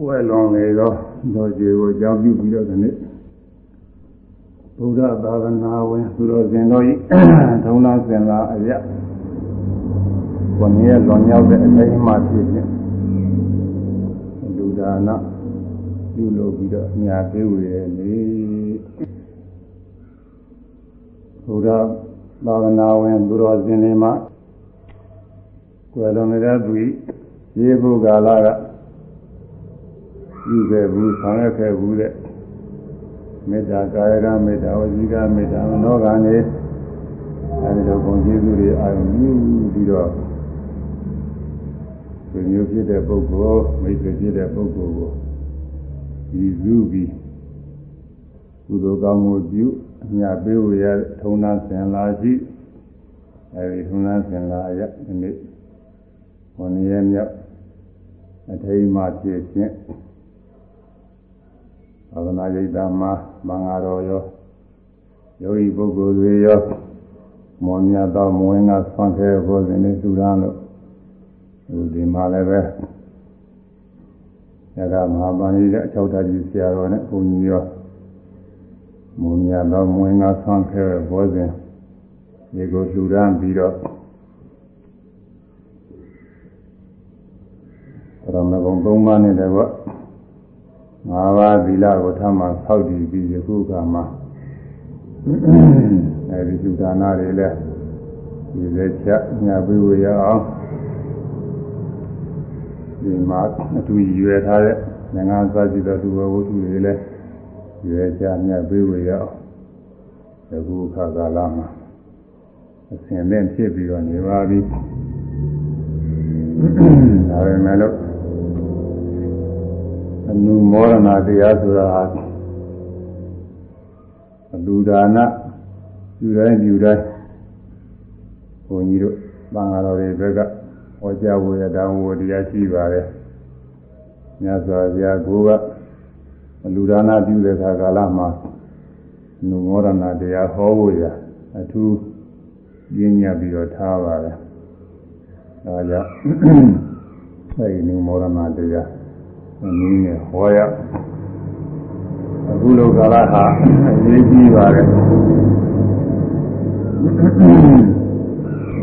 ဝဲလွန်လေသောတော်ကျေကိုကြောင်းပြုပြီးတော့ဒီနေ့ဘုရားသာသနာဝင်သူတော်စင်တို့ဤထုံးသားစင်လာအရကိုမြဲလွန်ရောက်တဲ့အတိုင်းမှဖြစ်ဖြင့်လူဒါနပြုလုပ်ပြီးတော့ညာပေးဝေရနေဘုရားသာသနာဝင်သူတော်စင်တွေမှာကွယ်လွန်နေတဲ့သူဤရေဘုကာလက ပြုခဲ့ဘူးဆောင်ရွက်ခဲ့ဘူးတဲ့မေတ္တာကာယကမေတ္တာဝစီကမေတ္တာမနောကံနေအဲဒီလိုပုံကျေးဇူးတွေအာရုံပြုပြီးတော့ဒီမျိုးဖြစ်တဲ့ပုဂ္ဂိုလ်မိတ်ဆွေဖြစ်တဲ့ပုဂ္ဂိုလ်ကိုဒီစုပြီးကုသိုလ်ကောင်းမှုပြုအမြတ်ပေးဝရထုံနာဆင်လာရှိအဲဒီထုံနာဆင်လာရဒီနေ့ဝဏ္ဏရဲ့မြောက်အထိမ်းမှဖြစ်ခြင်း သာသနာ့ရိပ်သာမှာမင်္ဂတော်ရောယောဂီပုဂ္ဂိုလ်တွေရောမောမြတ်သောမဝင်ကဆွမ်းခဲဖို့စဉ်လေးသူရန်လို့ဒီမှာလည်းပဲရကမဟာပဏိတဲ့အချောက်တကြီးဆရာတော်နဲ့ဘုန်းကြီးရောမောမြတ်သောမဝင်ကဆွမ်းခဲဖို့စဉ်ဒီကိုသူရန်ပြီးတော့ရမဂုံ၃ပါးနဲ့တကွ ငါးပါးသီလကိုထမှဆောက်တည်ပြီးယခုကမှအဲဒီကျူဒါနာတွေလည်းဒီလက်ချက်ညာပြီးဝရအောင်ဒီမှာအတူရွယ်ထားတဲ့ငါးစားကြည့်တဲ့သူဝဝတ္ထုတွေလည်းရွယ်ချမြတ်ပြီးဝရအောင်ယခုခါကာလမှာအစဉ်နဲ့ဖြစ်ပြီးတော့နေပါပြီဒါပေမဲ့လို့ အနုမောဒနာတရားဆိုတာအလူဒါနယူတိုင်းယူတိုင်းဘုန်းကြီးတို့သံဃာတော်တွေဘက်ကဟောကြားဝေတောင်းဝတရားရှိပါတယ်မြတ်စွာဘုရားကိုကအလူဒါနပြုတဲ့အခါကာလမှာအနုမောဒနာတရားဟောဖို့ရအထူးပြင်းညပ်ပြီးတော့ထားပါတယ်ဒါကြောင့်အဲဒီအနုမောဒနာတရား နည်းနဲ့ဟောရအခုလိုကာလဟာအရေးကြီးပါတယ်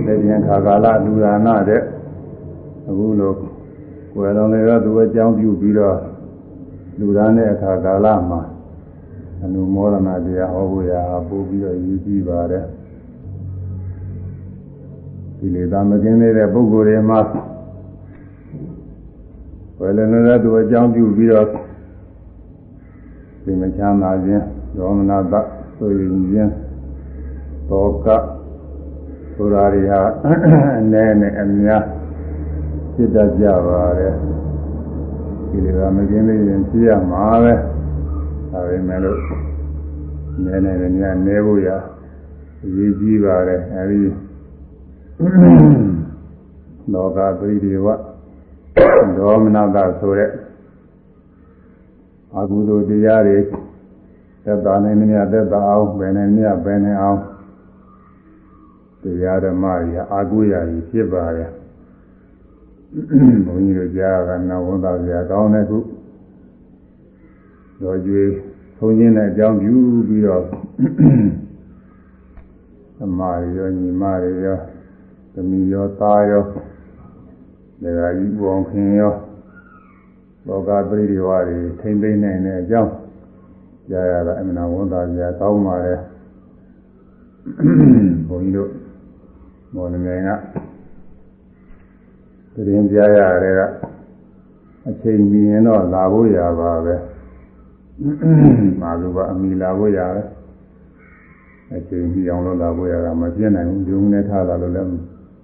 ဒီပြန်ခါကာလလူဒါနတဲ့အခုလိုကိုယ်တော်လည်းတော့သူအကြောင်းပြုပြီးတော့လူဒါနတဲ့အခါကာလမှာအနုမောဒနာတရားဟောဖို့ရာပို့ပြီးတော့ရည်ကြီးပါတယ်ဒီလေသာမကင်းသေးတဲ့ပုဂ္ဂိုလ်တွေမှာ ဝယ်လည်းလည်းသူအကြောင်းပြုပြီးတော့ဒီမချမ်းသာခြင်းဒေါမနတဆိုရင်ခြင်းတောကဆိုတာတွေဟာအနေနဲ့အများဖြစ်တတ်ကြပါတယ်ဒီလိုကမကင်းသေးရင်ဖြစ်ရမှာပဲဒါပေမဲ့လို့နည်းနည်းနဲ့များနေဖို့ရအရေးကြီးပါတယ်အဲဒီလောကပရိဒီဝ ဒေါမနတာဆိုတဲ့အကုသိုလ်တရားတွေသက်သာနေမြတ်သက်သာအောင်ဘယ်နဲ့မြတ်ဘယ်နဲ့အောင်တရားဓမ္မကြီးအာကုရာကြီးဖြစ်ပါတယ်ဘုန်းကြီးတို့ကြားကနာဝန်သားစရာကောင်းတဲ့ခုတော်ကျွေးသုံးခြင်းတဲ့အကြောင်းပြုပြီးတော့အမရောညီမရောသမီးရောသားရော ဒါကကြီးပေါင်းခင်ရောလောကပရိဒီဝါတွေထိမ့်သိမ့်နိုင်တဲ့အကြောင်းကြားရတာအမှန်ဝန်သားစရာကောင်းပါလေဘုန်းကြီးတို့မော်လမြိုင်ကတရင်ကြားရတဲ့ကအချိန်မီရင်တော့လာဖို့ရပါပဲမာလူကအမီလာဖို့ရတယ်အချိန်မီအောင်လို့လာဖို့ရတာမပြည့်နိုင်ဘူးဒီုံနဲ့ထားတာလို့လည်း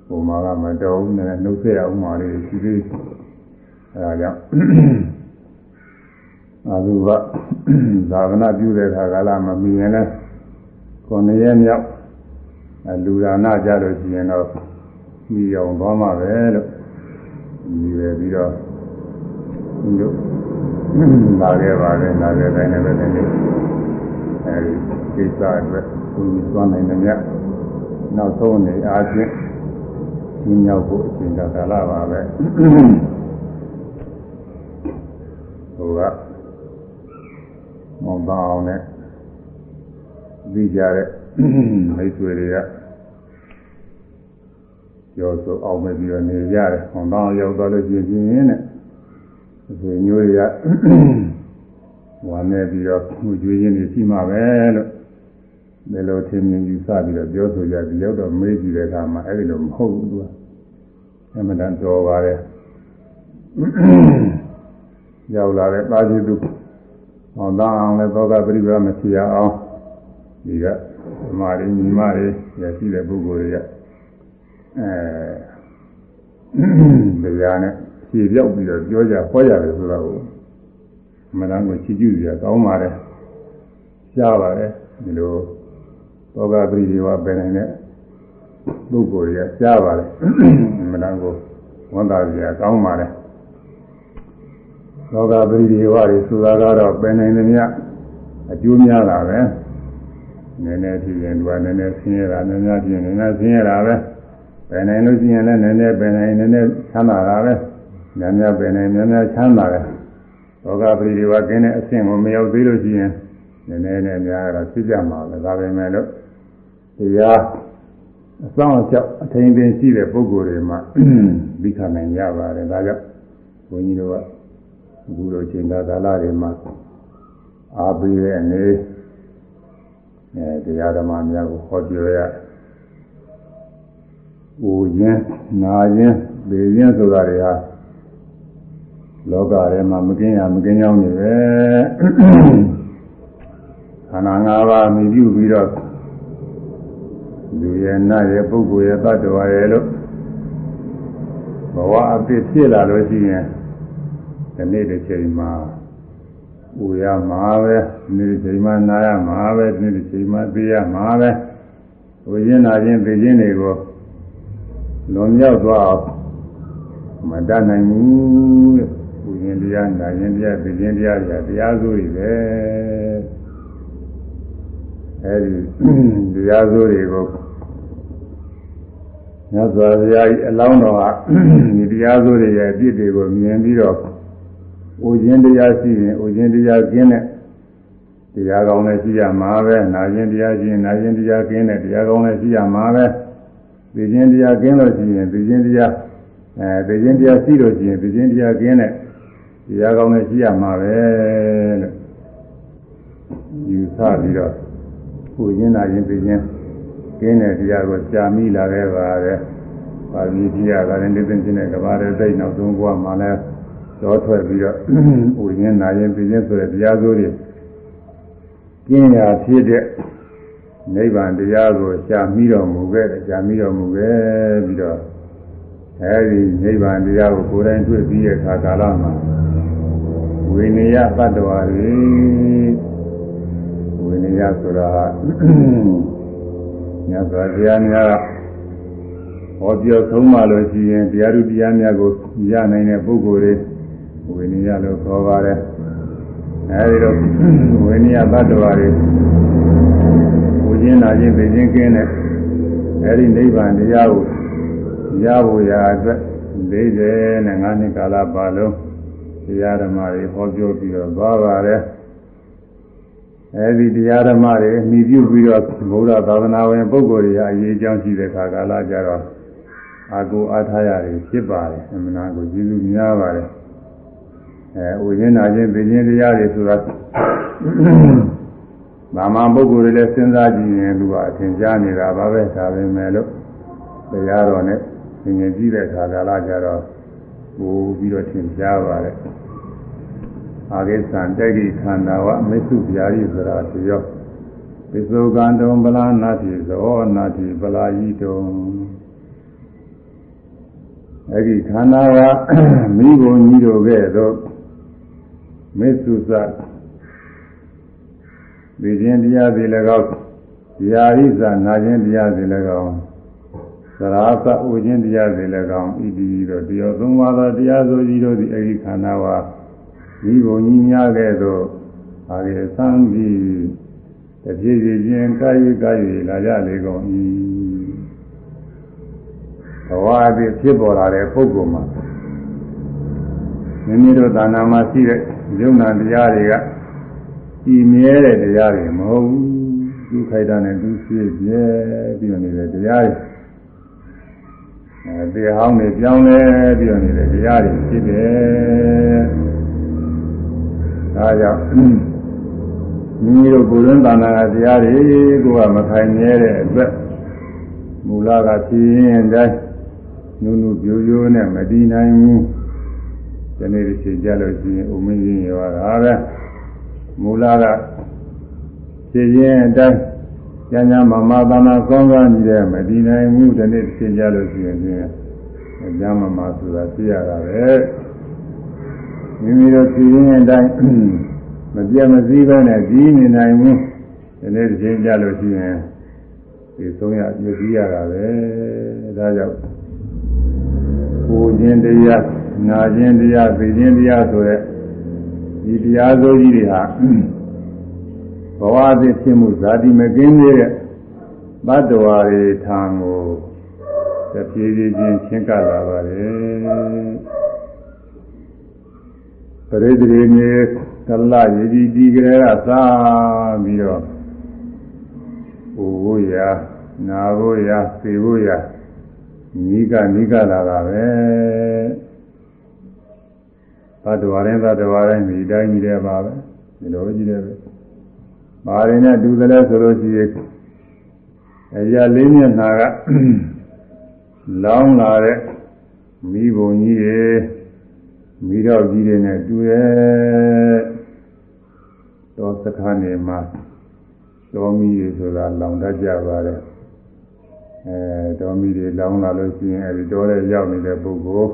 ပုံမှာကမတော်ဘူးနဲ့နှုတ်ဆက်အောင်ပါလေရှိသေးအဲဒါကြောင့်အာလူကသာဝနာပြုတဲ့အခါကလာမမီရင်လည်းကိုယ်ရဲ့မြောက်လူဒါနကြလို့ရှိရင်တော့မိအောင်သွားမှာပဲလို့ညီရပြီးတော့တို့လာခဲ့ပါလေလာခဲ့တိုင်းလည်းပဲဒီနေ့အဲဒီကိစ္စအတွက်သူသွားနိုင်တယ်မြတ်နောက်ဆုံးနေအားဖြင့် ညမြောက်ဖို့အချိန်ကာလပါပဲကမောင်ပအောင်နဲ့ပြီးကြတဲ့မိတ်ဆွေတွေကကျော်ဆိုအောင်မဲ့ပြီးတော့နေကြတယ်မောင်ပအောင်ရောက်သွားလို့ပြင်းပြင်းနဲ့ဆွေမျိုးတွေကဝမ်းနေပြီးတော့မှုကျွေးခြင်းတွေရှိမှပဲလို့ ဒီလိုထင်မြင်ယူဆပြီးတော့ပြောဆိုကြပြီးရောက်တော့မေးကြည့်တဲ့အခါမှာအဲ့ဒီလိုမဟုတ်ဘူးသူကအမှန်တန်တော်ပါတယ်ရောက်လာတဲ့တာကြီးသူဟောသားအောင်လည်းသောကပရိပဒမဖြစ်ရအောင်ဒီကဓမ္မရင်းညီမတွေရရှိတဲ့ပုဂ္ဂိုလ်တွေကအဲတရားနဲ့ဖြေပြောက်ပြီးတော့ပြောကြဟောရတယ်ဆိုတော့အမှန်တန်ကိုချီးကျူးကြကောင်းပါတယ်ရှားပါတယ်ဒီလို သောကပရိဒီဝပဲနိုင်တဲ့ပုဂ္ဂိုလ်တွေကရှားပါတယ်အမှန်တန်ကိုဝန်တာကြကောင်းပါတယ်လောကပရိဒီဝတွေဆိုတာကတော့ပင်နိုင်သမျှအကျိုးများတာပဲနည်းနည်းဖြစ်ရင်သူကနည်းနည်းဆင်းရဲတာနည်းနည်းဖြစ်ရင်နည်းနည်းဆင်းရဲတာပဲပင်နိုင်လို့ရှိရင်လည်းနည်းနည်းပင်နိုင်နည်းနည်းချမ်းသာတာပဲများများပင်နိုင်များများချမ်းသာတယ်လောကပရိဒီဝကင်းတဲ့အဆင့်ကိုမရောက်သေးလို့ရှိရင်နည်းနည်းနဲ့များတော့ဖြစ်ကြမှာပဲဒါပဲမဲ့လို့ တရားအဆောင်အချက်အထင်ပင်ရှိတဲ့ပုဂ္ဂိုလ်တွေမှာပြီးခနိုင်ရပါတယ်ဒါကြောင့်ဘုန်းကြီးတို့ကအခုလိုချိန်ကာလတွေမှာအားပေးတဲ့အနေအဲတရားဓမ္မများကိုဟောပြောရ။အိုခြင်းနာခြင်းသိခြင်းဆိုတာတွေဟာလောကထဲမှာမကင်းရမကင်းကြောင်းတွေပဲခန္ဓာ၅ပါးမြည်ပြုပြီးတော့ လူရဲ့နတ်ရဲ့ပုဂ္ဂိုလ်ရဲ့တ attva ရဲ့လို့ဘဝအဖြစ်ဖြစ်လာလို့ရှိရင်ဒီနေ့တစ်ချိန်မှာပူရမှာပဲဒီနေ့တစ်ချိန်မှာနာရမှာပဲဒီနေ့တစ်ချိန်မှာသိရမှာပဲဝိညာဉ်နာခြင်းသိခြင်းတွေကိုလွန်မြောက်သွားအောင်မတတ်နိုင်ဘူးဝိညာဉ်တရားနာခြင်းတရားသိခြင်းတရားတွေတရားစိုးတွေပဲအဲဒီတရားစိုးတွေကို မြတ်စွာဘုရားကြီးအလောင်းတော်ကဒီတရားစိုးတွေရဲ့အပြစ်တွေကိုမြင်ပြီးတော့ဥခြင်းတရားရှိရင်ဥခြင်းတရားကျင်းတဲ့တရားကောင်းလည်းရှိရမှာပဲနာခြင်းတရားရှိရင်နာခြင်းတရားကျင်းတဲ့တရားကောင်းလည်းရှိရမှာပဲသိခြင်းတရားကျင်းလို့ရှိရင်သိခြင်းတရားအဲသိခြင်းတရားရှိလို့ရှိရင်သိခြင်းတရားကျင်းတဲ့တရားကောင်းလည်းရှိရမှာပဲလို့ယူဆပြီးတော့ဥခြင်းနာခြင်းသိခြင်း ကျင်းတဲ့တရားကိုကြာမိလာခဲ့ပါတယ်ပါဠိတရားကလည်းလက်သင်ခြင်းနဲ့ကဘာတဲ့စိတ်နောက်ဆုံးဘဝမှာလည်းကြောထွက်ပြီးတော့ဥရင်းနာရင်ပြင်းဆိုတဲ့တရားစိုးတွေကျင်းရာဖြစ်တဲ့နိဗ္ဗာန်တရားကိုရှားမိတော်မူခဲ့တယ်ရှားမိတော်မူခဲ့ပြီးတော့အဲဒီနိဗ္ဗာန်တရားကိုကိုယ်တိုင်တွေ့ပြီးတဲ့အခါကာလမှာဝိနည်းတ attva တွေဝိနည်းဆိုတာ ညစွာဘုရားများကဟောပြောဆုံးမှလို့ရှိရင်တရားသူတရားများကိုရနိုင်တဲ့ပုဂ္ဂိုလ်တွေဝိနည်းလို့ခေါ်ပါတယ်အဲဒီတော့ဝိနည်းသတ္တဝါတွေဝိခြင်းနာခြင်းသိခြင်းကင်းတဲ့အဲဒီနိဗ္ဗာန်တရားကိုရဖို့ရာအတွက်၄၀နဲ့၅နှစ်ကာလပါလုံးတရားဓမ္မတွေဟောပြောပြီးတော့သွားပါတယ် အဲဒီတရားဓမ္မတွေမိပြုပြီးတော့ဘုရားသာသနာဝင်ပုဂ္ဂိုလ်တွေအရေးအကြောင်းရှိတဲ့ခါကာလကြတော့အာကိုအားထားရတယ်ဖြစ်ပါတယ်အမှန်တရားကိုကျေးဇူးများပါတယ်အဲဥရင်းနာခြင်းသိခြင်းတရားတွေဆိုတာမာမပုဂ္ဂိုလ်တွေလည်းစဉ်းစားကြည့်ရင်သူကအထင်ရှားနေတာပါပဲဒါပဲမဲ့လို့တရားတော်နဲ့သင်ញကြည့်တဲ့အခါကာလကြတော့ပို့ပြီးတော့ထင်ရှားပါတယ် အာဂိသံတက်ကြီးခန္ဓာဝမိစုဗျာရိဆိုတာပြောပိစုကံတုံပလာနာတိဇောနာတိပလာယိတုံအဲ့ဒီခန္ဓာကမိဘုံကြီးတို့ကဲ့သို့မေသုသဒီခြင်းတရားစီ၎င်းယာရိဇာနာခြင်းတရားစီ၎င်းသရာသဥခြင်းတရားစီ၎င်းဣတိတို့တရားသုံးပါးသောတရားဆိုကြီးတို့သည်အဲဒီခန္ဓာဝါ ဒီဘုံကြီးများကဲ့သို့အာရေသံပြီးတပြည့်ပြည့်ချင်းကာယကာယလာကြလေကုန်၏ဘဝအဖြစ်ဖြစ်ပေါ်လာတဲ့ပုဂ္ဂိုလ်မှာမိမိတို့သာနာမှာရှိတဲ့ယုံနာတရားတွေကဤမြဲတဲ့တရားတွေမဟုတ်ဘူးသူခိုက်တာနဲ့သူဆွေးပြဲပြီးတော့နေတဲ့တရားတွေအဲတရားဟောင်းတွေပြောင်းလဲပြီးတော့နေတဲ့တရားတွေဖြစ်တယ် ဒါကြောင့်မိမိတို့ကိုယ်ရင်းတဏ္ဍာတရားတွေကိုကမခိုင်မြဲတဲ့အတွက်မူလကဖြစ်ရင်တိုင်းနုနုပြိုးပြိုးနဲ့မတည်နိုင်ဘူးဒီနေ့ဒီချိန်ကြလို့ရှိရင်ဥမင်းကြီးရောတာပဲမူလကဖြစ်ရင်အတိုင်းကျမ်းကျမ်းမမသာနာကောင်းကောင်းကြီးတဲ့မတည်နိုင်ဘူးဒီနေ့ချိန်ကြလို့ရှိရင်ကျမ်းမမဆိုတာသိရတာပဲ မိမိတို့ဖြစ်ရင်အတိုင်းမပြတ်မစည်းပဲနဲ့ကြီးနေနိုင်ဘူးဒီနေ့ဒီချိန်ကြလို့ရှိရင်ဒီဆုံးရပြည့်စည်ရတာပဲဒါကြောင့်ကိုခြင်းတရားနာခြင်းတရားသိခြင်းတရားဆိုတဲ့ဒီတရားစိုးကြီးတွေဟာဘဝအသစ်ဖြစ်မှုဇာတိမကင်းသေးတဲ့ဘတ်တော်ရီထံကိုတပြေးပြေးချင်းချင်းကပ်လာပါတယ် ပရိသေရေမြေကလရည်ကြီးဒီကလေးကစားပြီးတော့ဟိုဘုရားနာဘုရားသေဘုရားနိကနိကလာတာပဲသတ္တဝါတိုင်းသတ္တဝါတိုင်းဒီတိုင်းကြီးတယ်ပါပဲဒီလိုကြီးတယ်ပဲဘာရင်းနဲ့တူတယ်လဲဆိုလို့ရှိရင်အရာလေးမျက်နှာကလောင်းလာတဲ့မိဘုံကြီးတွေ မိတော့ကြီးတွေနဲ့တူရဲ့တော့စခန်းနေမှာတော်မီတွေဆိုတာလောင်တတ်ကြပါတယ်အဲတော်မီတွေလောင်းလာလို့ရှိရင်အဲဒီတော်တဲ့ရောက်နေတဲ့ပုဂ္ဂိုလ်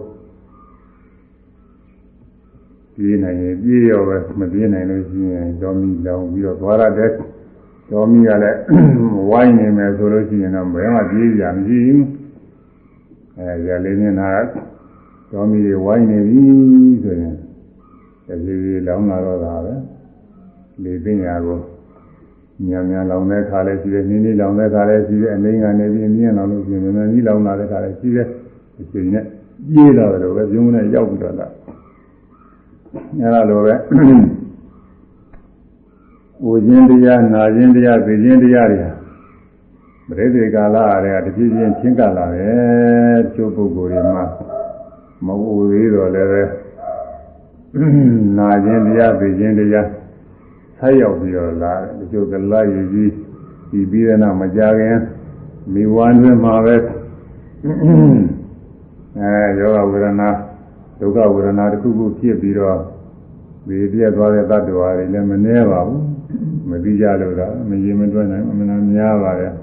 ပြေးနိုင်ရင်ပြေးရောပဲမပြေးနိုင်လို့ရှိရင်တော်မီလောင်းပြီးတော့သွားရတဲ့တော်မီကလည်းဝိုင်းနေမယ်ဆိုလို့ရှိရင်တော့ဘယ်မှပြေးကြမရှိဘူးအဲရလေးမျက်နှာ တော်မီတွေဝိုင်းနေပြီဆိုရင်တပြေးပြေးလောင်းလာတော့တာပဲလေပညာကိုညံညံလောင်တဲ့ခါလည်းရှိတယ်နင်းနင်းလောင်တဲ့ခါလည်းရှိတယ်အနေကနေပြီးမြင်းလောင်လို့ရှိရင်မြန်မြန်ကြီးလောင်လာတဲ့ခါလည်းရှိတယ်အချိန်နဲ့ပြေးလာတယ်လို့ပဲပြုံးနဲ့ရောက်ပြီးတော့လာအဲလိုပဲဝူခြင်းတရားနာခြင်းတရားသိခြင်းတရားတွေပရိသေကာလအရေတပြည့်ပြင်းချင်းကလာတယ်ချို့ပုဂ္ဂိုလ်တွေမှာ မဝူသေးတော့လည်းပဲနာခြင်းတရားသိခြင်းတရားဆက်ရောက်ပြီးတော့လာတယ်ဒီကျုပ်ကလာရည်ကြီးဒီပြီးတဲ့နောက်မကြခင်မိဝမ်းတွင်မှာပဲအဲယောဂဝေဒနာဒုက္ခဝေဒနာတစ်ခုခုဖြစ်ပြီးတော့ဒီပြည့်သွားတဲ့တ attva တွေလည်းမနှဲပါဘူးမပြီးကြလို့တော့မရင်မတွက်နိုင်အမှန်တရားများပါတယ်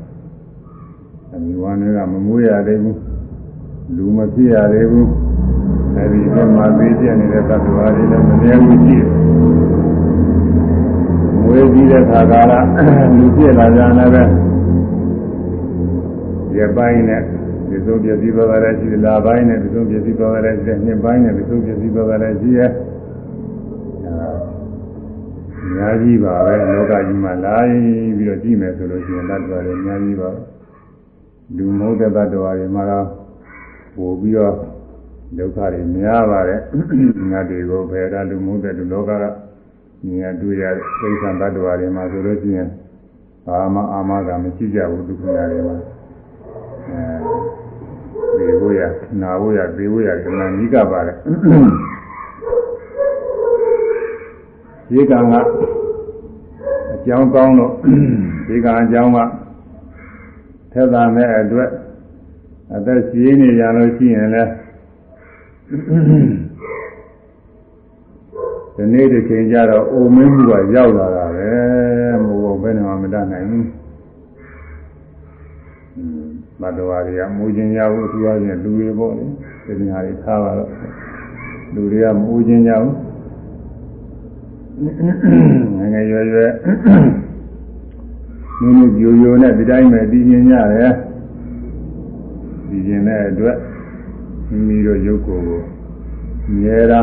အမိဝမ်းတွေကမမွေးရသေးဘူးလူမဖြစ်ရသေးဘူး အဲဒီမှာသိကျနေတဲ့တ attva တွေလည်းမနှဲဘူးရှိတယ်ဝေကြီးတဲ့ခါကာလလူပြည့်လာကြတယ်ပဲရပိုင်းနဲ့ဒီစုံပြည့်စည်သွားတယ်ရှိတယ်လာပိုင်းနဲ့ဒီစုံပြည့်စည်သွားတယ်ရှိတယ်နှစ်ပိုင်းနဲ့ဒီစုံပြည့်စည်သွားတယ်ရှိရဲ့အဲအများကြီးပါပဲလောကကြီးမှာလာပြီးတော့ကြည့်မယ်ဆိုလို့ရှိရင်တ attva တွေအများကြီးပါလူမဟုတ်တဲ့တ attva တွေမှာတော့ပို့ပြီးတော့ ဒုက္ခတွေများပါတယ်ငါတွေကိုဘယ်ကလူမဟုတ်တဲ့လူလောကကမြင်ရတွေ့ရသိက္ခာတ attva တွေမှာဆိုလို့ရှိရင်ဘာမှအာမကမရှိကြဘူးဒုက္ခတွေမှာအဲဒီဘုရားနာဘုရားသေဘုရားကနာနိကပါတယ်ဒီကံကအကြောင်းကောင်းလို့ဒီကံအကြောင်းကထက်သာမဲ့အတွက်အသက်ရှင်နေရလို့ရှိရင်လည်း ဒီနေ့ဒီချိန်ကျတော့အိုမင်းမှုကရောက်လာတာပဲမဟုတ်ဘယ်နဲ့မှမတတ်နိုင်ဘူးမတော်ရီကမူခြင်းရဘူးသူကချင်းလူတွေပေါ့လေဒီနေရာတွေထားပါတော့လူတွေကမူခြင်းရဘူးငယ်ငယ်ရွယ်ရွယ်နုနုပြိုပြိုနဲ့ဒီတိုင်းပဲပြီးခြင်းရတယ်ပြီးခြင်းတဲ့အတွက် မိမိတို့ရုပ်ကိုယ်ကိုမြဲတာ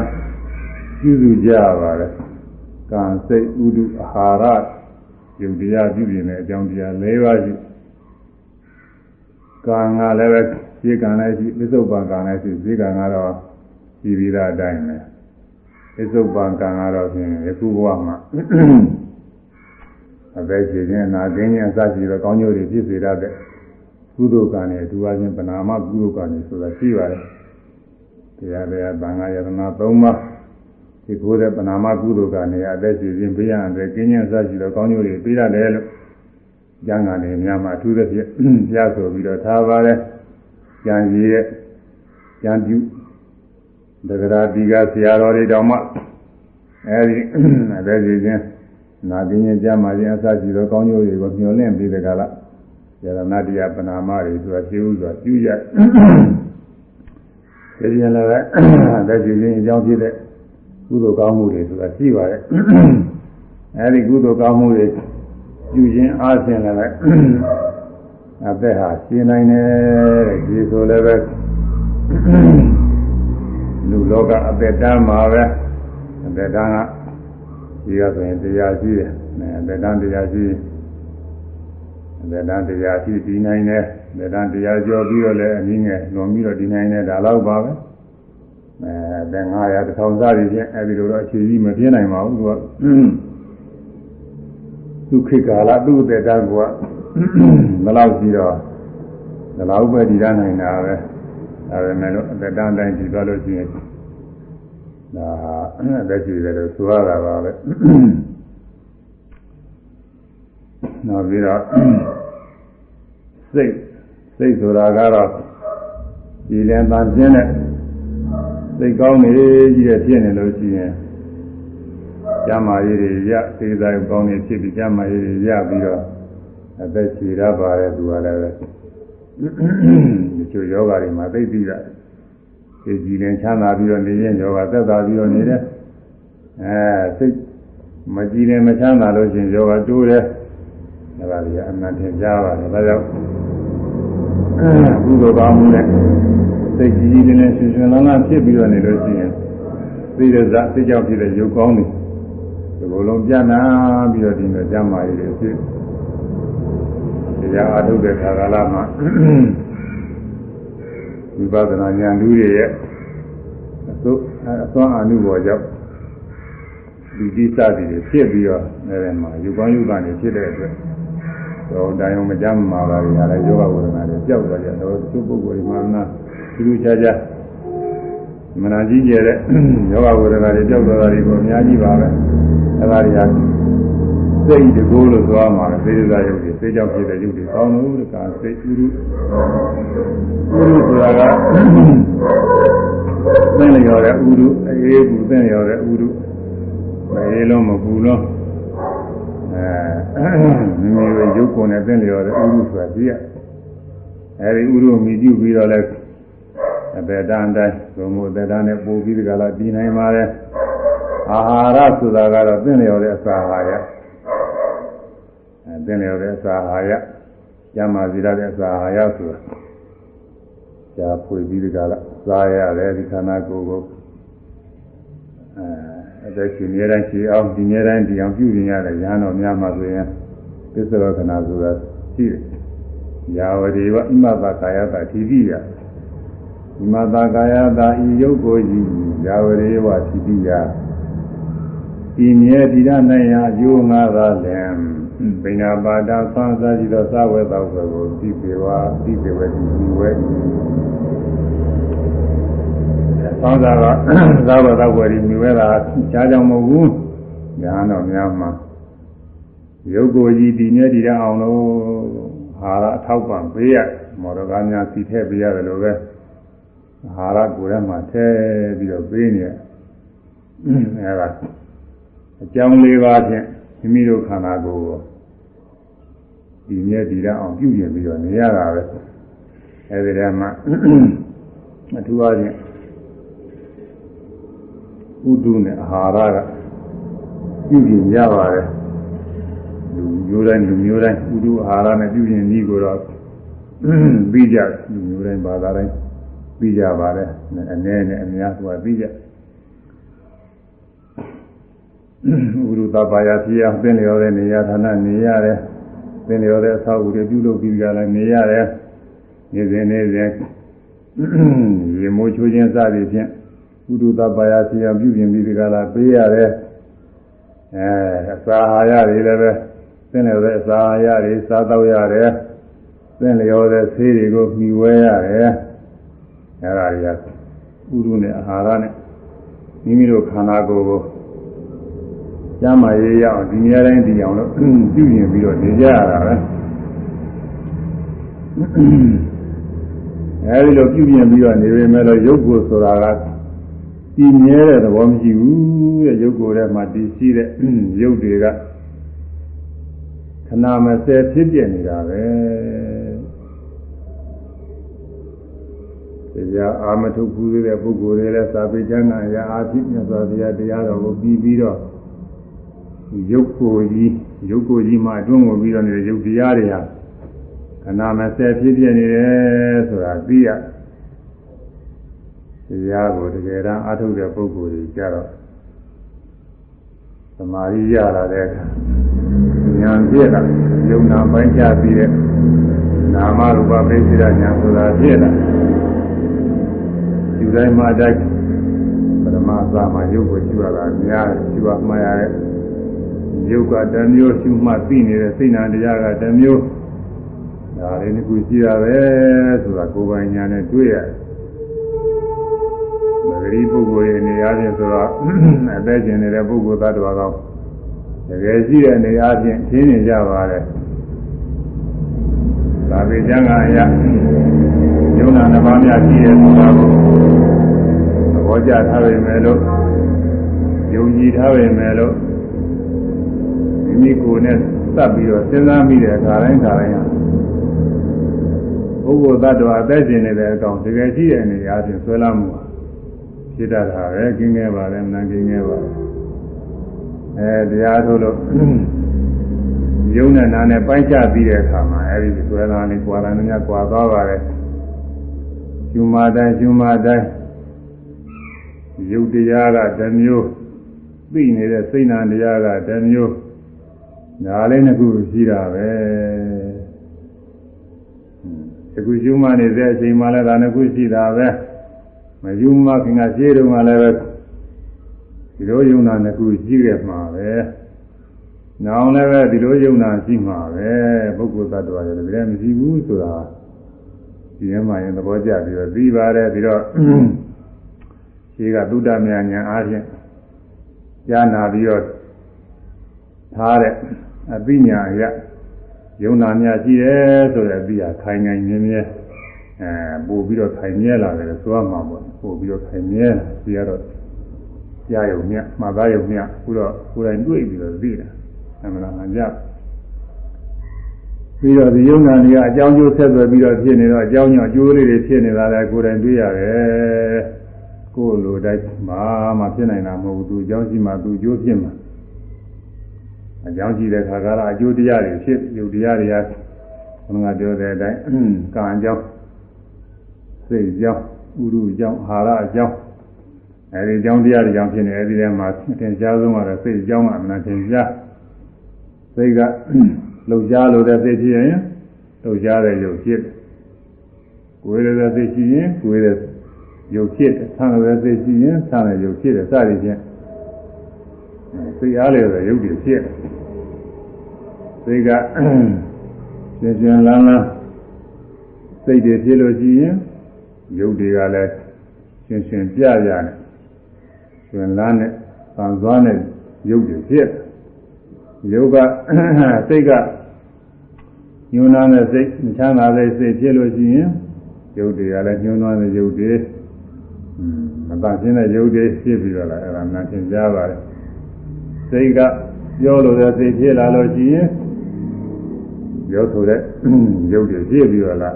ပြုစုကြပါတယ်ကံစိတ်ဥဒုအာဟာရယုတ်တရားပြုပြင်တဲ့အကြောင်းတရား၄ပါးရှိကံကလည်းပဲဈေးကံလည်းရှိပစ္စုပန်ကံလည်းရှိဈေးကံကတော့ဒီပြီးသားအတိုင်းပဲအစ္ဆုပ္ပံကံကတော့ဖြင့်ယခုဘဝမှာအသက်ရှင်ခြင်းနာခြင်းခြင်းအစရှိသောကောင်းကျိုးတွေဖြစ်စေတတ်တဲ့ကုသိုလ်ကံနဲ့အတူအချင်းပနာမကုသိုလ်ကံတွေဆိုတာရှိပါတယ်။ တရားတရားသံဃာယတနာ၃ပါးဒီကိုယ်တဲ့ပနာမကုသိုလ်ကံတွေအသက်ရှင်ခြင်းဘေးရန်တွေကင်းခြင်းအစရှိသောကောင်းကျိုးတွေပေးရတယ်လို့ကျမ်းဂန်တွေများမှာအထူးသဖြင့်ကြားဆိုပြီးတော့ထားပါတယ်။ကျမ်းကြီးရဲ့ကျမ်းပြုဒဂရာဒီကဆရာတော်တွေတောင်မှအဲဒီအသက်ရှင်ခြင်းနာကျင်ခြင်းကြမှာခြင်းအစရှိသောကောင်းကျိုးတွေကိုမျှော်လင့်ပြီးတဲ့ကလာယရဏတရားပနာမတွေဆိုတာရှိဥစွာပြုရ ဒီရင်လည်းအသက်ရှင်ခြင်းအကြောင်းဖြစ်တဲ့ကုသိုလ်ကောင်းမှုတွေဆိုတာရှိပါတယ်အဲဒီကုသိုလ်ကောင်းမှုတွေပြုခြင်းအားဖြင့်လည်းအသက်ဟာရှင်းနိုင်တယ်တဲ့ဒီဆိုလည်းပဲလူလောကအသက်တမ်းမှာပဲအသက်တမ်းကဒီကဆိုရင်တရားရှိတယ်အသက်တမ်းတရားရှိအသက်တမ်းတရားရှိဒီနိုင်တယ် အသက်တမ်းတရားကျော်ပြီးတော့လည်းအနည်းငယ်လွန်ပြီးတော့ဒီနိုင်တယ်ဒါတော့ပါပဲအဲအသက်900တစ်ထောင်စားပြီးချင်းအဲဒီလိုတော့အခြေကြီးမပြင်းနိုင်ပါဘူးသူကသူခေတ်ကာလသူ့အသက်တမ်းကဘယ်လောက်ရှိတော့ဘယ်လောက်ပဲဒီရနိုင်တာပဲဒါပေမဲ့လို့အသက်တန်းတိုင်းကြည့်သွားလို့ရှိရင်ဒါအသက်ကြီးတယ်လို့ဆိုရတာပါပဲနောက်ပြီးတော့စိတ် စိတ်ဆိုတာကတော့ဒီလန်တန်ပြင်းတဲ့စိတ်ကောင်းနေကြီးတဲ့ဖြစ်နေလို့ရှိရင်ကျမ်းမာရေးတွေရသေသာကောင်းနေဖြစ်ပြီးကျမ်းမာရေးတွေရပြီးတော့အသက်ရှည်ရပါတယ်သူကလည်းပဲဒီချိုယောဂတွေမှာသိပြီးတာဒီကြည်လင်ချမ်းသာပြီးတော့နေရင်ယောဂသက်သာပြီးတော့နေတယ်အဲစိတ်မကြည်လင်မချမ်းသာလို့ရှိရင်ယောဂတိုးတယ်ဒါပါလေအမှန်ထင်ရှားပါတယ်ဒါကြောင့် ကုသိုလ်ကောင်းမှုနဲ့စိတ်ကြည်ကြည်လင်လင်ရှင်ရှင်လန်းလန်းဖြစ်ပြီးတော့နေလို့ရှိရင်သိတဲ့ဇာသိကြောင့်ဖြစ်တဲ့ယုတ်ကောင်းတွေဒီလိုလုံးပြန့်နာပြီးတော့ဒီလိုကျမ်းမာရေးတွေဖြစ်တရားအားထုတ်တဲ့ခါကာလမှာဝိပဿနာဉာဏ်လူတွေရဲ့အသုအသွမ်းအနုဘောကြောင့်ဒီတိစသည်တွေဖြစ်ပြီးတော့အဲဒီမှာယူကောင်းယူကနေဖြစ်တဲ့အတွက် တော့တိုင်အောင်မကြမ်းမှာပါလေအားလည်းယောဂဝေဒနာတွေကြောက်သွားကြတော့သူပုဂ္ဂိုလ်ဒီမှာနာသူလူချာချာမနာကြီးကျတဲ့ယောဂဝေဒနာတွေကြောက်သွားတာတွေကိုအများကြီးပါပဲအဲဒါတွေကစိတ်တကူလို့သွားမှာသေရသာယုတ်တွေစိတ်ကြောင့်ဖြစ်တဲ့ယုတ်တွေကောင်းလို့တကစိတ်ဥရုဥရုဆိုတာကသင်လျော်တဲ့ဥရုအေးကူသင်လျော်တဲ့ဥရုမအေးလုံးမပူလုံး အဲမိမိရဲ့ရုပ်ကိုယ်နဲ့သင်လျော်တဲ့ဥရုဆိုတာကြည့်ရအဲဒီဥရုမြည်ပြုပြီးတော့လဲအပေတန်တိုင်းဘုံမို့တဲ့တန်းနဲ့ပို့ပြီးဒီကလာပြီးနိုင်ပါတယ်အာဟာရဆိုတာကတော့သင်လျော်တဲ့အစာအာဟာရအဲသင်လျော်တဲ့အစာအာဟာရကျမ်းမာစီရတဲ့အစာအာဟာရဆိုတာကြာဖွေပြီးဒီကလာစားရတယ်ဒီခန္ဓာကိုယ်ကိုအဲ အသက်ရှင်နေတိုင်းရှိအောင်ဒီနေတိုင်းဒီအောင်ပြုရင်ရတယ်ရဟန်းတော်များမှာဆိုရင်သစ္စာရခဏဆိုတာရှိတယ်။ယာဝတိဝအိမဘကာယတာတိတိယိမတာကာယတာဤယုတ်ကိုဤယာဝရေဝတိတိယဤမြဲတိရနိုင်ရာအကျိုးငါးပါးလည်းပညာပါဒသံသာရှိသောသဝေသောဘကိုသိပေဝါသိပေဝတိဒီ ဝဲသံသာကသဝေသောဘရီမြွဲတာရှားကြောင်မဟုတ်ဘူးညာတော်များမှာယုတ်ကိုကြီးဒီမြဲတိရအောင်လို့ဟာရအထောက်ပံ့ပေးရမော်ဒကာများစီထည့်ပေးရတယ်လို့ပဲအာဟာရကိုယ်ထဲမှာထည့်ပြီးတော့ပေးနေအဲဒါအကြောင်းလေးပါးဖြင့်မိမိတို့ခန္ဓာကိုယ်ကိုဒီမြဲဒီရအောင်ပြုပြင်ပြီးတော့နေရတာပဲအဲဒီတည်းမှာအထူးအားဖြင့် ဥဒုနဲ့အာဟာရကပြုပြင်ရပါတယ်လူမျိုးတိုင်းလူမျိုးတိုင်းဥဒုအာဟာရနဲ့ပြုပြင်ပြီးကိုတော့ပြီးကြလူမျိုးတိုင်းဘာသာတိုင်းပြီးကြပါတယ်အနည်းနဲ့အများဆိုတာပြီးကြဥရုသဘာယဖြစ်အောင်သင်လျော်တဲ့နေရာဌာနနေရတယ်သင်လျော်တဲ့အဆောက်အဦတွေပြုလုပ်ပြီးကြလည်းနေရတယ်နေစဉ်နေစဉ်ရေမိုးချိုးခြင်းစသည်ဖြင့် ကုသတပါယစီယံပြုပြင်ပြီးဒီကလာပေးရတယ်အဲအစာအာဟာရတွေလည်းပဲသင်လည်းပဲအစာအာဟာရတွေစားတော့ရတယ်သင်လျော်တဲ့ဆေးတွေကိုမှီဝဲရတယ်အဲဒါတွေကဥရုနဲ့အာဟာရနဲ့မိမိတို့ခန္ဓာကိုယ်ကိုကျမ်းမာရေးရအောင်ဒီနေရာတိုင်းဒီအောင်လို့ပြုပြင်ပြီးတော့နေကြရတာပဲအဲဒီလိုပြုပြင်ပြီးတော့နေပေမဲ့လို့ရုပ်ကိုဆိုတာက တည်မြဲတဲ့သဘောမရှိဘူးတဲ့ရုပ်ကိုယ်ထဲမှာတည်ရှိတဲ့ရုပ်တွေကခဏမစဲဖြစ်ပြနေတာပဲတရားအာမထုတ်ဘူးတဲ့ပုဂ္ဂိုလ်တွေလည်းသာပေကျမ်းဂန်ရာအာဖြစ်မြတ်စွာဘုရားတရားတော်ကိုပြီးပြီးတော့ရုပ်ကိုယ်ကြီးရုပ်ကိုယ်ကြီးမှအတွင်းကိုပြီးတော့နေတဲ့ရုပ်တရားတွေဟာခဏမစဲဖြစ်ပြနေတယ်ဆိုတာသိရတ ရားကိုတကယ်တမ်းအထုတ်တဲ့ပုဂ္ဂိုလ်တွေကြတော့သမာဓိရလာတဲ့အခါဉာဏ်ပြည့်လာယုံနာပိုင်းကြပြီးတဲ့နာမရူပပိစိရဉာဏ်ဆိုတာပြည့်လာယူတိုင်းမှာတိုက်ပရမသာမှာယုတ်ကိုရှိရတာများတယ်ရှိရမှရတဲ့ယုတ်ကတမျိုးရှိမှသိနေတဲ့စိတ်နာတရားကတမျိုးဒါလေးတစ်ခုရှိရပဲဆိုတာကိုယ်ပိုင်ညာနဲ့တွေ့ရတယ် ဂရီပုဂ္ဂိုလ်ရဲ့နေရာချင်းဆိုတော့အသက်ရှင်နေတဲ့ပုဂ္ဂိုလ်သတ္တဝါကောတကယ်ရှိတဲ့နေရာချင်းရှင်းနေကြပါတယ်။ဒါပေကျမ်းဂန်ရယုံနာနှစ်ပါးများရှိတဲ့ဆိုတာကိုသဘောကျထားပေမဲ့လို့ယုံကြည်ထားပေမဲ့လို့မိမိကိုယ်နဲ့သတ်ပြီးတော့စဉ်းစားမိတဲ့အခါတိုင်းခါတိုင်းပုဂ္ဂိုလ်သတ္တဝါအသက်ရှင်နေတဲ့အကောင်တကယ်ရှိတဲ့နေရာချင်းဆွဲလာမှုပါ ဖြစ်တတ်တာပဲကင်းခဲ့ပါလေမနာကင်းခဲ့ပါအဲတရားထုတ်လို့ယုံနဲ့နာနဲ့ပိုင်းခြားပြီးတဲ့အခါမှာအဲဒီဆွဲလာနေကွာလာနေညကွာသွားပါလေကျူမာတိုင်းကျူမာတိုင်းယုတ်တရားကတစ်မျိုးသိနေတဲ့စိတ်နာတရားကတစ်မျိုးဒါလေးနှစ်ခုရှိတာပဲအခုကျူမာနေတဲ့အချိန်မှလည်းဒါနှစ်ခုရှိတာပဲ မယူမခင်ကရှင်းတော့မှလည်းပဲဒီလိုယုံနာနှစ်ခုရှိခဲ့မှာပဲ။နောင်လည်းပဲဒီလိုယုံနာရှိမှာပဲပုဂ္ဂိုလ်သတ္တဝါတွေလည်းမရှိဘူးဆိုတာဒီထဲမှာရင်သဘောကျပြီးတော့ပြီးပါတယ်ပြီးတော့ရှိကသုဒ္ဓမြညာအားဖြင့်ကြားနာပြီးတော့ထားတဲ့အပိညာရယုံနာများရှိတယ်ဆိုတဲ့အပြီးဟာခိုင်ခိုင်မြဲမြဲအဲပို့ပြီးတော့ခိုင်မြဲလာတယ်ဆိုရမှာပေါ့ပို့ပြီးတော့ခိုင်မြဲလာပြီးတော့ကြားရုံမြတ်မှားသားရုံမြတ်ခုတော့ကိုယ်တိုင်တွေ့ပြီးတော့သိတာအမှန်လားကြပြီးတော့ဒီယုံနာတွေကအကြောင်းကျိုးဆက်သွယ်ပြီးတော့ဖြစ်နေတော့အကြောင်းကြောင့်အကျိုးလေးတွေဖြစ်နေတာလည်းကိုယ်တိုင်တွေ့ရတယ်ကိုယ်လိုတိုင်းမှမဖြစ်နိုင်တာမဟုတ်ဘူးသူအကြောင်းရှိမှသူအကျိုးဖြစ်မှာအကြောင်းရှိတဲ့ခါကလာအကျိုးတရားတွေဖြစ်ယုတ်တရားတွေကဘုရားပြောတဲ့အတိုင်းကံအကြောင်းစိတ်ကြောင်း ဥရုကြောင်းအာဟာရကြောင်းအဲဒီကြောင်းတရားတွေကြောင့်ဖြစ်နေအဲဒီထဲမှာသင်ကြားဆုံးကတော့စိတ်ကြောင်းကအမှန်သင်ကြားစိတ်ကလှုပ်ရှားလို့တဲ့စိတ်ဖြစ်ရင်လှုပ်ရှားတဲ့ရုပ်ဖြစ်ကိုယ်ရဲ့စိတ်ရှိရင်ကိုယ်ရဲ့ရုပ်ဖြစ်ဆန်းတဲ့စိတ်ရှိရင်ဆန်းတဲ့ရုပ်ဖြစ်တယ်စသည်ဖြင့်စိတ်အားလျော်တဲ့ရုပ်တွေဖြစ်စိတ်ကရှင်ရှင်လန်းလန်းစိတ်တွေဖြစ်လို့ရှိရင် ရုပ်တွေကလည်းရှင်ရှင်ပြပြနဲ့ရှင်လန်းနဲ့သံသွားနဲ့ရုပ်တွေဖြစ်ရုပ်ကစိတ်ကညှိုးနှမ်းတဲ့စိတ်ချမ်းသာတဲ့စိတ်ဖြစ်လို့ရှိရင်ရုပ်တွေကလည်းညှိုးနှမ်းတဲ့ရုပ်တွေမတန်ရှင်းတဲ့ရုပ်တွေဖြစ်ပြီးတော့လည်းအဲ့ဒါနာသင်ကြားပါတယ်စိတ်ကပြောလို့တဲ့စိတ်ဖြစ်လာလို့ရှိရင်ပြောဆိုတဲ့ရုပ်တွေဖြစ်ပြီးတော့လား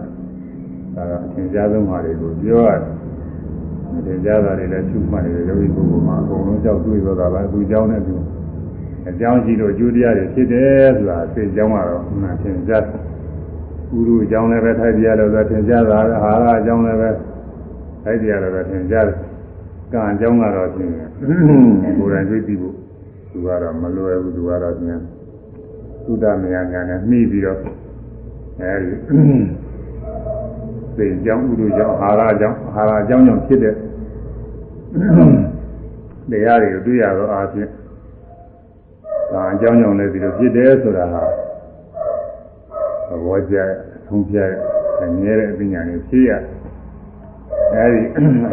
ဒါကအထင်ရှားဆုံးဟာတွေကိုပြောရတယ်အထင်ရှားတာတွေလည်းချုပ်မှတ်နေတယ်ယောဂီပုဂ္ဂိုလ်မှာအကုန်လုံးကြောက်တွေ့တော့တာလားသူကြောင်းတဲ့သူအကြောင်းရှိလို့အကျိုးတရားတွေဖြစ်တယ်ဆိုတာသိကြောင်းကတော့မှန်တယ်ကြားဥရုအကြောင်းလည်းပဲထိုက်ပြရလို့ဆိုထင်ရှားတာအာဟာရအကြောင်းလည်းပဲထိုက်ပြရလို့ထင်ရှားတယ်ကံအကြောင်းကတော့ပြင်ကိုယ်တိုင်တွေ့ပြီးဖို့သူကတော့မလွယ်ဘူးသူကတော့ပြင်သုဒ္ဓမယဉာဏ်နဲ့နှီးပြီးတော့အဲဒီ စိတ်ကြောင့်ဥဒုကြောင့်အာဟာရကြောင့်အာဟာရကြောင့်ကြောင့်ဖြစ်တဲ့တရားတွေကိုတွေ့ရတော့အားဖြင့်ဒါအကြောင်းကြောင့်လည်းဒီလိုဖြစ်တယ်ဆိုတာဟာသဘောကျထုံးပြအမြဲတဲ့အပညာတွေဖြစ်ရအဲဒီ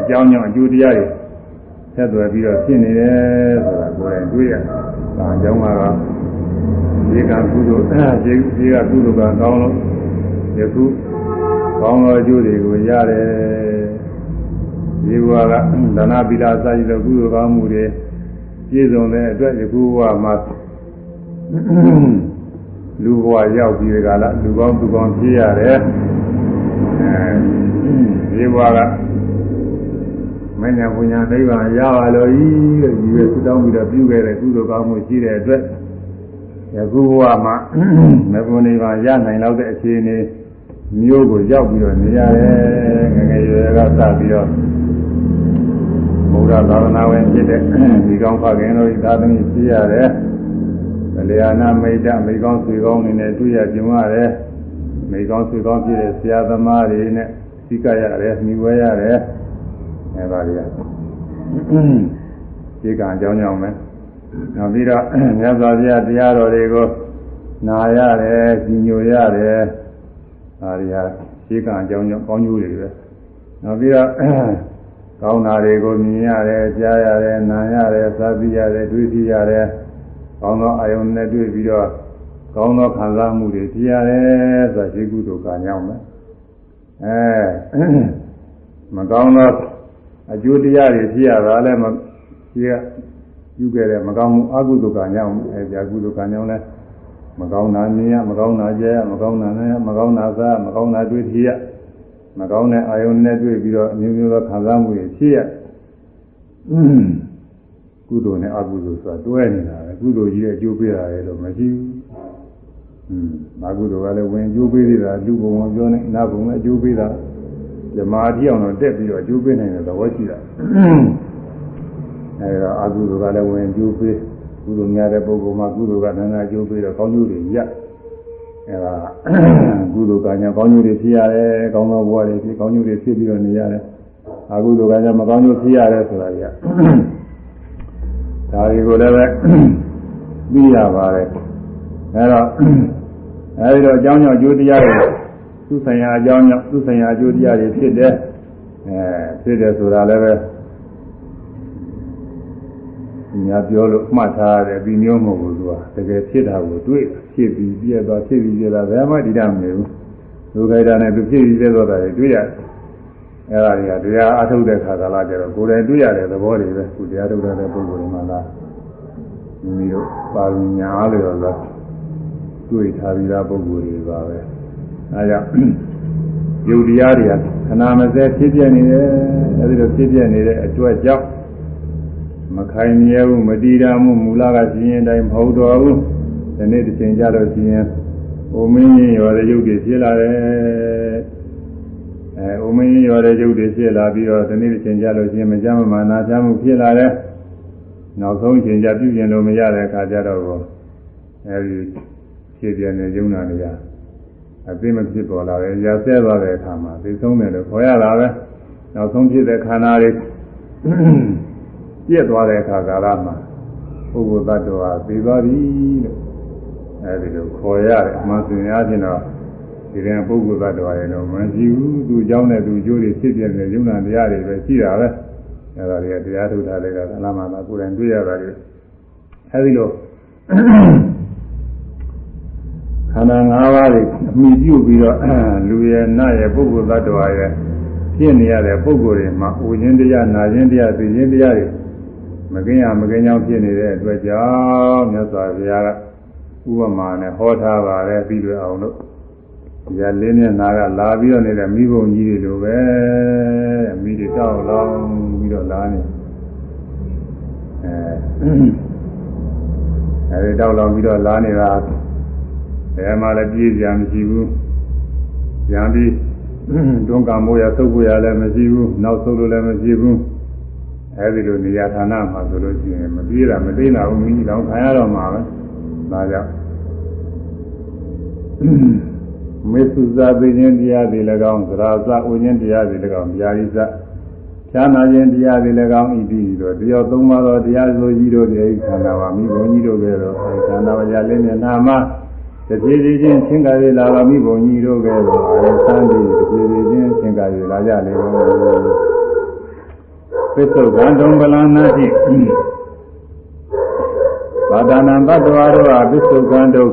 အကြောင်းကြောင့်အကျိုးတရားတွေဆက်သွယ်ပြီးတော့ဖြစ်နေတယ်ဆိုတာကိုယ်တိုင်တွေ့ရဒါအကြောင်းကတော့ဒီကကုသိုလ်အဲဒီဒီကကုသိုလ်ကကောင်းလို့ယခု ကောင်းသောအကျိုးတွေကိုရတယ်ဒီဘဝကဒါနပိလာစာရည်သောကုသိုလ်ကောင်းမှုတွေပြည့်စုံတဲ့အတွက်ယခုဘဝမှာလူဘဝရောက်ပြီးဒီကလာလူကောင်းသူကောင်းဖြစ်ရတယ်အဲဒီဘဝကမညာပညာနိဗ္ဗာန်ရပါလို့ဤလို့ဒီလိုသုတောင်းပြီးတော့ပြုခဲ့တဲ့ကုသိုလ်ကောင်းမှုရှိတဲ့အတွက်ယခုဘဝမှာမဂ္ဂနိဗ္ဗာန်ရနိုင်တော့တဲ့အခြေအနေ မျိုးကိုရောက်ပြီးတော့နေရတယ်ငငယ်ရွယ်ကစပြီးတော့ဘုရားသာသနာဝင်ဖြစ်တဲ့ဒီကောင်းဖခင်တို့ဤသာသမီဖြစ်ရတယ်ဗလျာနာမိတ်တမိကောင်းဆွေကောင်းနေနဲ့တွေ့ရကြုံရတယ်မိကောင်းဆွေကောင်းဖြစ်တဲ့ဆရာသမားတွေနဲ့သိကရတယ်မြှဝဲရတယ်အဲပါလေဒီကံအကြောင်းကြောင့်ပဲနောက်ပြီးတော့မြတ်စွာဘုရားတရားတော်တွေကိုနာရတယ်ကြီးညိုရတယ် ဒါတွေဟာရှိကံအကြောင်းကြောင့်ကောင်းကျိုးတွေပဲနောက်ပြီးတော့ကောင်းတာတွေကိုမြင်ရတယ်ကြားရတယ်နားရတယ်စားသိရတယ်တွေးသိရတယ်ကောင်းသောအာယုန်နဲ့တွေ့ပြီးတော့ကောင်းသောခံစားမှုတွေဖြစ်ရတယ်ဆိုတာရှိကုသိုလ်ကံကြောင့်ပဲအဲမကောင်းသောအကျိုးတရားတွေဖြစ်ရတာလည်းမရှိရယူခဲ့တဲ့မကောင်းမှုအကုသိုလ်ကံကြောင့်အဲကြာကုသိုလ်ကံကြောင့်လည်း မကောင်းတာမြင်ရမကောင်းတာကြဲရမကောင်းတာနဲ့မကောင်းတာစားမကောင်းတာတွေ့ထရမကောင်းတဲ့အာယုန်နဲ့တွေ့ပြီးတော့အမျိုးမျိုးသောခံစားမှုတွေဖြစ်ရကုသိုလ်နဲ့အကုသိုလ်ဆိုတာတွဲနေတာပဲကုသိုလ်ကြီးရဲ့အကျိုးပေးတာလေလို့မရှိဘူး။อืมအကုသိုလ်ကလည်းဝင်အကျိုးပေးသေးတာလူဘုံကပြောနေနာဘုံကအကျိုးပေးတာဇမာတိအောင်တော့တက်ပြီးတော့အကျိုးပေးနိုင်တဲ့သဘောရှိတာ။အဲဒါအကုသိုလ်ကလည်းဝင်အကျိုးပေး ကုသိုလ်များတဲ့ပုဂ္ဂိုလ်မှာကုသိုလ်ကနာနာအကျိုးပေးတော့ကောင်းကျိုးတွေရအဲဒါကုသိုလ်ကညာကောင်းကျိုးတွေဖြစ်ရတယ်ကောင်းသောဘဝတွေဖြစ်ကောင်းကျိုးတွေဖြစ်ပြီးတော့နေရတယ်အကုသိုလ်ကညာမကောင်းကျိုးဖြစ်ရတယ်ဆိုတာကြီးဒါတွေကိုလည်းပဲသိရပါတယ်အဲတော့အဲဒီတော့အကြောင်းကြောင့်အကျိုးတရားတွေသူဆိုင်ရာအကြောင်းကြောင့်သူဆိုင်ရာအကျိုးတရားတွေဖြစ်တယ်အဲဖြစ်တယ်ဆိုတာလည်းပဲ ညာပြောလို့မှတ်ထားရတယ်ဒီမျိုးမဟုတ်ဘူးသူကတကယ်ဖြစ်တာကိုတွေ့ဖြစ်ပြီးပြည့်သွားဖြစ်ပြီးပြည့်သွားဘယ်မှတိရမနေဘူးလူခိုက်တာနဲ့သူဖြစ်ပြီးပြည့်သွားတာတွေတွေ့ရတယ်အဲ့ဒါတွေကတရားအထုတ်တဲ့ခါကလာကြတော့ကိုယ်တိုင်တွေ့ရတဲ့သဘောတွေပဲခုတရားထုတ်တဲ့ပုဂ္ဂိုလ်တွေမှလားမိမိတို့ပါဠိညာလို့ရောလားတွေ့ထားပြီးသားပုဂ္ဂိုလ်တွေပါပဲအဲကြောင့်ယုတ်တရားတွေကခဏမစဲဖြစ်ပြနေတယ်အဲဒီလိုဖြစ်ပြနေတဲ့အကျွတ်ကြောင့် မခိုင်မြဲဘူးမတည်တာမှုမူလကရှင်ရင်တိုင်းမဟုတ်တော့ဘူးဒီနေ့တစ်ချိန်ကြလို့ရှင်ရင်အိုမင်းရင်ရောတဲ့ယုတ်တွေဖြစ်လာတယ်အဲအိုမင်းရင်ရောတဲ့ယုတ်တွေဖြစ်လာပြီးတော့ဒီနေ့တစ်ချိန်ကြလို့ရှင်မကြမ်းမမာနာချမှုဖြစ်လာတယ်နောက်ဆုံးချိန်ကြပြုပြင်လို့မရတဲ့အခါကျတော့အဲဒီဖြစ်ပြနေယုံနာနေရအသိမဖြစ်ပေါ်လာတယ်ရာဆဲသွားတဲ့အခါမှာသိဆုံးတယ်လို့ခေါ်ရတာပဲနောက်ဆုံးဖြစ်တဲ့ခန္ဓာတွေ ပြည့်သွားတဲ့အခါကာလမှာပုဂ္ဂိုလ်သတ္တဝါသိသွားပြီလို့အဲဒီလိုခေါ်ရတယ်အမှန်စင်အားဖြင့်တော့ဒီရင်ပုဂ္ဂိုလ်သတ္တဝါရဲ့တော့မရှိဘူးသူเจ้าနဲ့သူကျိုးတွေဖြစ်ပြနေတဲ့ယုံနာတရားတွေပဲရှိတာပဲအဲဒါတွေကတရားထုတ်တာတွေကအလားမှသာကိုယ်တိုင်တွေ့ရတာတွေအဲဒီလိုခန္ဓာ၅ပါးတွေအမိပြုပြီးတော့လူရဲ့နတ်ရဲ့ပုဂ္ဂိုလ်သတ္တဝါရဲ့ဖြစ်နေရတဲ့ပုဂ္ဂိုလ်တွေမှာဥခြင်းတရားနာခြင်းတရားသိခြင်းတရားတွေ မကင်းရမကင်းကြောင်းဖြစ်နေတဲ့အတွက်ကြောင့်မြတ်စွာဘုရားကဥပမာနဲ့ဟောထားပါတယ်ပြီးလွယ်အောင်လို့ဒီကလေးမျက်နာကလာပြီးတော့နေတဲ့မိဘုံကြီးတွေလိုပဲမိတွေတောက်လောင်းပြီးတော့လာနေအဲအဲဒီတောက်လောင်းပြီးတော့လာနေတာဘယ်မှလည်းပြေးကြမရှိဘူး။ညာပြီးတွန်းကမိုးရသုတ်ဖို့ရလည်းမရှိဘူး။နောက်ဆုတ်လို့လည်းမရှိဘူး။ အဲဒီလိုနေရာဌာနမှာဆိုလို့ရှိရင်မပြေးတာမသိတာဘူးမိကြီးတောင်ခံရတော့မှာပဲ။ဒါကြောင့်မေသုဇာသိခြင်းတရားတွေ၎င်းသရာဇဥခြင်းတရားတွေ၎င်းဗျာရိဇဖြာနာခြင်းတရားတွေလည်းကောင်းဤပြီးတော့တယောက်သုံးပါးသောတရားဆိုကြီးတို့ရဲ့ခန္ဓာပါမိဘုံကြီးတို့ကဲတော့ခန္ဓာဝရလေးမျက်နှာမှာတပြေးပြေးချင်းချင်းကလေးလာပါမိဘုံကြီးတို့ကဲတော့အဲဆန်းပြီးတပြေးပြေးချင်းချင်းကလေးလာကြလေတော့ ပစ္စုကံတုံပလနာတိဘာဒနာဘတ်တော်တို့ဟာပစ္စုကံတုံ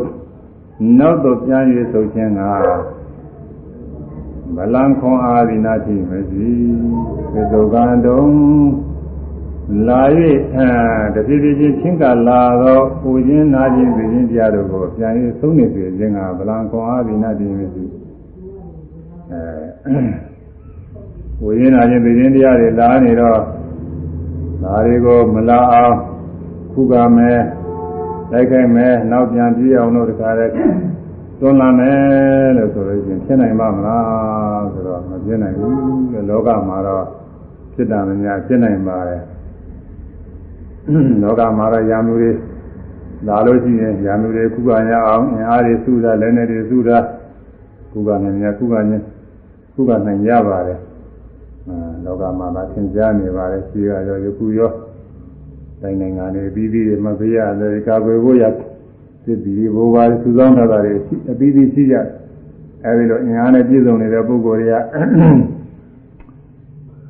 နောက်တော့ပြန်ရဆုတ်ခြင်းကဗလံခွန်အာရိနာတိမရှိပစ္စုကံတုံလာ၍အဲတဖြည်းဖြည်းချင်းချင်းကလာတော့ပူခြင်းနာခြင်းသိခြင်းတရားတို့ကိုပြန်ရဆုံးနေစေခြင်းကဗလံခွန်အာရိနာတိမရှိအဲ ဝိညာဉ်နာခြင်းသိခြင်းတရားတွေလာနေတော့ဒါတွေကိုမလာအောင်ခုကမယ်လိုက်ခိုက်မယ်နောက်ပြန်ပြေးအောင်လို့တခါလဲတွန်းလာမယ်လို့ဆိုလို့ရှိရင်ဖြစ်နိုင်ပါမလားဆိုတော့မဖြစ်နိုင်ဘူးတဲ့လောကမှာတော့ဖြစ်တာမများဖြစ်နိုင်ပါတယ်လောကမှာတော့ယာမှုတွေလာလို့ရှိရင်ယာမှုတွေခုကရအောင်အင်အားတွေစုတာလည်းနဲ့တွေစုတာခုကနိုင်များခုကညခုကနိုင်ရပါတယ်အဲ လောကမှာသာသင်ကြားနေပါတယ်ရှိရရောယခုရောတိုင်းနိုင်ငံတွေပြီးပြီးမပေးရတယ်ကာကွယ်ဖို့ရစစ်ပြီးဘိုးဘာစုဆောင်းထားတာတွေအပြီးပြီးရှိကြအဲဒီလိုအင်အားနဲ့ပြည့်စုံနေတဲ့ပုဂ္ဂိုလ်တွေက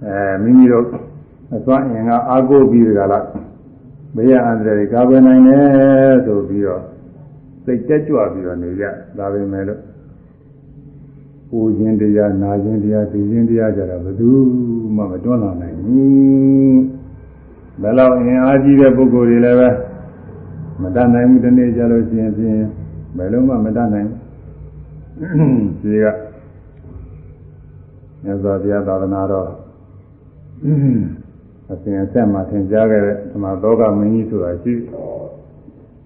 အဲမိမိတို့အစွမ်းအင်ကအားကိုးပြီးကြလားဘေးရအန္တရာယ်ကာကွယ်နိုင်တယ်ဆိုပြီးတော့စိတ်တက်ကြွပြီးတော့နေကြဒါပဲမဲ့လို့ ပူခြင်းတရားနာခြင်းတရားသိခြင်းတရားကြတာဘယ်သူမှမတွန်းလာနိုင်ဘူးဘယ်လောက်အင်အားကြီးတဲ့ပုဂ္ဂိုလ်တွေလည်းပဲမတတ်နိုင်ဘူးဒီနေ့ကြလို့ရှိရင်ဖြင့်ဘယ်လုံးမှမတတ်နိုင်ဘူးဒီကမြတ်စွာဘုရားသာသနာတော်အစဉ်အဆက်မှာသင်ကြားခဲ့တဲ့ဓမ္မသောကမင်းကြီးဆိုတာရှိ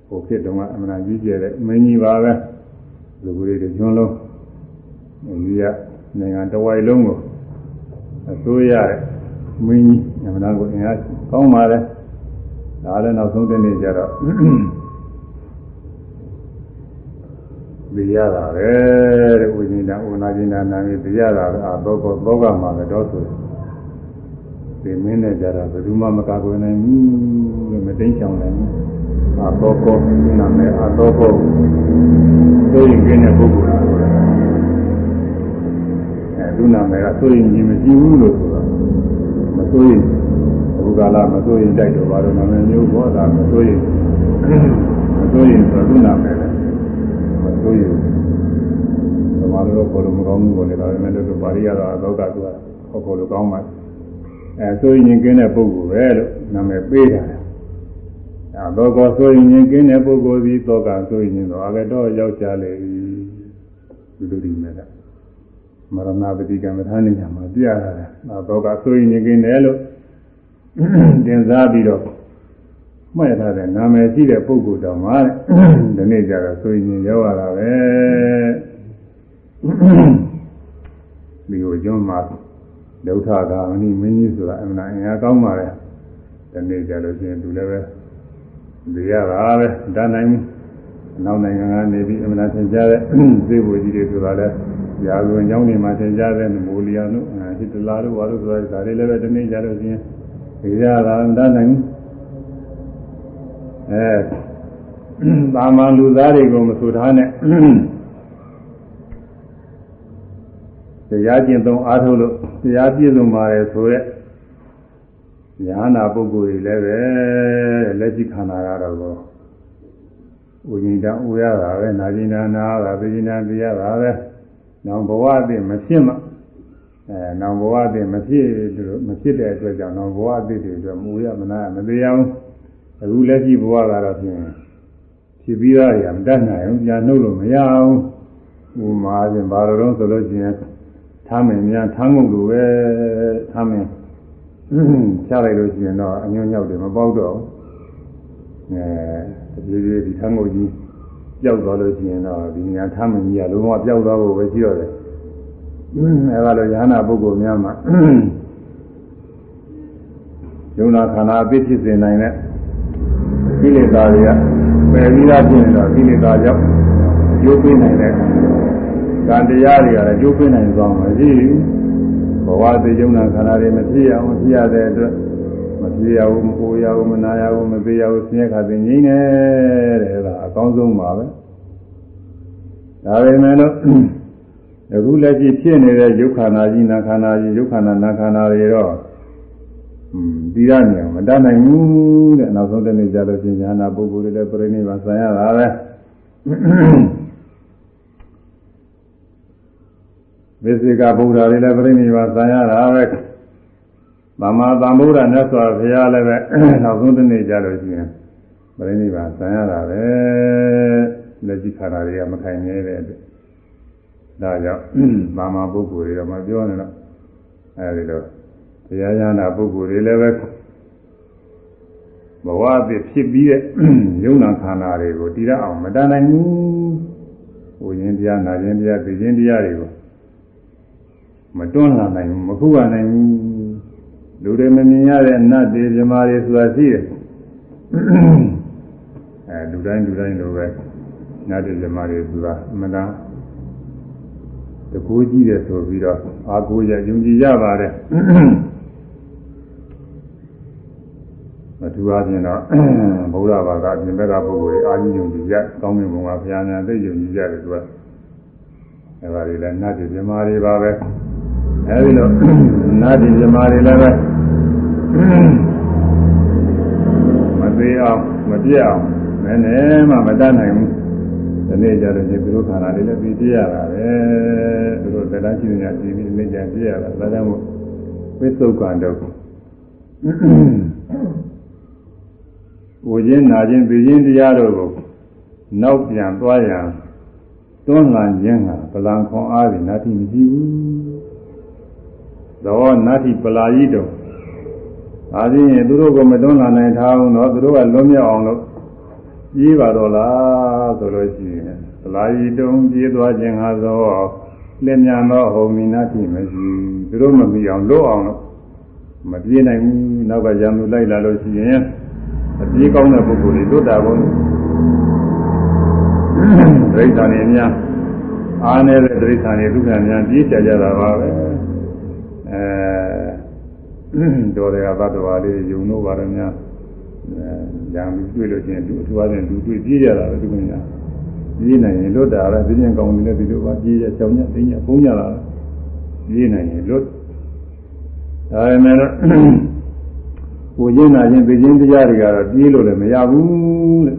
ဟိုဖြစ်တုန်းကအမှန်ကြီးကျယ်တဲ့မင်းကြီးပါပဲလူကြီးတွေကျွန်းလုံး ဒီကနိုင်ငံတဝိုက်လုံးကိုအစိုးရတဲ့မင်းကြီးအမှန်ကိုအင်အားကောင်းပါလေဒါလည်းနောက်ဆုံးတဲ့နေ့ကျတော့သိရတာပဲတဲ့ဝိညာဉ်တဝနာကျင်နာနာပြီးသိရတာပဲအာသောကောသောကမှာလည်းတော့ဆိုဒီမင်းနဲ့ကြတာဘယ်သူမှမကာကွယ်နိုင်ဘူးလို့မသိချောင်နိုင်ဘူးအာသောကောနာမည်အာသောကောသိရင်ကျင်းတဲ့ပုဂ္ဂိုလ်အဲ သူနာမည်ကသိရင်ကြီးမရှိဘူးလို့ဆိုတာမသိရင်အခုကာလမသိရင်တိုက်တော့ဘာလို့နာမည်မျိုးပေါ်တာမသိရင်မသိရင်ဆိုသူနာမည်လည်းမသိရင်သမားတို့ဘောလုံးမကောင်းဘူးပေါ်လေဒါပေမဲ့တို့ပါဠိရတော့သောကသူကဟောဖို့လိုကောင်းပါအဲဆိုရင်ကျင်းတဲ့ပုဂ္ဂိုလ်ပဲလို့နာမည်ပေးတာအဲသောကောဆိုရင်ကျင်းတဲ့ပုဂ္ဂိုလ်ဒီသောကဆိုရင်တော့အကတော်ယောက်ျားလေဒီလိုဒီမဲ့က မရဏပတိကမ္မထာနေညာမှာပြရတာအဲသောကဆိုရင်ကျင်းတယ်လို့တင်စားပြီးတော့မှတ်ထားတဲ့နာမည်ရှိတဲ့ပုဂ္ဂိုလ်တော်မှာဒီနေ့ကျတော့ဆိုရင်ရောက်ရတာပဲဒီကိုကျွန်းမှာဒုဋ္ဌဂာမဏိမင်းကြီးဆိုတာအမှန်အင်အားကောင်းပါလေဒီနေ့ကျလို့ချင်းသူလည်းပဲဒီရတာပဲဒါနိုင်အနောက်နိုင်ငံကနေပြီးအမှန်သင်ကြားတဲ့သေဘုကြီးတွေဆိုတာလည်း ရာဇဝင်ကျောင်းတွေမှာသင်ကြားတဲ့မိုလီယာတို့ဟစ်တလာတို့ဘာလို့ဆိုတာဒါတွေလည်းပဲဒီနေ့ကျလို့ချင်းဒီရတာဒါနိုင်အဲသာမန်လူသားတွေကိုမဆိုထားနဲ့တရားကျင့်သုံးအားထုတ်လို့တရားပြည့်စုံပါတယ်ဆိုရက်ညာနာပုဂ္ဂိုလ်တွေလည်းပဲလက်ရှိခန္ဓာကတော့ဥညင်တဥရတာပဲနာကျင်နာနာတာသိကျင်နာသိရတာပဲ နောင်ဘဝအသိမဖြစ်မှအဲနောင်ဘဝအသိမဖြစ်လို့မဖြစ်တဲ့အတွက်ကြောင့်နောင်ဘဝအသိတွေအတွက်မူရမနာမသေးအောင်အခုလက်ရှိဘဝကတော့ဖြင့်ဖြစ်ပြီးသားရမတတ်နိုင်ဘူးပြန်နှုတ်လို့မရအောင်ဥမာချင်းဘာလို့ဆိုလို့ချင်းထားမယ်များထားငုတ်လိုပဲထားမယ်ချလိုက်လို့ရှိရင်တော့အညွန့်ညောက်တယ်မပေါက်တော့အဲဒီဒီဒီထားငုတ်ကြီး ပျောက်သွားလို့ရှိရင်တော့ဒီညာထားမယ်ကြီးကလုံးဝပျောက်သွားဖို့ပဲရှိတော့တယ်အဲဒါလိုရဟနာပုဂ္ဂိုလ်များမှာယုံနာခန္ဓာအပြစ်ဖြစ်စေနိုင်တဲ့ကိလေသာတွေကပယ်ပြီးသားဖြစ်နေတော့ကိလေသာကြောင့်ကျိုးပေးနိုင်တဲ့ကံတရားတွေကလည်းကျိုးပေးနိုင်သွားမှာရှိဘူးဘဝသိယုံနာခန္ဓာတွေမဖြစ်အောင်ဖြစ်ရတဲ့အတွက်မဖြစ်ရဘူးမပူရဘူးမနာရဘူးမသေးရဘူးဆင်းရဲခါသိငြိမ့်နေတဲ့အဲ့ဒါအ ကောင်းဆုံးပါပဲဒါပေမဲ့လို့အခုလက်ရှိဖြစ်နေတဲ့ယုတ်ခန္ဓာကြီးနာခန္ဓာကြီးယုတ်ခန္ဓာနာခန္ဓာတွေတော့อืมဒီရနေအောင်မတတ်နိုင်ဘူးတဲ့နောက်ဆုံးတစ်နေ့ကျတော့ရှင်ညာနာပုဂ္ဂိုလ်တွေလည်းပြိဋိဘဆံရတာပဲမေစိကဗုဒ္ဓတွေလည်းပြိဋိဘဆံရတာပဲသမ္မာသမ္ဗုဒ္ဓမြတ်စွာဘုရားလည်းပဲနောက်ဆုံးတစ်နေ့ကျတော့ရှင် ပြိဋိဘဆံရတာပဲလက်ရှိခန္ဓာတွေကမခိုင်နေတဲ့အတွက်ဒါကြောင့်မာမပုဂ္ဂိုလ်တွေတော့မပြောနဲ့တော့အဲဒီလိုတရားရနာပုဂ္ဂိုလ်တွေလည်းပဲဘဝအဖြစ်ဖြစ်ပြီးတဲ့ယုံနာခန္ဓာတွေကိုတည်ရအောင်မတန်နိုင်ဘူးဟိုရင်တရားနာခြင်းတရားသိခြင်းတရားတွေကိုမတွန်းလာနိုင်ဘူးမခုရနိုင်ဘူးလူတွေမမြင်ရတဲ့နတ်တွေမြမာတွေဆိုတာရှိတယ်အဲ လူတိုင်းလူတိုင်းလိုပဲနတ်တွေမြမာတွေဆိုတာအမှန်တန်တကူကြီးတယ်ဆိုပြီးတော့အာကိုရယုံကြည်ရပါတယ်မထူအားဖြင့်တော့ဗုဒ္ဓဘာသာပြင်ဘက်ကပုဂ္ဂိုလ်တွေအာကြီးယုံကြည်ရကောင်းမြတ်ဘုံကဘုရားများသိယုံကြည်ရတယ်သူကအဲပါလေလည်းနတ်ပြည်မြမာတွေပါပဲအဲဒီလိုနတ်ပြည်မြမာတွေလည်းပဲမသေးအောင်မပြည့်အောင် နည်းနည်းမှမတတ်နိုင်ဘူးဒီနေ့ကျတော့ဒီသူတို့ခန္ဓာလေးလည်းပြီးပြရတာပဲသူတို့တရားရှိနေကြပြီးပြီးနေ့ကျပြရတာဒါကြောင့်မို့ဝိသုက္ကံတော့ဝိခြင်းနာခြင်းသိခြင်းတရားတို့ကိုနောက်ပြန်သွားရန်တွန်းလှန်ခြင်းကပလံခွန်အားဖြင့်နာတိမရှိဘူးသောနာတိပလာယိတုဒါဖြင့်သူတို့ကမတွန်းလှန်နိုင်ထားဘူးတော့သူတို့ကလွတ်မြောက်အောင်လို့ ပြေးပါတော့လားဆိုလို့ရှိရင်ပလာယိတုံပြေးသွားခြင်းဟာသောလက်မြန်သောဟောမိနာတိမရှိသူတို့မမီအောင်လွတ်အောင်လို့မပြေးနိုင်ဘူးနောက်ကရံသူလိုက်လာလို့ရှိရင်အပြေးကောင်းတဲ့ပုဂ္ဂိုလ်တွေလွတ်တာဘုန်းဒိဋ္ဌာနေများအားနေတဲ့ဒိဋ္ဌာနေဒုက္ခများပြေးချကြတာပါပဲအဲတော်တွေကသတ္တဝါလေးယုံလို့ပါတယ်များအဲ ညာလူတွေ့လို့ချင်းလူအထူးအချင်းလူတွေ့ပြေးကြတာပဲဒီကညာပြေးနိုင်ရင်လွတ်တာပဲသိဉ္ဇကောင်းနေလည်းဒီလိုပါပြေးရချောင်းညသိဉ္ဇပုံးကြတာပြေးနိုင်ရင်လွတ်ဒါပေမဲ့ကိုရင်းနာခြင်းသိခြင်းတရားတွေကတော့ပြေးလို့လည်းမရဘူးတဲ့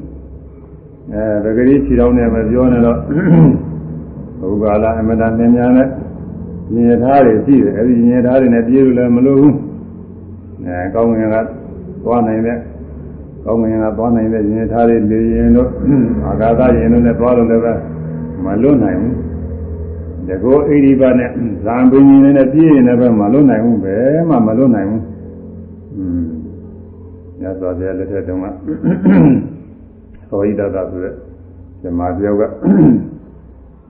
အဲပဂရိခြေတော်နဲ့မပြောနဲ့တော့ဘုရားလာအမတန်မြင်များနဲ့ရင်ရထားတွေရှိတယ်အဲဒီရင်ရထားတွေနဲ့ပြေးလို့လည်းမလို့ဘူးအဲကောင်းငင်ကသွားနိုင်တဲ့ ကောင်းငင်ကသွားနိုင်တဲ့ရင်ရထားတွေလေရင်တို့အာဂါသရင်တို့နဲ့သွားလို့လည်းပဲမလွတ်နိုင်ဘူးတကောဣရိပနဲ့ဇံပင်ရင်နဲ့ပြေးရင်လည်းမလွတ်နိုင်ဘူးပဲမှမလွတ်နိုင်ဘူးอืมညသောပြလက်ထက်တုန်းကသောဟိတတဆိုတဲ့ဇမားပြောက်က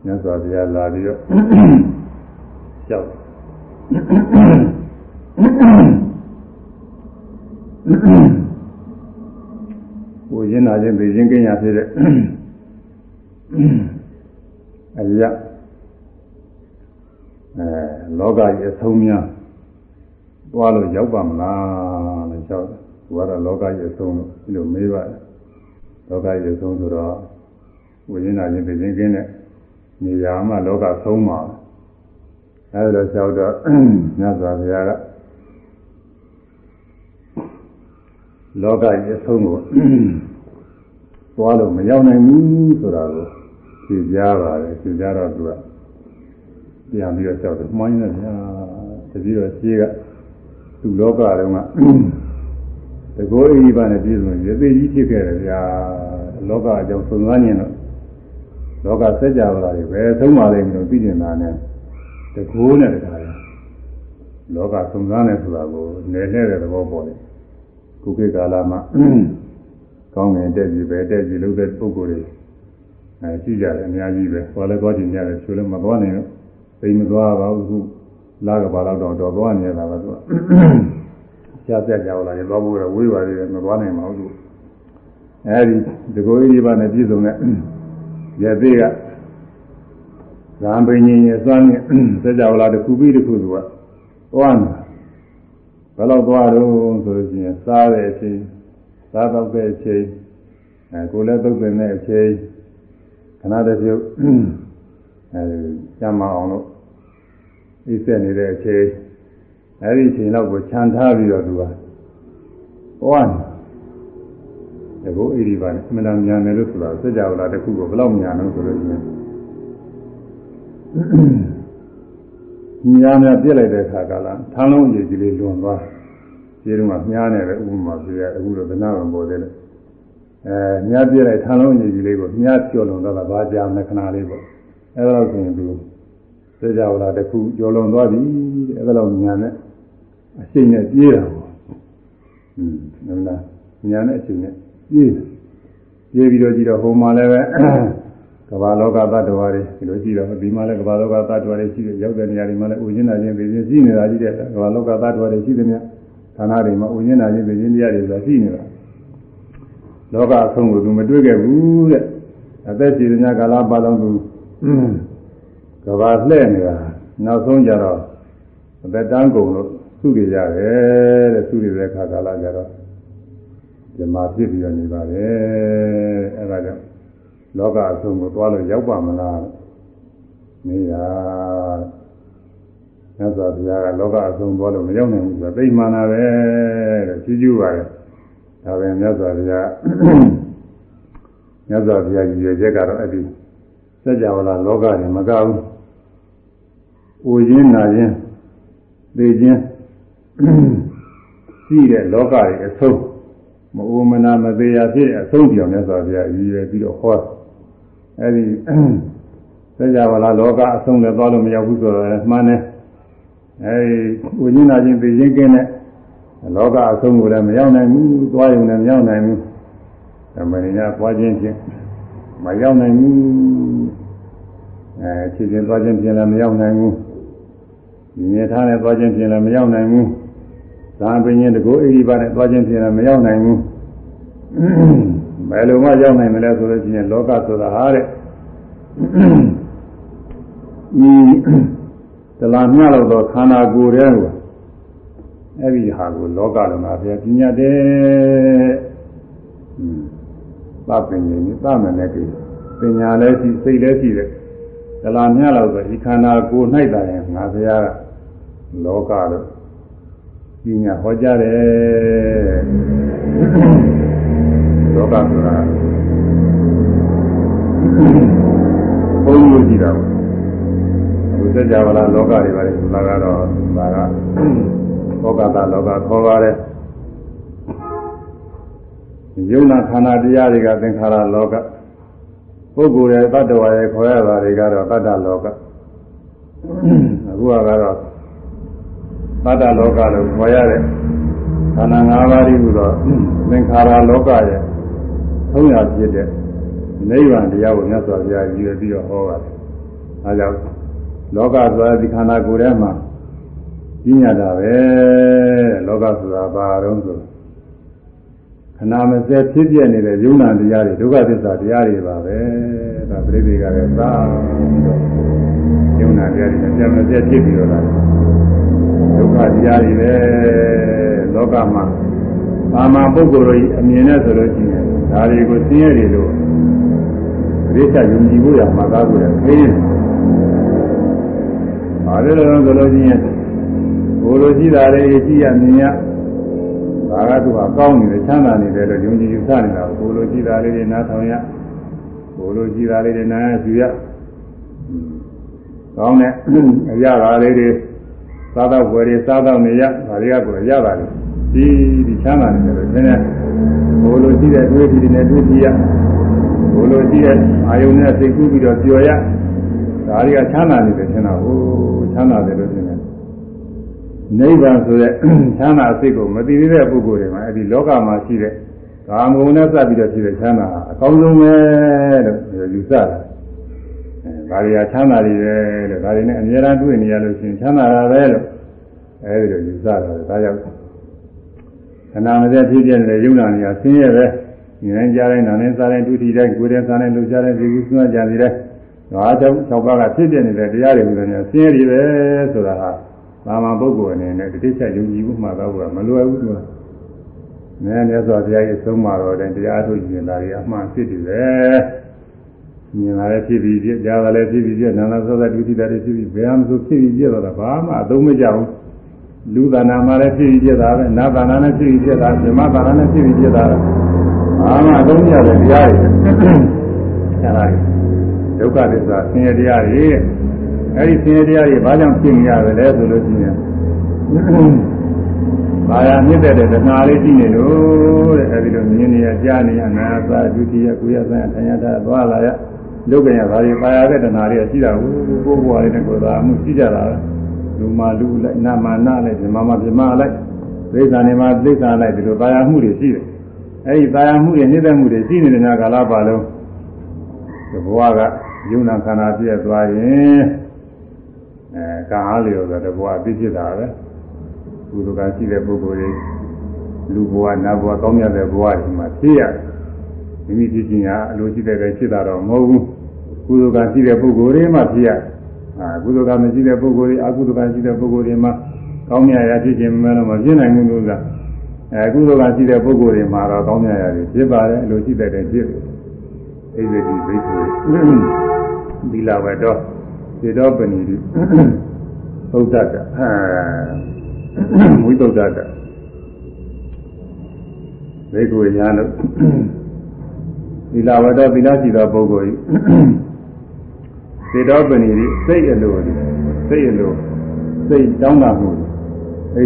ညသောပြလာပြီးတော့ကြောက် ကိုရင်းနာခြင်းသိခြင်းကင်းရဖြစ်တဲ့အရာအဲလောကကြီးအဆုံးများသွားလို့ရောက်ပါမလားလို့ကြောက်တယ်သူကတော့လောကကြီးအဆုံးလို့ဒီလိုမေးပါတယ်လောကကြီးအဆုံးဆိုတော့ဝိညာဉ်နာခြင်းသိခြင်းကင်းတဲ့နေရာမှာလောကဆုံးပါအဲဒီလိုကြောက်တော့မြတ်စွာဘုရားက လောကကြီးအဆုံးကိုသွားလို့မရောက်နိုင်ဘူးဆိုတာကိုသိကြပါတယ်သိကြတော့သူကပြန်ပြီးတော့ကြောက်တယ်မှိုင်းနေဗျာတတိတော့ရှိကသူလောကတုန်းကတကောအိဒီပါနဲ့ပြည့်စုံရေသေးကြီးဖြစ်ခဲ့တယ်ဗျာလောကအကြောင်းသုံးသပ်ရင်တော့လောကစัจ java တွေပဲသုံးပါလိမ့်မယ်လို့သိကျင်တာနဲ့တကောနဲ့တခါလဲလောကသုံးသပ်နေဆိုတာကိုနယ်နေတဲ့သဘောပေါ်တယ် ကုကိကာလမှာကောင်းငင်တက်ကြည့်ပဲတက်ကြည့်လို့တဲ့ပုံကိုယ်တွေအဲရှိကြတယ်အများကြီးပဲဟောလည်းသွားကြည့်ကြတယ်ချိုးလည်းမသွားနိုင်တော့သိမသွားပါဘူးခုလာကဘာတော့တော့သွားနေတာပါသူကရှားဆက်ကြလာရင်သွားဖို့တော့ဝေးပါသေးတယ်မသွားနိုင်ပါဘူးသူအဲဒီဒီကိုကြီးပါနဲ့ပြည့်စုံတဲ့ရသေးကဇာံပင်ကြီးရဲ့စွမ်းနဲ့စကြဝဠာတစ်ခုပြီးတစ်ခုသူကသွားနေ ဘယ်လောက်သွားတော့ဆိုလို့ရှိရင်စားတဲ့အချိန်စားတော့တဲ့အချိန်အဲကိုယ်လည်းသုတ်ပင်တဲ့အချိန်ခဏတစ်ပြုတ်အဲကျမ်းမအောင်လို့ဣစက်နေတဲ့အချိန်အဲဒီအချိန်တော့ကိုခြံထားပြီးတော့သူကသွားနေဒါကိုဣရိပါနဲ့အမှန်တမ်းမြန်တယ်လို့ဆိုတာစကြဝဠာတစ်ခုကိုဘယ်လောက်မြန်လို့ဆိုလို့ရှိရင် ညာများပြစ်လိုက်တဲ့အခါကလာထမ်းလုံးကြီးကြီးလေးလွန်သွားခြေတုံးကမြားနေတယ်ဥပမာပြရအခုတော့ကနာမပေါ်သေးတယ်အဲမြားပြစ်လိုက်ထမ်းလုံးကြီးကြီးလေးကိုမြားကျော်လွန်သွားတာဘာကြောင်လဲခဏလေးပေါ့အဲဒါတော့ဆိုရင်သူစကြဝဠာတစ်ခုကျော်လွန်သွားပြီအဲဒါတော့ညာနဲ့အရှိန်နဲ့ပြေးတာပေါ့อืมဟုတ်လားညာနဲ့အရှိန်နဲ့ပြေးပြေးပြီးတော့ကြည့်တော့ဟိုမှာလည်းပဲ ကမ္ဘာလောကသတ္တဝါတွေဒီလိုရှိတော့ဒီမှာလည်းကမ္ဘာလောကသတ္တဝါတွေရှိတယ်ရောက်တဲ့နေရာတွေမှာလည်းဥကျင်နာချင်းသိချင်းရှိနေတာကြီးတဲ့ကမ္ဘာလောကသတ္တဝါတွေရှိတယ်များဌာနတွေမှာဥကျင်နာချင်းသိချင်းတရားတွေဆိုတာရှိနေတာလောကအဆုံးကိုသူမတွေ့ခဲ့ဘူးတဲ့အသက်ရှင်နေတဲ့ကာလပတ်လုံးသူကဘာလှဲ့နေတာနောက်ဆုံးကြတော့အသက်တန်းကုန်လို့သူ့တွေရတယ်တဲ့သူ့တွေတဲ့ခါကာလကြတော့ဇမာဖြစ်ပြီးတော့နေပါတယ်အဲဒါကြောင့် လောကအဆုံးကိုသွားလို့ရောက်ပါမလားနေတာမြတ်စွာဘုရားကလောကအဆုံးသွားလို့မရောက်နိုင်ဘူးဆိုတာသိမှန်တာပဲတဲ့ကြီးကျူးပါတယ်ဒါပဲမြတ်စွာဘုရားမြတ်စွာဘုရားကြီးရဲ့ချက်ကတော့အဲ့ဒီစัจ java လာလောကတွေမကဘူး။အိုရင်းနာရင်းသိခြင်းရှိတဲ့လောကတွေအဆုံးမအိုမနာမသေးရဖြစ်အဆုံးပြောင်မြတ်စွာဘုရားရည်ရွယ်ပြီးတော့ဟော အဲ့ဒီစัจ java လာလောကအဆုံးလည်းသွားလို့မရောက်ဘူးဆိုတော့မှန်းတယ်။အဲဒီဝိညာဉ်နာချင်းသိခြင်းကင်းတဲ့လောကအဆုံးကိုလည်းမရောက်နိုင်ဘူးသွားရုံနဲ့မရောက်နိုင်ဘူး။ဓမ္မရင်းကသွားခြင်းဖြင့်မရောက်နိုင်ဘူးအဲခြေချင်းသွားခြင်းဖြင့်လည်းမရောက်နိုင်ဘူးမြင်ထားနဲ့သွားခြင်းဖြင့်လည်းမရောက်နိုင်ဘူးသာပင်ရင်တကူအိဒီပါနဲ့သွားခြင်းဖြင့်လည်းမရောက်နိုင်ဘူး ဘယ်လိုမှရောက်နိုင်မလဲဆိုလို့ရှိရင်လောကဆိုတာဟာတဲ့ဒီတလာမြလို့တော့ခန္ဓာကိုယ်ရဲ့ကိုအဲ့ဒီဟာကိုလောကလုံးကဘယ်ပညာတဲ့သပင်ရင်သမယ်နဲ့ကိပညာလည်းရှိစိတ်လည်းရှိတယ်ဒလာမြလို့ဆိုဒီခန္ဓာကိုယ်၌တိုင်ငါဘုရားကလောကလို့ပညာဟောကြားတယ် လောကဆိုတာဘုန်းကြီးကြည့်တာဘုရားကြာဝလာလောကတွေပါလေဒါကတော့ဒါကလောကတာလောကခေါ်ပါတယ်ယုံနာခန္ဓာတရားတွေကသင်္ခါရလောကပုဂ္ဂိုလ်ရဲ့တ attva ရဲ့ခေါ်ရတာတွေကတော့တတ္တလောကအခုကတော့တတ္တလောကလို့ခေါ်ရတဲ့ခန္ဓာ၅ပါးဒီဟူသောသင်္ခါရလောကရဲ့ သုံးရဖြစ်တဲ့နိဗ္ဗာန်တရားကိုမြတ်စွာဘုရားရည်ရွယ်ပြီးတော့ဟောပါတယ်။အဲကြောင့်လောကဆိုတာဒီခန္ဓာကိုယ်ထဲမှာကြီးညာတာပဲလောကဆိုတာဘာတော့ဆိုခဏမစဲဖြစ်ပြနေတဲ့ယုံနာတရားတွေဒုက္ခသစ္စာတရားတွေပါပဲဒါပြိတိကလည်းသာပြီးတော့ယုံနာတရားတွေပြန်မစဲဖြစ်ပြီးတော့လာဒုက္ခတရားတွေပဲလောကမှာသာမန်ပုဂ္ဂိုလ်တို့အမြင်နဲ့ဆိုလို့ရှိရင် ဒါတွေကိုသိရတယ်လို့ပြိဿယုံကြည်ဖို့ရမှာသားကိုလည်းခင်းပါတယ်လို့ဆိုလို့ရှိရင်ဘိုလ်လိုရှိတာတွေကြည့်ရမြင်ရဒါကသူကကောင်းနေတယ်ချမ်းသာနေတယ်လို့ယုံကြည်ယူဆနေတာဘိုလ်လိုရှိတာလေးတွေနားထောင်ရဘိုလ်လိုရှိတာလေးတွေနားရယူရကောင်းတဲ့အရာဓာလေးတွေစားတော့ဝယ်တွေစားတော့နေရဒါတွေကကိုရတာလေဒီဒီချမ်းသာနေတယ်လို့နည်းနည်း ဘိုလ်လိုရှိတဲ့တွေးကြည့်နေတွေးကြည့်ရဘိုလ်လိုရှိတဲ့အာယုန်နဲ့စိတ်ကူးပြီးတော့ကြော်ရဒါတွေကချမ်းသာနေတယ်ထင်တာဟိုချမ်းသာတယ်လို့ထင်တယ်နိဗ္ဗာန်ဆိုတဲ့ချမ်းသာအစိတ်ကိုမသိသေးတဲ့ပုဂ္ဂိုလ်တွေမှာအဲ့ဒီလောကမှာရှိတဲ့ကာမဂုဏ်နဲ့စပ်ပြီးတော့ရှိတဲ့ချမ်းသာအကောင်းဆုံးပဲလို့ယူဆတာအဲဒါတွေကချမ်းသာတွေပဲလို့ဒါတွေနဲ့အများအားတွေ့နေရလို့ရှိရင်ချမ်းသာတာပဲလို့အဲဒီလိုယူဆတာဒါကြောင့် ခဏမစက်ဖြစ်ပြနေတဲ့ယုံနာနေရာဆင်းရဲပဲဉာဏ်ကြားတိုင်းနာနဲ့စားတိုင်းဒုတိယတိုင်းကိုယ်တည်းစားတိုင်းလှုပ်ရှားတိုင်းဒီကုသကြကြတယ်ဒါကြောင့်၆ပါးကဖြစ်ပြနေတဲ့တရားတွေဟူတယ်ဆင်းရဲတွေပဲဆိုတာဟာသာမန်ပုဂ္ဂိုလ်အနေနဲ့တတိချက်ယုံကြည်မှုမှတော့ကမလွယ်ဘူးသူကနည်းနည်းဆိုတရားကြီးဆုံးမှာတော့တဲ့တရားထုတ်ရင်ဒါတွေအမှန်ဖြစ်တယ်ပဲမြင်လာတဲ့ဖြစ်ပြီးပြကြားလာတဲ့ဖြစ်ပြီးပြနာနာသောသာဒုတိယတဲ့ဖြစ်ပြီးဘယ်မှမဆိုဖြစ်ပြီးပြတော့ဘာမှအသုံးမကျဘူး လူသဏ္ဍာန်မှာလည်းဖြစ်ပြီးပြတာပဲနတ်သဏ္ဍာန်နဲ့ဖြစ်ပြီးပြတာဇမသဏ္ဍာန်နဲ့ဖြစ်ပြီးပြတာဘာမှအသုံးမကျတဲ့တရားတွေအဲဒါဒုက္ခသစ္စာဆင်းရဲတရားတွေအဲဒီဆင်းရဲတရားတွေဘာကြောင့်ဖြစ်နေရသလဲဆိုလို့ရှိရင်ဘာယာမြင့်တဲ့တဏှာလေးရှိနေလို့တဲ့အဲဒီလိုမြင်နေရကြားနေရနာသာဒုတိယကိုရသံအထယတာသွားလာရဒုက္ခရဘာတွေပါရတဲ့တဏှာတွေရှိတာကိုကိုယ်ဘဝလေးနဲ့ကိုယ်သာမှုရှိကြတာ လူမလူလိုက်နာမနာလိုက်ဓမ္မမဓမ္မလိုက်သိက္ခာနေမှာသိက္ခာလိုက်ဒီလိုပါရမှုတွေရှိတယ်အဲဒီပါရမှုတွေနှိမ့်သက်မှုတွေရှိနေတဲ့ကာလပါလုံးဒီဘဝကယုံနာခန္ဓာပြည့်သွားရင်အဲကံအားလျော်ဆိုတဲ့ဘဝပြည့်ဖြစ်တာပဲကုသိုလ်ကရှိတဲ့ပုဂ္ဂိုလ်တွေလူဘဝနတ်ဘဝကောင်းမြတ်တဲ့ဘဝဒီမှာဖြစ်ရတယ်မိမိဖြစ်ခြင်းကအလိုရှိတဲ့ပဲဖြစ်တာတော့မဟုတ်ဘူးကုသိုလ်ကရှိတဲ့ပုဂ္ဂိုလ်တွေမှဖြစ်ရ အာကုသိုလ်ကမရှိတဲ့ပုဂ္ဂိုလ်တွေအကုသိုလ်ကရှိတဲ့ပုဂ္ဂိုလ်တွေမှကောင်းမြတ်ရာဖြစ်ခြင်းမှတော့မဖြစ်နိုင်ဘူးလို့ကအဲကုသိုလ်ကရှိတဲ့ပုဂ္ဂိုလ်တွေမှာတော့ကောင်းမြတ်ရာတွေဖြစ်ပါတယ်အလိုရှိတဲ့တဲ့ဖြစ်တယ်ဣဇတိဘိက္ခုသီလဝတ္တောသေတောပဏိတိသုဒ္ဓတဝိသုဒ္ဓတဘိက္ခုညာလို့သီလဝတ္တောသီလရှိသောပုဂ္ဂိုလ် သေတောပဏိတိစိတ်အလိုစိတ်အလိုစိတ်တောင်းတာမှုဣ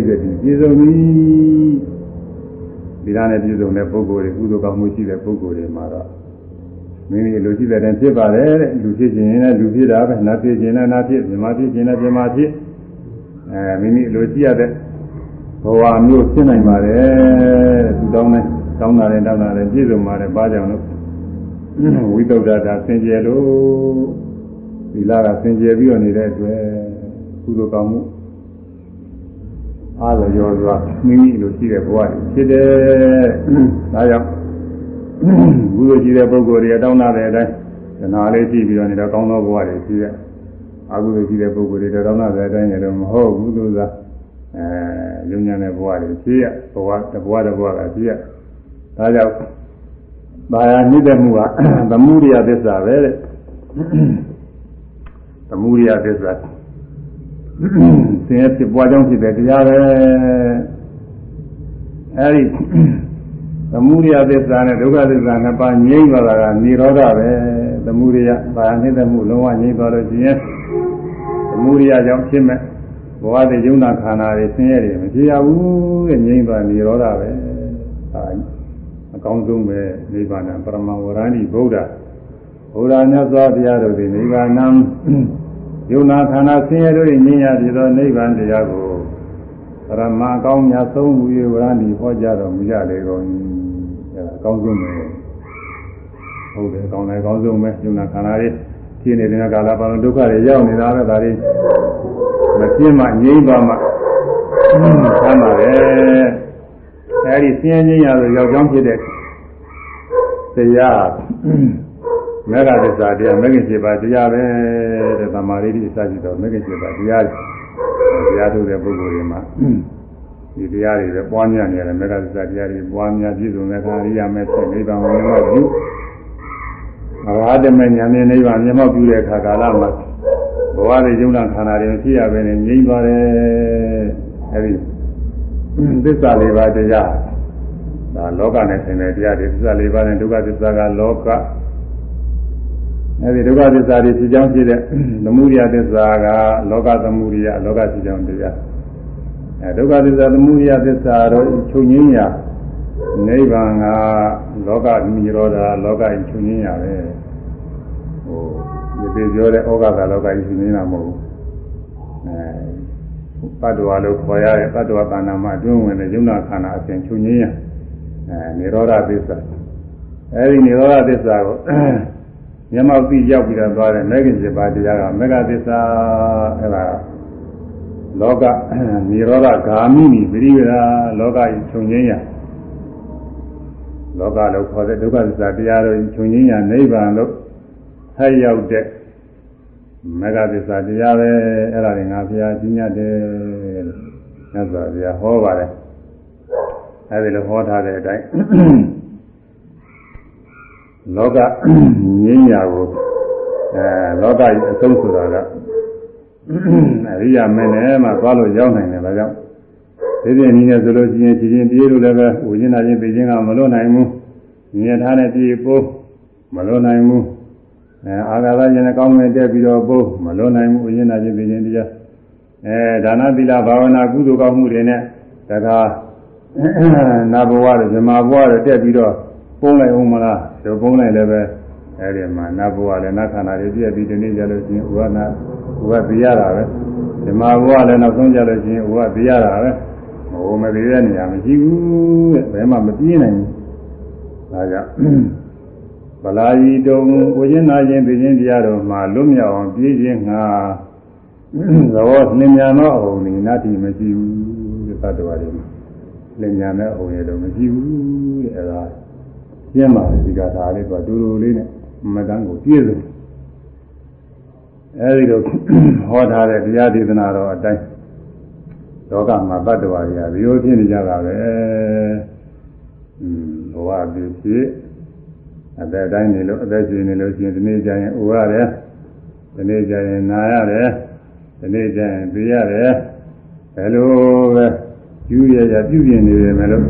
ဇတိပြည်စုံပြီဒီလားနဲ့ပြည်စုံတဲ့ပုဂ္ဂိုလ်တွေကုသိုလ်ကောင်းမှုရှိတဲ့ပုဂ္ဂိုလ်တွေမှာတော့မိမိလူရှိတဲ့တည်းဖြစ်ပါတယ်တဲ့လူဖြစ်ခြင်းနဲ့လူဖြစ်တာပဲနာဖြစ်ခြင်းနဲ့နာဖြစ်မြမဖြစ်ခြင်းနဲ့မြမဖြစ်အဲမိမိလူရှိရတဲ့ဘဝမျိုးဖြစ်နိုင်ပါတယ်သူတောင်းတဲ့တောင်းတာနဲ့တောင်းတာနဲ့ပြည့်စုံပါတယ်ဘာကြောင့်လို့ဝိသုဒ္ဓတာစင်ကြယ်လို့ သီလကစင်ကြယ်ပြီးတော့နေတဲ့အတွက်ကုသိုလ်ကောင်းမှုအားလျော်စွာမိမိလူရှိတဲ့ဘဝဖြစ်တယ်ဒါကြောင့်ကုသိုလ်ကြီးတဲ့ပုဂ္ဂိုလ်တွေတောင်းတာတဲ့အတိုင်းသနာလေးကြည့်ပြီးတော့နေတော့ကောင်းသောဘဝတွေရှိရအကုသိုလ်ကြီးတဲ့ပုဂ္ဂိုလ်တွေတောင်းတာတဲ့အတိုင်းလည်းမဟုတ်ဘူးသူကအဲယုံညာတဲ့ဘဝတွေရှိရဘဝတဘဝတဘဝကရှိရဒါကြောင့်ဘာယာနှိမ့်တဲ့မှုကသမှုရိယသစ္စာပဲတဲ့သ မှုရိယသစ္စာသင်ရဲ့ဖြစ်ပွားကြောင်းဖြစ်တဲ့တရားပဲအဲဒီသမုဒယသစ္စာနဲ့ဒုက္ခသစ္စာနှစ်ပါးငြိမ့်သွားတာကនិရောဓပဲသမုဒယဘာနှိမ့်သက်မှုလုံးဝငြိမ့်သွားလို့ရှိရင်သမုဒယကြောင့်ဖြစ်မဲ့ဘဝတည်ယုံနာခန္ဓာတွေဆင်းရဲတွေမဖြစ်ရဘူးတဲ့ငြိမ့်သွားនិရောဓပဲဟာအကောင်းဆုံးပဲနိဗ္ဗာန်ပရမဝရဏိဗုဒ္ဓဘုရားမြတ်စွာဘုရားတို့သည်နိဗ္ဗာန် ယုံနာခန္ဓာဆင်းရဲတို့ငြိမ်းရပြီးသောနိဗ္ဗာန်တရားကိုပရမအကောင်းမြတ်ဆုံးဟူ၍ဝရဏိဟောကြားတော်မူကြလေကုန်၏အကောင်းဆုံးပဲဟုတ်တယ်ကောင်းတယ်အကောင်းဆုံးပဲယုံနာခန္ဓာလေးဖြစ်နေတဲ့ကာလပါလုံးဒုက္ခတွေရောက်နေတာပဲဒါတွေမပြင်းမှငြိမ့်ပါမှဆမ်းပါတယ်အဲဒီဆင်းရဲခြင်းရလို့ရောက်ကြောင်းဖြစ်တဲ့တရား မေဃသစ္စာတရားမဂ္ဂင်7ပါးတရားပဲတဲ့သမာဓိတိအစရှိတော့မဂ္ဂင်7ပါးတရားတရားထုတ်တဲ့ပုဂ္ဂိုလ်တွေမှာဒီတရားတွေပဲပွားများနေရတယ်မေတ္တာသစ္စာတရားတွေပွားများပြည့်စုံတဲ့အခါအရိယာမေဖြစ်နိဗ္ဗာန်ဝင်မောက်ပြုအရဟတမေညာမြင်နိဗ္ဗာန်မြင်မောက်ပြုတဲ့အခါကာလမှာဘဝရဲ့ယုံနာခန္ဓာတွေဖြစ်ရပဲနဲ့ငြိမ့်သွားတယ်အဲဒီသစ္စာလေးပါးတရားဒါလောကနဲ့ဆင်တဲ့တရားတွေသစ္စာလေးပါးနဲ့ဒုက္ခသစ္စာကလောက အဲဒီဒုက္ခသစ္စာတွေဖြစ်ကြောင်းဖြစ်တဲ့သမုဒယသစ္စာကလောကသမုဒယလောကဖြစ်ကြောင်းတရားအဲဒုက္ခသစ္စာသမုဒယသစ္စာတော့ချုပ်ငင်းရာနိဗ္ဗာန်ကလောကနိရောဓလောကကြီးချုပ်ငင်းရာပဲဟိုဒီပြေပြောတဲ့ဩဃကလောကကြီးချုပ်ငင်းတာမဟုတ်ဘူးအဲပတ္တဝါလို့ခေါ်ရတဲ့ပတ္တဝါကဏ္ဍမှာအတွင်းဝင်တဲ့ယုံနာခန္ဓာအစဉ်ချုပ်ငင်းရာအဲနိရောဓသစ္စာအဲဒီနိရောဓသစ္စာကို မျက်မှောက်ပြီးရောက်ပြီးတော့သွားတဲ့မဂ္ဂင်7ပါးတရားကမဂ္ဂသစ္စာအဲဒါလောကនិရောဓဂာမိနိပရိဝေဒလောကကြီးခြုံငင်းရလောကလို့ခေါ်တဲ့ဒုက္ခသစ္စာတရားတို့ခြုံငင်းရနိဗ္ဗာန်လို့ဆက်ရောက်တဲ့မဂ္ဂသစ္စာတရားပဲအဲ့ဒါတွေငါဘုရားကြီးညတ်တယ်မြတ်စွာဘုရားဟောပါတယ်အဲဒီလိုဟောထားတဲ့အတိုင်း လောကငြိမ်းရာကိုအဲလောကကြီးအဆုံးဆိုတာကအရိယာမင်းနဲ့မှသွားလို့ရောက်နိုင်တယ်ဒါကြောင့်ဒီပြင်းနည်းနဲ့ဆိုလို့ရှိရင်ခြေချင်းပြေးလို့လည်းပဲဝိညာဉ်နာချင်းပြေးခြင်းကမလွတ်နိုင်ဘူးဉာဏ်ထားနဲ့ပြေးပိုးမလွတ်နိုင်ဘူးအဲအာဂါသဉာဏ်ကောင်းမဲ့တက်ပြီးတော့ပို့မလွန်နိုင်ဘူးဥဉ္ဇနာခြင်းပြခြင်းတရားအဲဒါနသီလဘာဝနာကုသိုလ်ကောင်းမှုတွေနဲ့တခါနာဘဝတွေဇမဘဝတွေတက်ပြီးတော့ပုံးလိုက်အောင်မလား ဒီပုံးလိုက်လည်းပဲအဲဒီမှာနာဘဝလည်းနာခန္ဓာတွေပြည့်ပြီးဒီနေ့ကြလို့ရှိရင်ဥဝနာဥဝသိရတာပဲဇမဘဝလည်းနောက်ဆုံးကြလို့ရှိရင်ဥဝသိရတာပဲဟိုမသိတဲ့နေရာမရှိဘူးတဲ့ဘယ်မှမပြေးနိုင်ဘူးဒါကြောင့်ဗလာယီတုံကိုချင်းနာချင်းပြချင်းတရားတော်မှာလွတ်မြောက်အောင်ပြေးခြင်းငါသဘောနှင်းမြန်သောအုံဒီနတ်တိမရှိဘူးတဲ့သတ္တဝါတွေမှာလင်ညာမဲ့အုံရတော့မရှိဘူးတဲ့အဲဒါ ပြင်းပါလေဒီကသာလေးကတူတူလေးနဲ့မတန်းကိုပြည့်စုံအဲဒီတော့ဟောထားတဲ့တရားဒေသနာတော်အတိုင်းလောကမှာတတ္တဝါတွေကဒီလိုဖြစ်နေကြတာပဲอืมဘဝပြည့်ပြည့်အသက်တိုင်းနေလို့အသက်ရှင်နေလို့ရှိရင်ဒီနေ့ကျရင်အိုရတယ်ဒီနေ့ကျရင်နာရတယ်ဒီနေ့ကျရင်ပြရတယ်ဘယ်လိုပဲယူရရပြုပြင်နေတယ်မလို့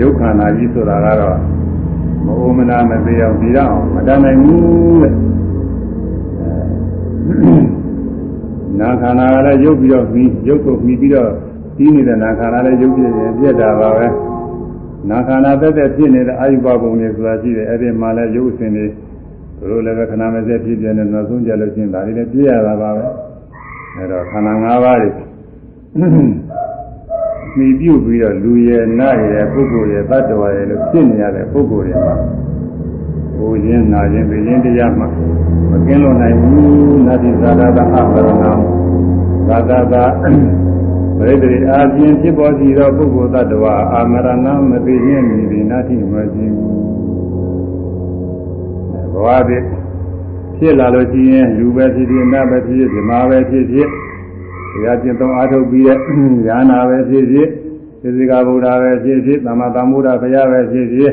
ရုပ်ခန္ဓာကြီးဆိုတာကတော့မအိုမနာမသေးအောင်ဒီတော့မတတ်နိုင်ဘူးတဲ့နာခန္ဓာကလည်းရုပ်ပြီးတော့ပြီးရုပ်ကိုပြီးပြီးတော့ပြီးနေတဲ့နာခန္ဓာလည်းရုပ်ပြည့်ရင်ပြည့်တာပါပဲနာခန္ဓာသက်သက်ဖြစ်နေတဲ့အာယုဘဘုံတွေဆိုတာရှိတယ်အဲ့ဒီမှာလည်းရုပ်အစဉ်တွေတို့လည်းပဲခဏမစက်ဖြစ်ပြနေနောက်ဆုံးကြလို့ချင်းဒါတွေလည်းပြည့်ရတာပါပဲအဲ့တော့ခန္ဓာ၅ပါးတွေ မိပြုတ်ပြီးတော့လူရဲ့နတ်ရဲ့ပုဂ္ဂိုလ်ရဲ့တ attva ရဲ့လို့ဖြစ်နေရတဲ့ပုဂ္ဂိုလ်တွေမှာဟိုရင်းနာခြင်းပြင်းတရားမှာမကင်းလို့နိုင်ဘူးနတ်တိသာသအပရဏံသာသသာပရိသေအာဖြင့်ဖြစ်ပေါ်စီသောပုဂ္ဂိုလ်တ attva အာမရဏမသိခြင်းမည်ဒီနာတိမရှိဘူးဘဝဖြစ်ဖြစ်လာလို့ရှိရင်လူပဲဖြစ်ဖြစ်နတ်ပဲဖြစ်ဖြစ်ဇမားပဲဖြစ်ဖြစ် တရားကျင့်သုံးအားထုတ်ပြီးတဲ့ဉာဏ်နာပဲဖြစ်ဖြစ်သစ္စကဗုဒ္ဓပဲဖြစ်ဖြစ်သမ္မာသမ္ဗုဒ္ဓဘုရားပဲဖြစ်ဖြစ်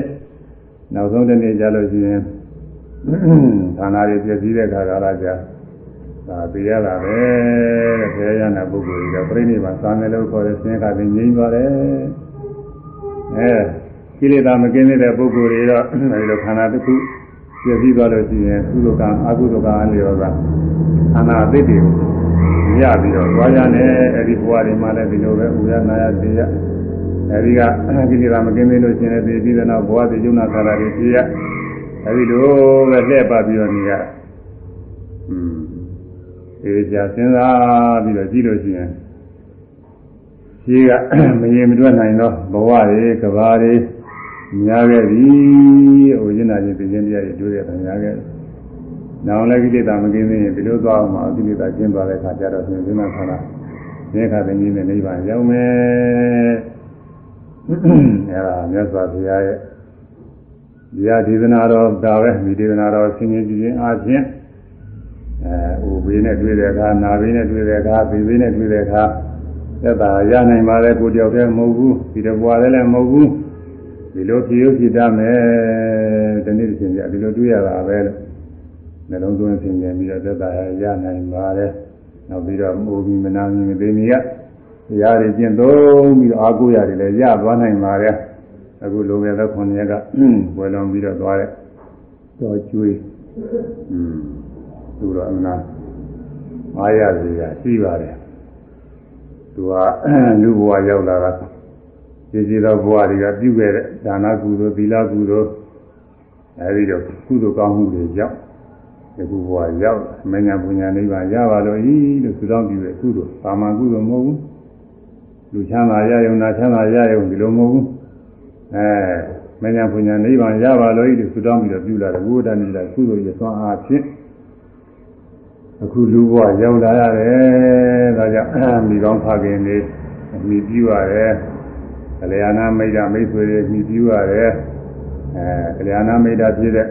နောက်ဆုံးတစ်နေ့ကြလို့ရှိရင်ဌာနတွေပြည့်စည်တဲ့ခါကာလကြာဒါပြရတာပဲတဲ့ဘုရားရနာပုဂ္ဂိုလ်ကြီးကပြိဋိဘံသာမယ်လို့ခေါ်တဲ့ဆင်းရဲကငြိမ်းသွားတယ်အဲကိလေသာမကင်းတဲ့ပုဂ္ဂိုလ်တွေတော့အဲဒီလိုခန္ဓာတစ်ခုပြည့်စည်သွားလို့ရှိရင်ကုသိုလ်ကံအကုသိုလ်ကံအလျော်ကခန္ဓာအသစ်တွေ ရပြီးတော့သွားကြတယ်အဲဒီဘဝတွေမှာလည်းဒီလိုပဲဥရနာရသိရအဲဒီကကိလေသာမကင်းသေးလို့ရှင်လည်းသိပြီးတဲ့နောက်ဘဝတည်ကျုံနာခါလာတွေသိရအဲဒီလိုပဲလှည့်ပတ်ပြီးတော့နေရอืมဒီကြာစဉ်းစားပြီးတော့ကြည့်လို့ရှိရင်ရှိကမရေမတွက်နိုင်တော့ဘဝတွေကဘာတွေများခဲ့ပြီဟိုရင်းနာချင်းပြင်းပြရည်တွေ့ရတာများခဲ့တယ် နောင်လည်းကိလေသာမကင်းသေးရင်ဒီလိုသွားအောင်မှာကိလေသာကျင်းသွားတဲ့အခါကျတော့ရှင်ဒီမှာခန္ဓာဒီခါသိင်းနဲ့နိဗ္ဗာန်ရောက်မယ်အဲဒါမြတ်စွာဘုရားရဲ့ဒီဟာဒေသနာတော်ဒါပဲဒီဒေသနာတော်ဆင်းရဲကြည့်ခြင်းအားဖြင့်အဲဟိုဘေးနဲ့တွေ့တဲ့အခါနာဘေးနဲ့တွေ့တဲ့အခါဘေးဘေးနဲ့တွေ့တဲ့အခါသက်သာရနိုင်ပါလေကိုတယောက်တည်းမဟုတ်ဘူးဒီတဘွားလည်းမဟုတ်ဘူးဒီလိုဖြစ်ရဖြစ်တတ်မယ်ဒီနေ့တစ်ချိန်ပြဒီလိုတွေ့ရတာပဲလို့ နှလုံးသွင်းဆင်ခြင်ပြီးတော့သက်သာရနိုင်ပါတယ်နောက်ပြီးတော့မိုးပြီးမနာမီမသိမီကတရားတွေကျင့်သုံးပြီးတော့အာကိုရတယ်လည်းရသွားနိုင်ပါတယ်အခုလိုငယ်သောခုနှစ်ရက်ကဝယ်လွန်ပြီးတော့သွားတဲ့တော်ကျွေးอืมသူတော့အမှန်အားရစရာရှိပါတယ်သူကလူဘဝရောက်လာတာဒီစီသောဘဝတွေကပြုခဲ့တဲ့ဒါနကုသိုလ်သီလကုသိုလ်အဲဒီတော့ကုသိုလ်ကောင်းမှုတွေကြောင့် ဒီကုဘဝရောက်မညာပညာနိဗ္ဗာန်ရပါလို့ဤလို့ဆုတောင်းပြုတဲ့ကုသိုလ်ပါမကုသိုလ်မဟုတ်ဘူးလူချမ်းသာရယုံနာချမ်းသာရယုံဒီလိုမဟုတ်ဘူးအဲမညာပညာနိဗ္ဗာန်ရပါလို့ဤလို့ဆုတောင်းပြီးတော့ပြုလာတယ်ဘုရားနိလာကုသိုလ်ရသွမ်းအားဖြင့်အခုလူဘဝရောက်လာရတယ်ဒါကြောင့်မိကောင်းဖခင်နေမိပြုရတယ်ကလျာဏမိတ်တာမိတ်ဆွေတွေမိပြုရတယ်အဲကလျာဏမိတ်တာဖြစ်တဲ့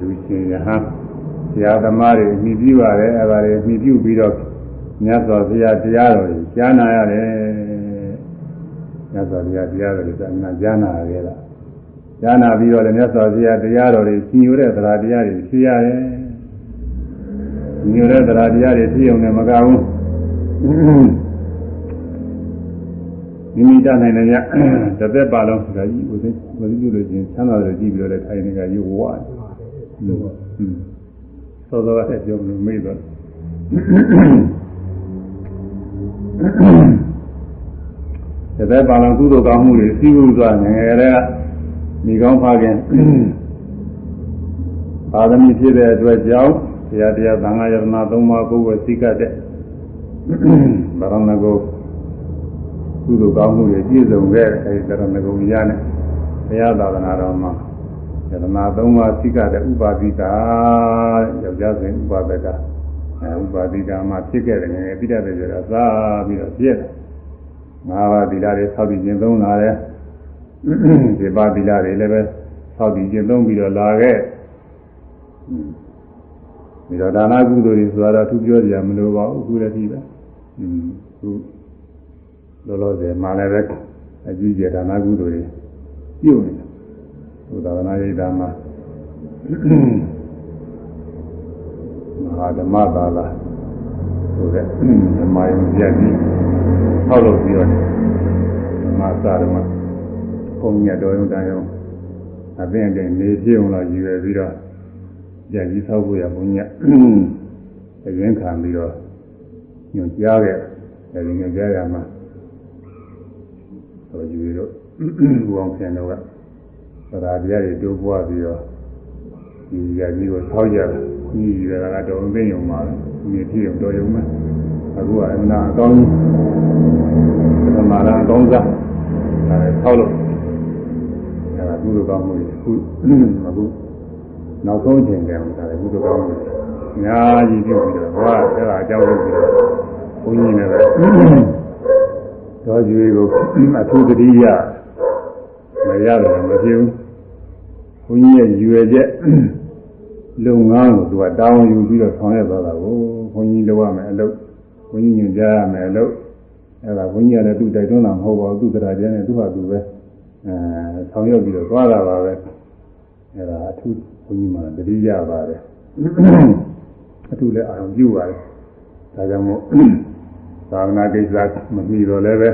လူရှင်ယဟန်ဆရာသမားတွေမိပြုရတယ်အဲဒါတွေမိပြုပြီးတော့မြတ်စွာဘုရားတရားတော်ကိုကြားနာရတယ်မြတ်စွာဘုရားတရားတော်ကိုသာနာကြားနာရတာကြားနာပြီးတော့လည်းမြတ်စွာဘုရားတရားတော်တွေရှင်ယူတဲ့သရာတရားတွေဖြစ်ရတယ်ရှင်ယူတဲ့သရာတရားတွေဖြစ်ုံနဲ့မကဘူးမိမိတနိုင်တယ်ညတစ်သက်ပါလုံးဒါကြီးဦးသိဝိသုလို့ချင်းချမ်းသာတယ်ကြည့်ပြီးတော့လည်းထိုင်နေကြရုပ်ဝါတယ် ဟုတ်သောသောအဲ့ပြောလို့မေးတော့တစ်သက်ပါလုံးကုသိုလ်ကောင်းမှုတွေစီးပူးသွားငယ်ငယ်တွေကမိကောင်းဖခင်ပါရမီဖြစ်တဲ့အတွက်ကြောင့်တရားတရားသံဃာယတနာသုံးပါးကိုယ်ဝစိကတဲ့ဗရဏဂုကုသိုလ်ကောင်းမှုတွေပြည့်စုံခဲ့အဲဒီသရဏဂုံရနဲ့ဘုရားသာသနာတော်မှာ ယတနာသုံးပါးစိကတဲ့ဥပါတိကာယောက်ျားစဉ်ဥပါဒကအဲဥပါတိကာမှာဖြစ်ခဲ့တယ်ငယ်ငယ်ပြည့်တဲ့ကြတာသာပြီးတော့ပြည့်တယ်ငါးပါးသီလတွေဆောက်ပြီးကျင့်သုံးလာတယ်ဒီပါသီလတွေလည်းပဲဆောက်ပြီးကျင့်သုံးပြီးတော့လာခဲ့ပြီးတော့ဒါနကုသိုလ်တွေဆိုတာတော့သူပြောကြရမလို့ပါဘူးအခုလည်းဒီပဲอืมခုလောလောဆယ်မှလည်းပဲအကြီးကျယ်ဒါနကုသိုလ်တွေပြုနေတယ် ဘုရားနာရိတာမှာမဟာဓမ္မသာလာဆိုတဲ့ဓမ္မယုံကြည်ကြီးထောက်လို့ပြီးတော့ဓမ္မစာဓမ္မဘုံညတော်ရုံတန်ရုံအပင်အပြင်နေပြည့်အောင်လို့ရည်ရွယ်ပြီးတော့ကြည်ကြီးဆောက်ဖို့ရဘုံညအရင်ခံပြီးတော့ညွှန်ကြားခဲ့တယ်ညွှန်ကြားရမှာဆိုယူတို့ဘူအောင်ဆင်တော့ ကသရာတရားတွေတိုးပွားပြီးတော့ဒီရကြီးကိုဆောက်ကြတယ်ဒီရကတော်သိယုံပါလားဒီပြည့်အောင်တော်ယုံမယ်အခုကအမှန်အကောင်းကြီးသမာဓိအကောင်းစားဒါလည်းဆောက်လို့အဲဒါကုသိုလ်ကောင်းမှုတွေအခုအခုနောက်ဆုံးချိန်ကြအောင်ဒါလည်းကုသိုလ်ကောင်းမှုတွေအများကြီးပြုပြီးတော့ဟောအဲ့ဒါအကြောင်းလို့ပြီးတော့ဘုန်းကြီးနဲ့ပဲတော်ကျွေးကိုအထူးတတိယမရတယ်မဖြစ်ဘူး ဘုန်းကြီးရဲ့ရွယ်ချက်လုပ်ငန်းကိုသူကတောင်းယူပြီးတော့ဆောင်ရွက်သွားတာကိုဘုန်းကြီးလုပ်ရမယ်အလုပ်ဘုန်းကြီးညွှန်ကြားရမယ်အလုပ်အဲ့ဒါဘုန်းကြီးကလည်းသူ့တိုက်တွန်းတာမဟုတ်ပါဘူးသူ့တရားကျမ်းနဲ့သူ့ဟာသူပဲအဲဆောင်ရွက်ပြီးတော့သွားတာပါပဲအဲ့ဒါအထူးဘုန်းကြီးမှတတိယပါတယ်အထူးလည်းအာရုံပြုပါတယ်ဒါကြောင့်မို့သာသနာကိစ္စမပြီးတော့လည်းပဲ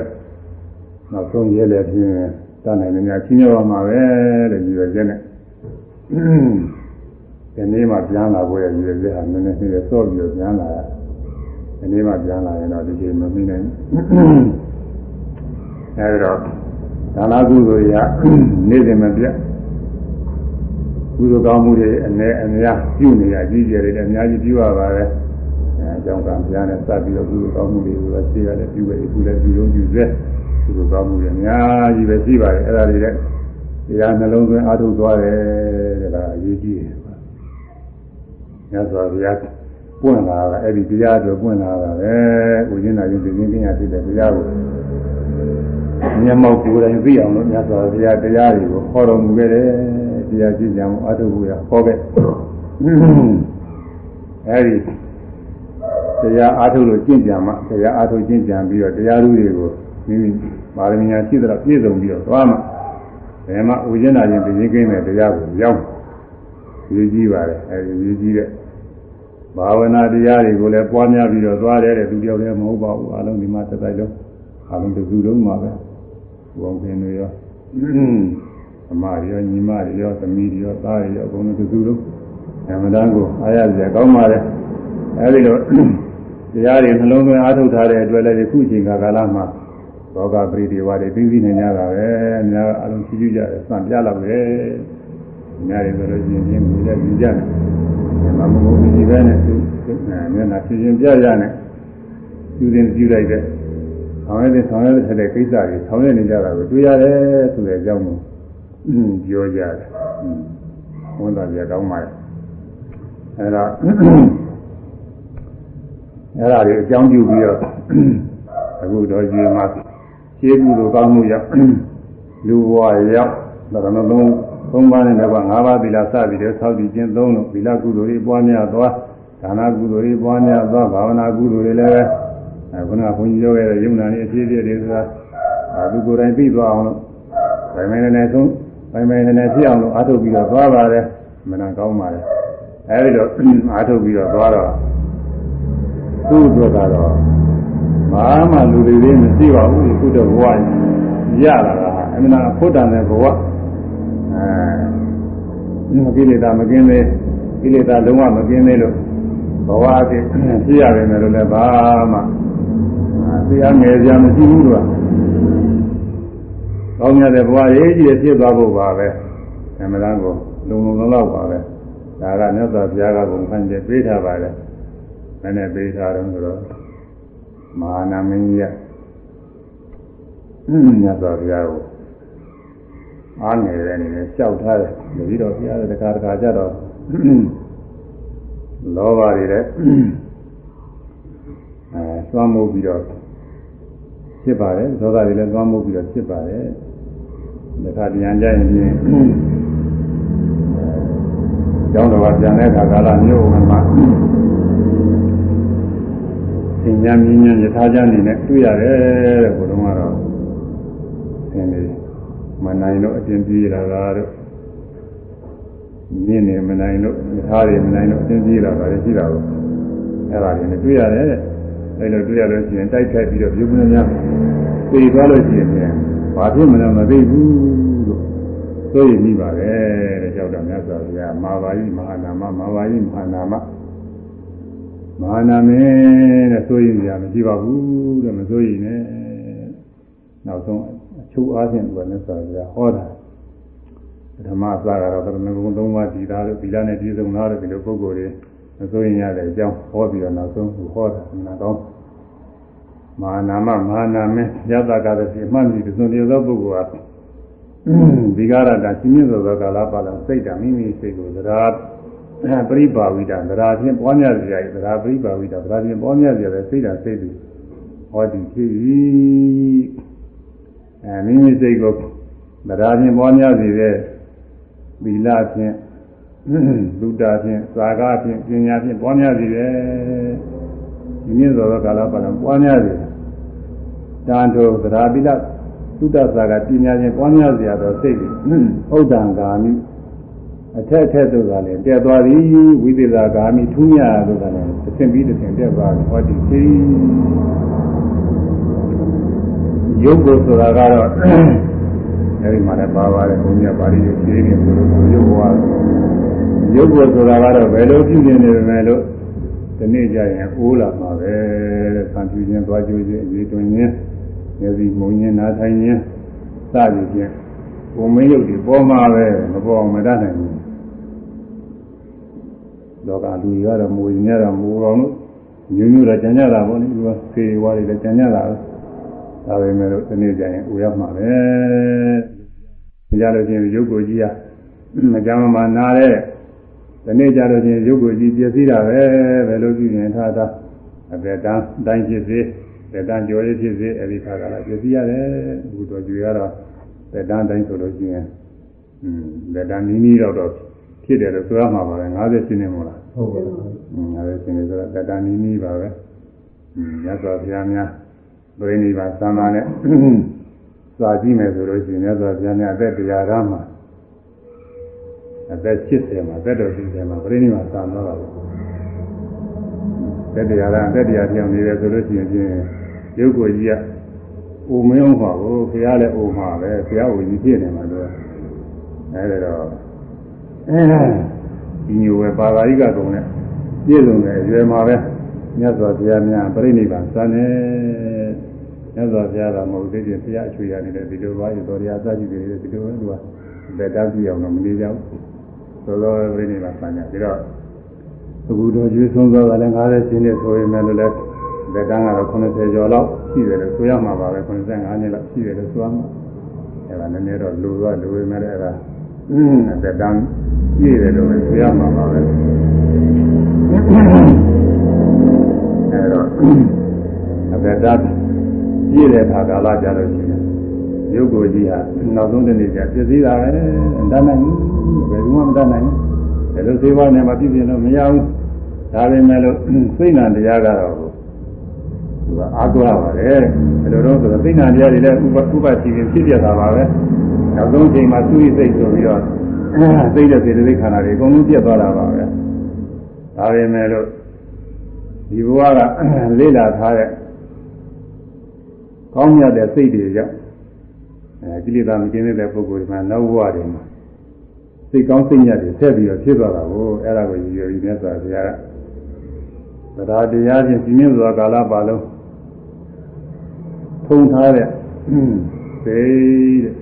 နောက်ဆုံးရဲလည်းဖြင့်တတ်နိုင်နေများချင်းရောက်မှာပဲတဲ့ဒီလိုကျက်နဲ့ ဒီနေ့မှပြန်လာဖို့ရည်ရွယ်ချက်ဟာနည်းနည်းလေးစော့ပြီးတော့ပြန်လာရဒီနေ့မှပြန်လာရင်တော့ဒီချိန်မမိနိုင်အဲဒီတော့ဒါနကုသိုလ်ရနေ့စဉ်မပြတ်ကုသိုလ်ကောင်းမှုတွေအ ਨੇ အများပြုနေရကြီးကျယ်တွေလည်းအများကြီးပြုရပါတယ်အဲအကြောင်းကံပြန်နဲ့စပ်ပြီးတော့ကုသိုလ်ကောင်းမှုတွေကိုရှင်းရတယ်ပြုရတယ်အခုလည်းပြုလုံးပြုစေကုသိုလ်ကောင်းမှုတွေအများကြီးပဲရှိပါတယ်အဲ့ဒါတွေလည်း တရားနှလုံးသွင်းအားထုတ်သွားတယ်တဲ့ဒါအရေးကြီးတယ်မြတ်စွာဘုရားပွင့်လာတာအဲ့ဒီတရားတွေပွင့်လာတာပဲကိုရင်းနာရင်ဒီရင်းချင်းရဖြစ်တဲ့တရားကိုမျက်မှောက်ကိုယ်တိုင်သိအောင်လို့မြတ်စွာဘုရားတရားတွေကိုဟောတော်မူခဲ့တယ်တရားကြည့်ကြအောင်အားထုတ်ဖို့ရဟောခဲ့အဲ့ဒီတရားအားထုတ်လို့ကျင့်ကြံမှတရားအားထုတ်ကျင့်ကြံပြီးတော့တရားဓုတွေကိုမိမိပါရမီညာရှိသလားပြည့်စုံပြီးတော့သွားမှ ဘယ်မှာဥကျင်နာခြင်းပြင်းကင်းတဲ့တရားကိုရောက်ရည်ကြီးပါတယ်အဲဒီရည်ကြီးတဲ့ဘာဝနာတရားတွေကိုလည်းပွားများပြီးတော့သွားတယ်တဲ့သူတယောက်တည်းမဟုတ်ပါဘူးအလုံးဒီမှာတစ်တိုင်းလုံးအလုံးတစ်စုလုံးမှာပဲဘုံပင်တွေရောအမရောညီမရောသမီးရောသားရောအကုန်လုံးတစ်စုလုံးအမှန်တန်ကိုအားရစရာကောင်းပါတယ်အဲဒီလိုတရားတွေနှလုံးသွင်းအားထုတ်ထားတဲ့အတွက်လည်းဒီခုအချိန်ကာလမှာ သောကပရိဒီဝါတွေပြီးပြီးနေကြတာပဲအများအလုံးရှိကြကြတယ်စံပြလောက်ပဲအများတွေဆိုလို့ရှိရင်ပြင်းပြီးလည်းကြည့်ကြတယ်မမမဒီပဲနဲ့သူမျက်နှာဖြင်းဖြင်းပြရနဲ့သူရင်ပြုလိုက်တဲ့ဆောင်ရတဲ့ဆောင်ရတဲ့ကိစ္စတွေဆောင်ရနေကြတာကိုတွေ့ရတယ်ဆိုတဲ့အကြောင်းကိုပြောကြတယ်ဝန်သားပြကောင်းပါရဲ့အဲဒါအဲ့ဒါတွေအကြောင်းပြုပြီးတော့အခုတော့ဒီမှာ ခြေကူလိုကောင်းမှုရောက်လူဘဝရောက်ဒါကလည်းသုံးသုံးပါးနဲ့တော့၅ပါးသီလစပြီးတော့သောက်တည်ခြင်းသုံးလို့သီလကုသိုလ်တွေပွားများသွားဒါနကုသိုလ်တွေပွားများသွားဘာဝနာကုသိုလ်တွေလည်းအဲခုနကဘုန်းကြီးပြောခဲ့တဲ့ယုံနာနေအဖြစ်အပျက်တွေဆိုတာအဲသူကိုယ်တိုင်သိသွားအောင်လို့ဗိုင်မဲနဲ့ဆုံးဗိုင်မဲနဲ့ဖြစ်အောင်လို့အားထုတ်ပြီးတော့သွားပါတယ်မနာကောင်းပါတယ်အဲဒီတော့အားထုတ်ပြီးတော့သွားတော့သူ့အတွက်ကတော့ ဘာမှလူတွေလေးမရှိပါဘူးခုတော့ဘဝရလာတာအမှန်တရားဖို့တန်တဲ့ဘဝအဲကိလေသာမကင်းသေးကိလေသာလုံးဝမကင်းသေးလို့ဘဝအဖြစ်ဖြစ်ရတယ်လို့လည်းဘာမှတရားငယ်ကြမရှိဘူးလို့ကောင်းမြတ်တဲ့ဘဝရေးကြီးဖြစ်သွားဖို့ပါပဲအမှန်တရားကိုလုံလုံလောက်ပါပဲဒါကမြတ်စွာဘုရားကဘုံဖန်ကျပေးထားပါတယ်မနဲ့ပေးထားတော့ဆိုတော့ မဟာနာမင်းကြီးကမြတ်စွာဘုရားကိုအားငယ်တဲ့အနေနဲ့ကြောက်ထားတယ်တတိတော်ဘုရားတခါတခါကြတော့လောဘတွေတဲ့အဲသွမ်းမိုးပြီးတော့ဖြစ်ပါတယ်ဒေါသတွေလည်းသွမ်းမိုးပြီးတော့ဖြစ်ပါတယ်တခါပြန်ကြရင်ပြင်ကျောင်းတော်ကပြန်တဲ့အခါကာလမျိုးဝင်မှာ သင်ညာမြင်းညာယထာကြအနေနဲ့တွေ့ရတယ်တဲ့ဘုရားကတော့သင်နေမနိုင်လို့အတင်ပြေးလာတာတို့မြင့်နေမနိုင်လို့ယထာတွေမနိုင်လို့အတင်ပြေးလာတာရှိတာကိုအဲ့ဒါတွေနဲ့တွေ့ရတယ်တဲ့အဲ့လိုတွေ့ရလို့ရှိရင်တိုက်ခိုက်ပြီးတော့ပြုမနေများပြေးသွားလို့ရှိရင်ဘာဖြစ်မလဲမသိဘူးလို့ဆိုရင်ပြီးပါတယ်တဲ့ကြောက်တော်မြတ်စွာဘုရားမာဘာယိမဟာနာမမာဘာယိမဟာနာမ မဟာနာမေတဲ့ဆိုရင်ကြာမရှိပါဘူးတဲ့မဆိုရင်နဲ့နောက်ဆုံးအချိုးအားဖြင့်သူကမြတ်စွာဘုရားဟောတာပထမအစကတော့သရဏဂုံ၃ပါးဒီသားလို့ဒီလားနဲ့ဒီစုံသားလို့ဒီလိုပုဂ္ဂိုလ်တွေမဆိုရင်ရတဲ့အကြောင်းဟောပြီးတော့နောက်ဆုံးသူဟောတာနာတော့မဟာနာမမဟာနာမေယတကာသတိအမှန်ကြီးသုံးရသောပုဂ္ဂိုလ်ဟာဒီကာရတာရှင်းမြင့်သောကာလပါလာစိတ်ဓာမိမိစိတ်ကိုသရာ ပရိပါဝိတာသရာဖြင့်ပွားများကြရသရာပရိပါဝိတာသရာဖြင့်ပွားများကြရစိတ်ဓာစိတ်သူဟောဒီဖြစ်၏အဲမိမိစိတ်ကိုသရာဖြင့်ပွားများစေတဲ့သီလဖြင့်လူတာဖြင့်သာကဖြင့်ပညာဖြင့်ပွားများစေတယ်ဒီမြင့်သောကာလပါလာပွားများစေတန်ထိုသရာပိလသုတ္တသာကပညာချင်းပွားများစရာတော့စိတ်ကြီးဥဒ္ဒံဂာမိ အထက်ထက်တို့ကလည်းတက်သွားသည်ဝိသေသာဂာမိထူးမြတ်တို့ကလည်းတစ်ဆင့်ပြီးတစ်ဆင့်တက်သွားပြီဟောဒီသိယုတ်ကိုဆိုတာကတော့အဲဒီမှာလည်းပါပါတယ်ဘုန်းကြီးကပါဠိရေးနေတယ်ဆိုလို့ယုတ်ဘဝယုတ်ကိုဆိုတာကတော့ဘယ်လိုပြုနေနေပဲမဲ့လို့ဒီနေ့ကျရင်အိုးလာမှာပဲတဲ့ဆံပြူခြင်းသွားကြိုးခြင်းအရေးတွင်ခြင်းမျက်စိမုံခြင်းနားထိုင်ခြင်းစသည်ဖြင့်ဘုံမင်းရုပ်တွေပေါ်မှာပဲမပေါ်အောင်မတတ်နိုင်ဘူး လောကလူတွေကတော့မူရင်ရတာမူအောင်လို့ညွညွတော့ကြံကြတာပေါ့လေသူကဖေးဝါးတွေလည်းကြံကြတာဒါပဲမဲ့လို့ဒီနေ့ကျရင်ဦးရမှာပဲကြလို့ချင်းရုပ်ကိုကြီးကမကြမ်းမှနားတဲ့ဒီနေ့ကြလို့ချင်းရုပ်ကိုကြီးပြည့်စည်တာပဲဘယ်လိုကြည့်ရင်ထားတာအပေတန်းတိုင်းဖြစ်စေသက်တမ်းကြော်ရဖြစ်စေအဲဒီခါကလာပြည့်စည်ရတယ်အခုတော့ကြွေရတော့သက်တမ်းတိုင်းဆိုလို့ရှိရင်อืมသက်တမ်းနီးနီးတော့တော့ ဖြစ်တယ်လို့ဆိုရမှာပါပဲ90ရှင်းနေမို့လားဟုတ်ပါဘူး90ရှင်းနေဆိုတော့တတဏီနီးပါပဲမြတ်စွာဘုရားများပြိနိဗ္ဗာန်သံဃာနဲ့စာကြည့်မယ်ဆိုလို့ရှိရင်မြတ်စွာဘုရားများအသက်တရားရမှာအသက်70မှာအသက်တော်70မှာပြိနိဗ္ဗာန်သံဃာပါပဲသက်တရားရအသက်တရားပြောင်းနေတယ်ဆိုလို့ရှိရင်ရုပ်ကိုကြီးကအိုမင်းအောင်ပါဘူးဘုရားလည်းအိုမှာပဲဘုရားကိုကြီးဖြစ်နေမှာဆိုတော့အဲဒါတော့ ဒီညိုပဲပါဠိကကုံနဲ့ပြည့်စုံတယ်ရွယ်မှာပဲမြတ်စွာဘုရားများပြိဋိဘံစံနေမြတ်စွာဘုရားကမဟုတ်သေးတယ်ဘုရားအချွေရနေတယ်ဒီလိုပါရတော်ရအစရှိတယ်ဒီလိုပဲသူကဗေဒပြည့်အောင်တော့မနေကြဘူးသောသောပြိဋိဘံစံနေပြီးတော့အခုတော်ကျွေးဆုံးသွားတာလည်း90ရှင်းနေဆိုရင်လည်းလည်းလက်တန်းကတော့80ကျော်လောက်ရှိတယ်လို့ဆိုရမှာပါပဲ85နှစ်လောက်ရှိတယ်လို့ဆိုရမှာအဲဒါနည်းနည်းတော့လူသွားလူဝင်မဲ့အဲဒါ လက်တန်းပြည့်တယ်လို့ဆိုရမှာပါပဲအဲတော့လက်တန်းပြည့်တဲ့ခါကာလကြလို့ရှိရင်ရုပ်ကိုကြီးဟာနောက်ဆုံးတနေ့ကျပြည့်စည်တာပဲတတ်နိုင်ဘူးဘယ်သူမှမတတ်နိုင်ဘူးဘယ်လိုသေးပါနဲ့မပြည့်ပြည့်လို့မရဘူးဒါပေမဲ့လို့စိတ်နာတရားကတော့သူကအားကိုးရပါတယ်ဘယ်လိုတော့ဆိုတော့သိဏတရားတွေလည်းဥပဥပစီရင်ဖြစ်ပြတာပါပဲ နောက်ဆုံးချိန်မှာသူ့ရဲ့စိတ်ဆိုပြီးတော့သိတဲ့စေတသိက်ခန္ဓာတွေအကုန်လုံးပြတ်သွားတာပါပဲဒါပေမဲ့လို့ဒီဘဝကလေးလာထားတဲ့ကောင်းမြတ်တဲ့စိတ်တွေကြောင့်အဲကိလေသာမကင်းတဲ့ပုဂ္ဂိုလ်တွေမှာနောက်ဘဝတွေမှာစိတ်ကောင်းစိတ်ညတ်တွေဆက်ပြီးတော့ဖြစ်သွားတာကိုအဲ့ဒါကိုရည်ရွယ်ပြီးမြတ်စွာဘုရားကတရားတရားချင်းပြင်းပြစွာကာလပါလုံးထုံထားတဲ့စိတ်တဲ့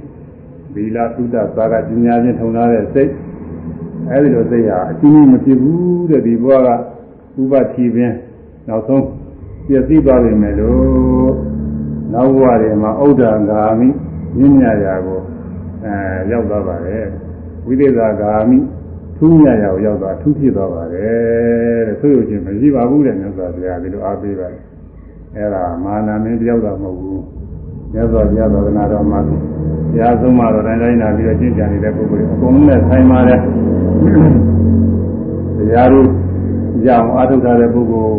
သီလသုဒ္ဓသာကပညာချင်းထုံထားတဲ့စိတ်အဲဒီလိုစိတ်ဟာအချင်းချင်းမဖြစ်ဘူးတဲ့ဒီဘဝကဥပတိပင်နောက်ဆုံးပြည့်စည်သွားပြီမယ်လို့နောက်ဘဝတွေမှာဥဒ္ဒဂာမိမြင့်မြတ်ရာကိုအဲရောက်သွားပါတယ်ဝိသေသဂာမိထူးမြတ်ရာကိုရောက်သွားထူးဖြစ်သွားပါတယ်တဲ့ဆိုရခြင်းမရှိပါဘူးတဲ့မြတ်စွာဘုရားဒီလိုအားပေးပါတယ်အဲဒါမာနမင်းတယောက်တော့မဟုတ်ဘူး မြတ်စွာဘုရားသာသနာတော်မှာဘုရားဆုံးမတော်တိုင်းတိုင်းလာပြီးတော့ကျင့်ကြံနေတဲ့ပုဂ္ဂိုလ်တွေအကုန်လုံးနဲ့ဆိုင်ပါတယ်တရားတို့ကြောင်အားထုတ်တဲ့ပုဂ္ဂိုလ်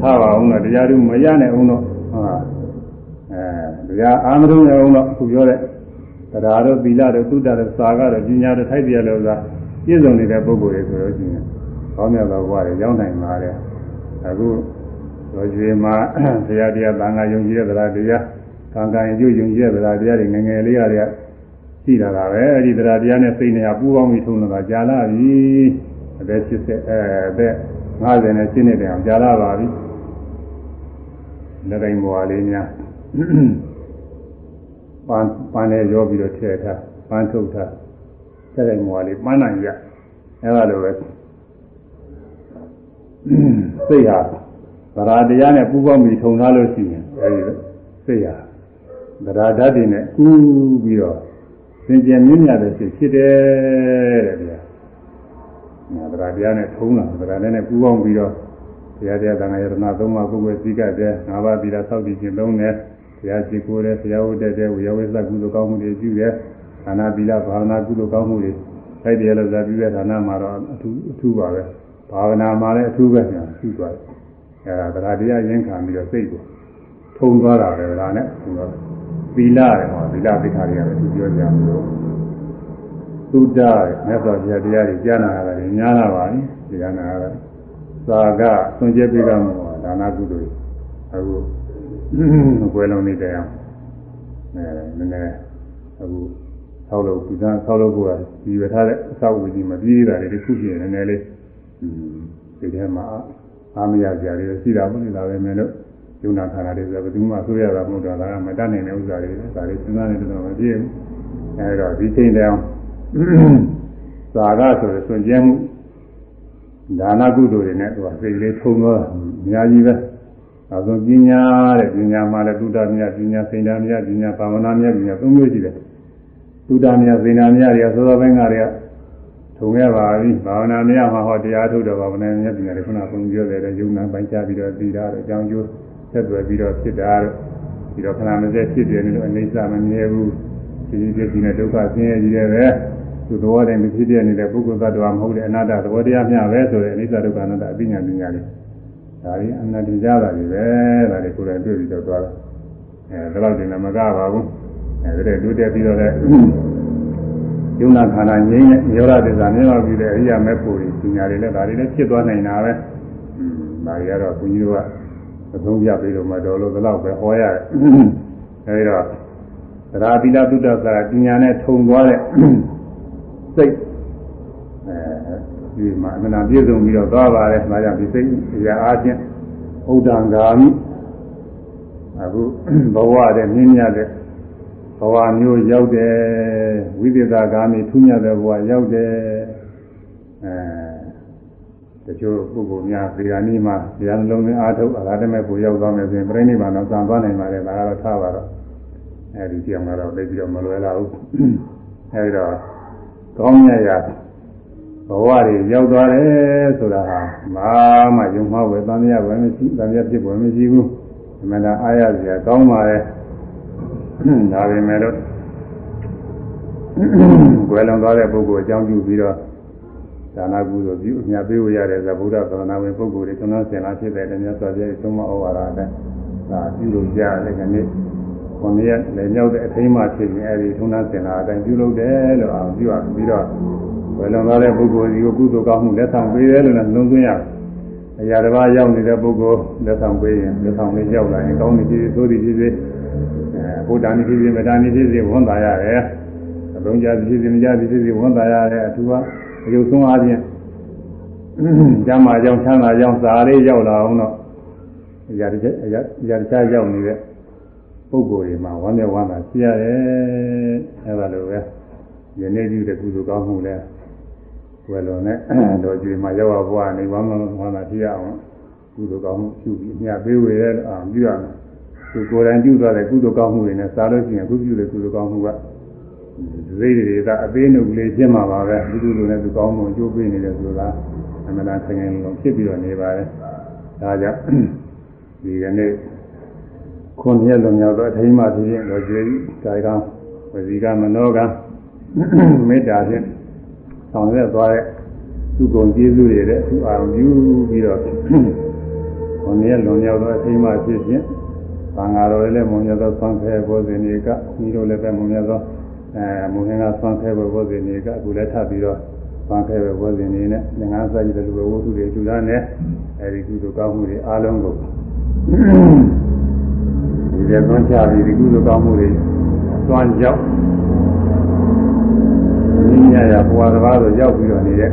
ထားပါအောင်တော့တရားတို့မရနိုင်အောင်တော့ဟုတ်လားအဲတရားအာမထုံးနိုင်အောင်တော့အခုပြောတဲ့တရားတို့သီလတို့သုတ္တတို့စာကတို့ပညာတို့ထိုက်တရားလို့သာပြည့်စုံနေတဲ့ပုဂ္ဂိုလ်တွေဆိုလို့ရှိရင်ကောင်းမြတ်သောဘဝတွေရောက်နိုင်ပါလေအခုတော်ကျွေမှာဘုရားတရားသံဃာယုံကြည်တဲ့တရားတရား ကံကံအကျိုးယုံကြည်တဲ့တရားတရားတွေငငယ်လေးရတဲ့ရှိတာကပဲအဲဒီတရားတရားနဲ့စိတ်နဲ့ပူပေါင်းပြီးထုံးတော့ကြာလာပြီအသက်80အဲအသက်50နဲ့ရှင်းနေတဲ့အောင်ကြာလာပါပြီလက်တိုင်းဘွားလေးများပန်းပန်းနဲ့ရောပြီးတော့ထည့်ထားပန်းထုတ်ထားလက်တိုင်းဘွားလေးပန်းနိုင်ရအဲလိုပဲစိတ်ဟာသရာတရားနဲ့ပူပေါင်းပြီးထုံထားလို့ရှိရင်အဲဒီစိတ်ဟာ သရာဓာတ်တွေနဲ့ကူးပြီးတော့သင်ကျင်မြင့်မြတ်တဲ့စိတ်ဖြစ်တယ်တဲ့ဗျာ။သရာတရားနဲ့ထုံးလာသရာနဲ့ပူပေါင်းပြီးတော့တရားတရားသံဃာယတနာသုံးပါးပုဂ္ဂိုလ်စည်းကပ်တဲ့ငါးပါးသီလဆောက်တည်ခြင်းသုံးတယ်။တရားရှိခိုးတယ်၊တရားဝတ်တဲ့ဝေယဝိသကုသိုလ်ကောင်းမှုတွေပြုတယ်။ဌာနသီလဘာဝနာကုသိုလ်ကောင်းမှုတွေထိုက်တယ်လို့သာပြုတဲ့ဌာနမှာတော့အထူးအထူးပါပဲ။ဘာဝနာမှာလည်းအထူးပဲညာရှိသွားတယ်။အဲဒါသရာတရားရင်းခံပြီးတော့စိတ်ကိုထုံသွားတာပဲဒါနဲ့ထုံသွားတယ်။ သီလတယ်ဟောသီလသိက္ခာတွေကလည်းသူပြောကြမှာလို့သုဒ္ဓမြတ်စွာဘုရားတရားတွေကြားနာရတယ်ညားလာပါပြီတရားနာရတယ်သာကသွန်ကျက်ပြီးတော့ဒါနာကုသိုလ်အခုဘွယ်လုံးနေတဲ့အောင်အဲနည်းနည်းအခုဆောက်လို့ဒီကဆောက်လို့ကိုဒီဝထားတဲ့အဆောက်အဦကြီးမပြီးတာတွေတစ်ခုပြင်နည်းနည်းလေးဒီထဲမှာအာမရကြတယ်ရှိတာပေါ့လေဒါပဲမဲ့လို့ ယုံနာခန္ဓာတွေဆိုဘယ်သူမှဆိုရတာမဟုတ်တော့ဒါကမတတ်နိုင်တဲ့ဥစ္စာတွေဒါတွေစဉ်းစားနေတော့မပြည့်ဘူးအဲတော့ဒီချိန်တည်းအောင်သာကဆိုရယ်ဆွန်ကျဲမှုဒါနကုသိုလ်တွေနဲ့သူကစိတ်လေးထုံတော့အများကြီးပဲအဲဆိုပညာတဲ့ပညာမှလည်းသုတ္တမြတ်ပညာစိန်တာမြတ်ပညာပါဝနာမြတ်ပညာသုံးမျိုးရှိတယ်သုတ္တမြတ်စိန်တာမြတ်တွေကသောသောဘင်းကတွေကထုံခဲ့ပါပြီဘာဝနာမြတ်မှာဟောတရားထုတ်တော့ဘာဝနာမြတ်ပညာတွေခုနကဘုန်းကြီးပြောတယ်ယုံနာပိုင်းခြားပြီးတော့သိတာတော့အကြောင်းကျိုး ဆက်သွယ်ပြီးတော့ဖြစ်တာတော့ပြီးတော့ခဏမစက်ဖြစ်တယ်လို့အနေစာမမြဲဘူးဒီဒီပြည့်စုံတဲ့ဒုက္ခဆင်းရဲကြီးတယ်ပဲသူသဘောတိုင်းမဖြစ်ပြနေတဲ့ပုဂ္ဂိုလ်သတ္တဝါမဟုတ်တဲ့အနာတ္တသဘောတရားမျှပဲဆိုတဲ့အနိစ္စဒုက္ခအနတ္တအပညာပညာလေးဒါကြီးအနတ္တကြတာကြီးပဲဒါတွေကိုယ်တိုင်တွေ့ပြီးတော့သွားတာအဲဒါတော့တင်လည်းမကပါဘူးအဲဒီတည်းတွေ့တက်ပြီးတော့လည်းယုံနာခန္ဓာငြိမ်းရဲ့ရောရသစ္စာမြင်ပါပြီလေအရိယာမေဖို့ကြီးပညာတွေလည်းဒါတွေလည်းဖြစ်သွားနိုင်တာပဲอืมဒါတွေကတော့ဘုန်းကြီးတို့က အဆုံးပြပြီးတော့မှတော်လို့ဒီလောက်ပဲဟောရတယ်အဲဒီတော့သရာသီလသုတ္တသာပညာနဲ့ထုံသွားတဲ့စိတ်အဲဒီမှာအမှန်တပြည့်စုံပြီးတော့သွားပါတယ်ဒါကြောင့်ဒီစိတ်ရာအားဖြင့်ဥဒ္ဒံဂာမိအခုဘဝတဲ့မြင့်မြတ်တဲ့ဘဝမျိုးရောက်တယ်ဝိသေသဂာမိထူးမြတ်တဲ့ဘဝရောက်တယ်အဲ တချို့ပုဂ္ဂိုလ်များဇေယနီမှာဇေယနှလုံးသွင်းအားထုတ်အရာတမဲ့ကိုရောက်သွားမယ်ဆိုရင်ပြိဋိဘံတော့စံသွားနိုင်ပါတယ်ဒါကတော့ထားပါတော့အဲဒီကြောင်ကတော့သိပြီးတော့မလွယ်လာဘူးအဲဒီတော့ကောင်းမြတ်ရာဘဝတွေရောက်သွားတယ်ဆိုတာဟာဘာမှယုံမှားဝယ်သံဃာဝယ်မရှိသံဃာဖြစ်ဝယ်မရှိဘူးအမှန်တရားအားရစရာကောင်းပါရဲ့ဒါပေမဲ့လို့ွယ်လွန်သွားတဲ့ပုဂ္ဂိုလ်အကြောင်းပြုပြီးတော့ ဒါနကုသိုလ်ပြုအမြတ်ပေးဝရတဲ့ဇဗုဒ္ဓသာသနာဝင်ပုဂ္ဂိုလ်တွေကျွန်တော်ဆင်လာဖြစ်တဲ့မြတ်စွာဘုရားရဲ့သုံးမဩဝါဒနဲ့ဒါပြုလုပ်ကြတယ်ခဏနေ့ခொနည်းလည်းမြောက်တဲ့အထိမ်းမှဖြစ်ရင်အဲဒီထုံးသားစင်လာအတိုင်းပြုလုပ်တယ်လို့အောင်ပြုရပြီးတော့ဝယ်လွန်သွားတဲ့ပုဂ္ဂိုလ်ဒီကိုကုသိုလ်ကောင်းမှုလက်ဆောင်ပေးတယ်လို့လည်းနှုံးသွင်းရအရာတစ်ပါးရောက်နေတဲ့ပုဂ္ဂိုလ်လက်ဆောင်ပေးရင်လက်ဆောင်လေးရောက်လာရင်ကောင်းနေပြီသိုးသည်ဖြစ်ဖြစ်အဲဘုဒ္ဓံဖြစ်ဖြစ်မတ္တန်ဖြစ်ဖြစ်ဝန်တာရတယ်အလုံးကြဖြစ်ဖြစ်မကြဖြစ်ဖြစ်ဝန်တာရတယ်အထူး အယုံဆုံးအားဖြင့်ကျမ်းမာကြောင်းချမ်းသာကြောင်းစာလေးရောက်လာအောင်တော့အရာတစ်ချက်အရာအရာတစ်ခြားရောက်နေတဲ့ပုဂ္ဂိုလ်တွေမှာဝမ်းမြောက်ဝမ်းသာရှိရတယ်အဲဒါလိုပဲယနေ့ပြုတဲ့ကုသိုလ်ကောင်းမှုလဲဝယ်လုံးနဲ့တော့ကြွေမှာရောက်ဘွားနေဝမ်းမြောက်ဝမ်းသာရှိရအောင်ကုသိုလ်ကောင်းမှုပြုပြီးအမြပေးဝေရအောင်ပြုရမယ်သူကိုယ်တိုင်ပြုသွားတဲ့ကုသိုလ်ကောင်းမှုတွေနဲ့စားလို့ရှိရင်အခုပြုတဲ့ကုသိုလ်ကောင်းမှုက စိတ်တွေကအသေးနှုတ်လေးဖြစ်မှာပါပဲဒီလိုလိုနဲ့သူကောင်းမှုအကျိုးပေးနေတယ်ဆိုတာအမှန်တရားဆိုင်ရင်လုံးဖြစ်ပြီးတော့နေပါတယ်ဒါကြောင့်ဒီကနေ့ခွန်မြတ်လွန်မြောက်သောအထိမ်းမှဖြစ်ရင်တော့ကျေကာယကဝစီကမနောကမေတ္တာဖြင့်ဆောင်ရွက်သွားတဲ့သူကုံကျေးဇူးတွေတဲ့သူအာရုံပြုပြီးတော့ခွန်မြတ်လွန်မြောက်သောအထိမ်းမှဖြစ်ခြင်းသံဃာတော်လည်းမုံမြတ်သောသံခဲဘောဇင်တွေကဤတို့လည်းပဲမုံမြတ်သော အဲမုံငင်ကသံခဲဘောဇင်တွေကအခုလည်းထပ်ပြီးတော့သံခဲဘောဇင်တွေနဲ့ငါးစာကြည့်တဲ့လူဝတ္ထုတွေထူတာနဲ့အဲဒီကုသိုလ်ကောင်းမှုတွေအားလုံးကိုဒီရက်သွန်းချပြီးဒီကုသိုလ်ကောင်းမှုတွေသွမ်းရောက်နည်းညာရဘဝတစ်ပါးဆိုရောက်ပြီးတော့နေတဲ့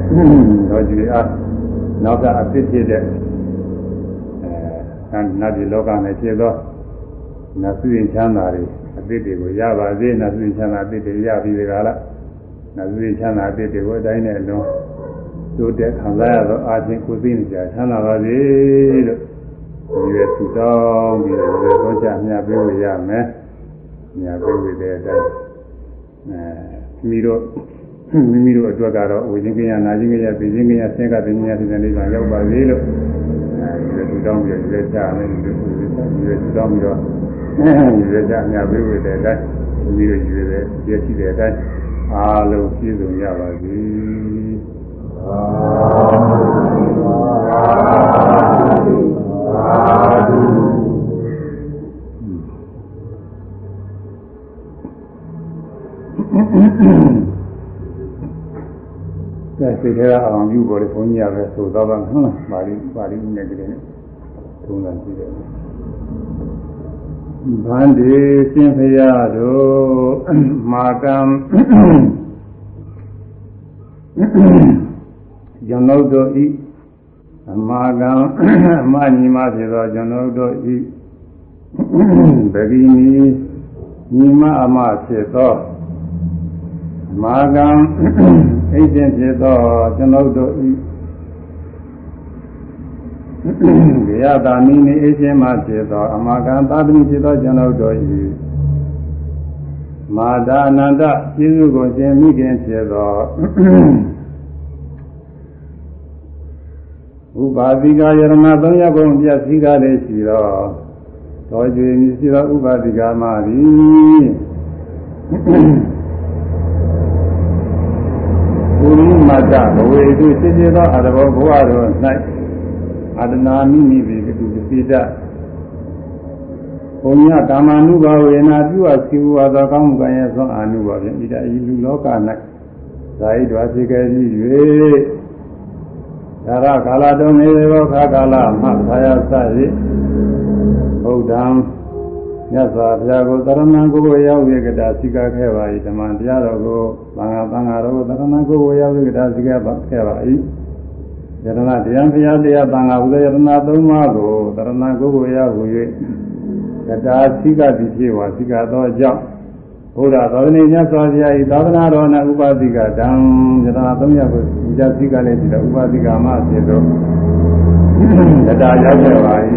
တော့ဒီအားနောက်ကအဖြစ်ဖြစ်တဲ့အဲနတ်ပြည်လောကနဲ့ဖြစ်သောနတ်စုရင်ချမ်းသာတွေအ သစ်တွေကိုရပါစေနတ်စုရင်ချမ်းသာအသစ်တွေရပြီးဒီကလာနတ်စုရင်ချမ်းသာအသစ်တွေကိုအတိုင်းနဲ့လုံးတို့တဲ့ခံစားရသောအာချင်းကိုသိနေကြချမ်းသာပါစေလို့ဒီရထူတောင်းပြီးတော့ဒီတော့ချမြပေးလို့ရမယ်မြပေးလို့တဲ့အတိုင်းအဲမိတို့မိမိတို့အတွက်ကတော့ဝိညာဉ်ကင်းရနာခြင်းကင်းရပြည်ခြင်းကင်းရဆင်းကတင်ညာတဲ့နေရာရောက်ပါစေလို့အဲဒီထူတောင်းပြီးတော့ဒီချမယ်ဒီလိုဒီလိုထူတောင်းပြီးတော့ ဒီချမြပေးလို့တဲ့အတိုင်းမိမိတို့ယူရတဲ့ရရှိတဲ့အတိုင်းအားလုံးပြည့်စုံရပါစေသာဓုကဲစိတ်ထဲကအောင်ယူပေါ်လေဘုန်းကြီးရပဲဆိုတော့ပါဟုတ်လားပါဠိပါဠိနဲ့ကြည့်တယ်ထုံးတာရှိတယ် ဗန္ဒီရှင်ဖရာတို့မာကံကျွန်ုပ်တို့ဤအမာကံအမညီမဖြစ်သောကျွန်ုပ်တို့ဤဗဂိနီညီမအမဖြစ်သောမာကံအိတ်ရှင်ဖြစ်သောကျွန်ုပ်တို့ဤ ဒီယတာမိနိအိတ်ရှင်မှဖြစ်သောအမာကံသာသမီဖြစ်သောကျွန်ုပ်တို့ဤမာဒအနန္တကျေးဇူးကိုရှင်မိခင်ဖြစ်သောဥပါတိကယရဏသုံးရကုန်ပြည့်စည်ကားလေးရှိသောတော်ကျွေမြည်ရှိသောဥပါတိကမသည်ပုရိမတ္တဘဝေတုစိစေသောအရဘောဘဝတော်၌ အတနာမိမိပေတုပိတဘုံညကာမ ानु ဘာဝေနာပြုအပ်စီဝါသောကောင်းမှုကံရဲ့သောအာနုဘာဖြင့်ဤတဤလူလောက၌ဇာဣဒွာဖြစ်ခဲ့ပြီး၍သာရကာလတုံးနေသောခါကာလမှသာယသရိဗုဒ္ဓံမြတ်စွာဘုရားကိုသရဏံကိုကိုရောက်ရကြတာစိကခဲ့ပါ၏ဓမ္မတရားတော်ကိုသံဃာသံဃာတော်ကိုသရဏံကိုကိုရောက်ရကြတာစိကပါခဲ့ပါ၏ ယရဏတရားဘုရားတရားသံဃာဘုရားယရဏသုံးပါးကိုသရဏံကိုကိုရောက်၍ကတာစိကတိဖြစ်ဝါစိကသောကြောင့်ဘုရားသာသနာ့မြတ်စွာဘုရား၏သာသနာတော်၌ဥပသိကတံယရဏသုံးရကိုဉာစိကလည်းဒီတော့ဥပသိကမဖြစ်တော့ကတာရောက်ခဲ့ပါ၏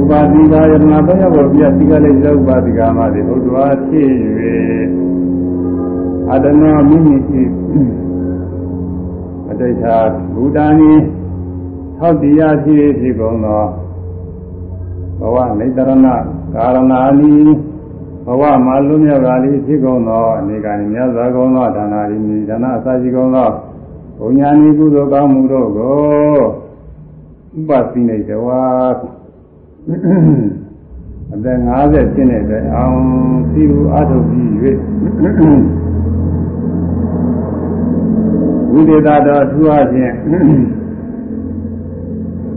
ဥပါတိကာယမဘယဘောပြတိကလေးဥပါတိကာမတွေဘုဒ္ဓဝါဖြစ်၍အတနာမိမိရှိအ တိတ်သာဘူတန်ဤသောတရားဖြစ်ဖြစ်ကုန်သောဘဝနေတရဏကာရဏာနိဘဝမှာလွမြောက်တာလေးဖြစ်ကုန်သောအနေကမြတ်စွာကုန်သောဒါနာရီမိဒါနအစာရှိကုန်သောဘုံညာနိကုသိုလ်ကောင်းမှုတို့ကိုဥပသိနေတဝါအသက်50ကျင်းတဲ့အတွက်အောင်စီဘူးအထုတ်ပြီး၍ ဝိသေသတော်ထူအချင်း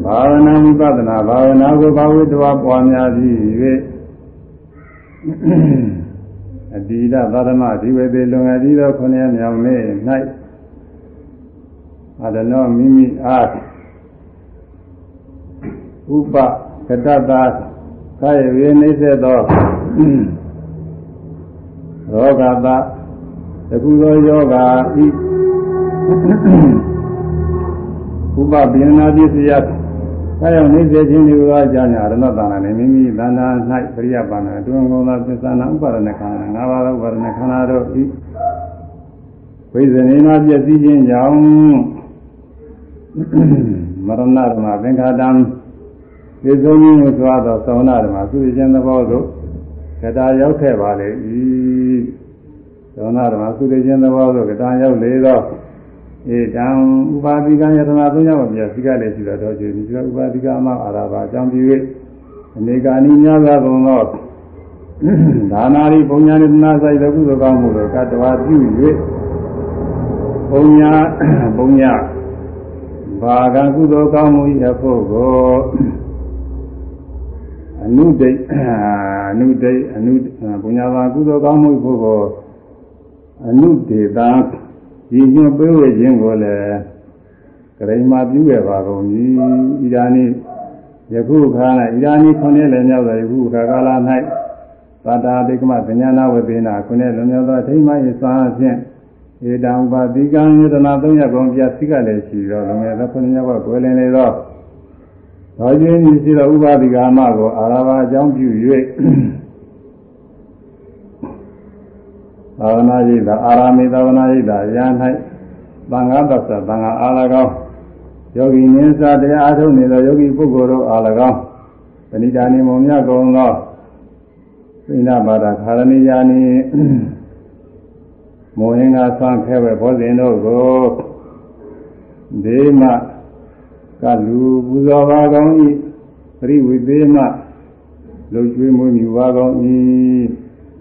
ဘာဝနာဝိပဿနာဘာဝနာကိုဘာဝတ္တဝပွားများပြီး၍အတိဒသရမဒီဝေသေလွန်ငယ်ပြီးသောခုနှစ်မြောင်နေ့၌အဒနောမိမိအားဥပကတတသာကာယဝေနေစေသောရောဂတတခုသောယောဂဤ ဥပပိဏနာပစ္စယကာယနေစေခြင်းဒီလိုအကြောင်းညာရဏတနာနဲ့မိမိသဏ္ဍာန်၌ပရိယပါဏအတွင်းကုန်သောပစ္စနာဥပါဒနာခန္ဓာ၅ပါးသောဥပါဒနာခန္ဓာတို့ဤဝိဇ္ဇနေနာပြည့်စည်ခြင်းကြောင့်မရဏဓမ္မသင်္ခါတံဒီဆုံးကြီးကိုသွားတော့သောဏဓမ္မသူခြင်းသဘောသို့ကတာရောက်ခဲ့ပါလေ၏သောဏဓမ္မသူခြင်းသဘောသို့ကတာရောက်လေတော့ ဧတံဥပါတိကယတနာသုံးယောက်ပြစိကလည်းရှိတော်ခြင်းဒီကဥပါတိကမအာရဘာအကြောင်းပြု၍အနေကာနိများစွာကုန်သောဒါနာရီဘုံညာနဲ့နာဆိုင်တဲ့ကုသိုလ်ကောင်းမှုတို့ကတဝါပြု၍ဘုံညာဘုံညာဘာကကုသိုလ်ကောင်းမှု၏အဖို့ကိုအနုဒိတ်အနုဒိတ်အနုဘုညာဘာကုသိုလ်ကောင်းမှုဖို့ကိုအနုဒေတာ ရည်ညွှန်းပေးဝေခြင်းကိုလည်းကရိမာပြုခဲ့ပါကုန်ပြီဣဒာနိယခုခါ၌ဣဒာနိခုနှစ်လည်းမြောက်သောယခုခါကာလ၌သာတာတိကမသညာနာဝေသေနာခုနှစ်လည်းမြောက်သောအထိမ့်မယေသာဖြင့်ဧတံဥပါတိကံယတနာသုံးရကုန်ပြသိကလည်းရှိသောလုံငယ်သောခုနှစ်ယောက်ကကိုယ်လင်းလေသောသောခြင်းဤရှိသောဥပါတိကာမကိုအာရဘာအကြောင်းပြု၍ သာဝနာရိတာအာရမေသာဝနာရိတာရာ၌သံဃာတ္တသံဃာအာလကောင်းယောဂီနင်းစာတရားအားထုတ်နေသောယောဂီပုဂ္ဂိုလ်တို့အာလကောင်းပဏိတာနိမုံမြတ်ကုန်သောသိဏဘာဒခါရဏိယာနိမောဟင်္ဂဆွမ်းခဲဝဲဘောဇင်တို့ကိုဒေမကလူပူဇော်ပါကောင်း၏ပရိဝိသေမလုံကျွေးမွေးမြူပါကောင်း၏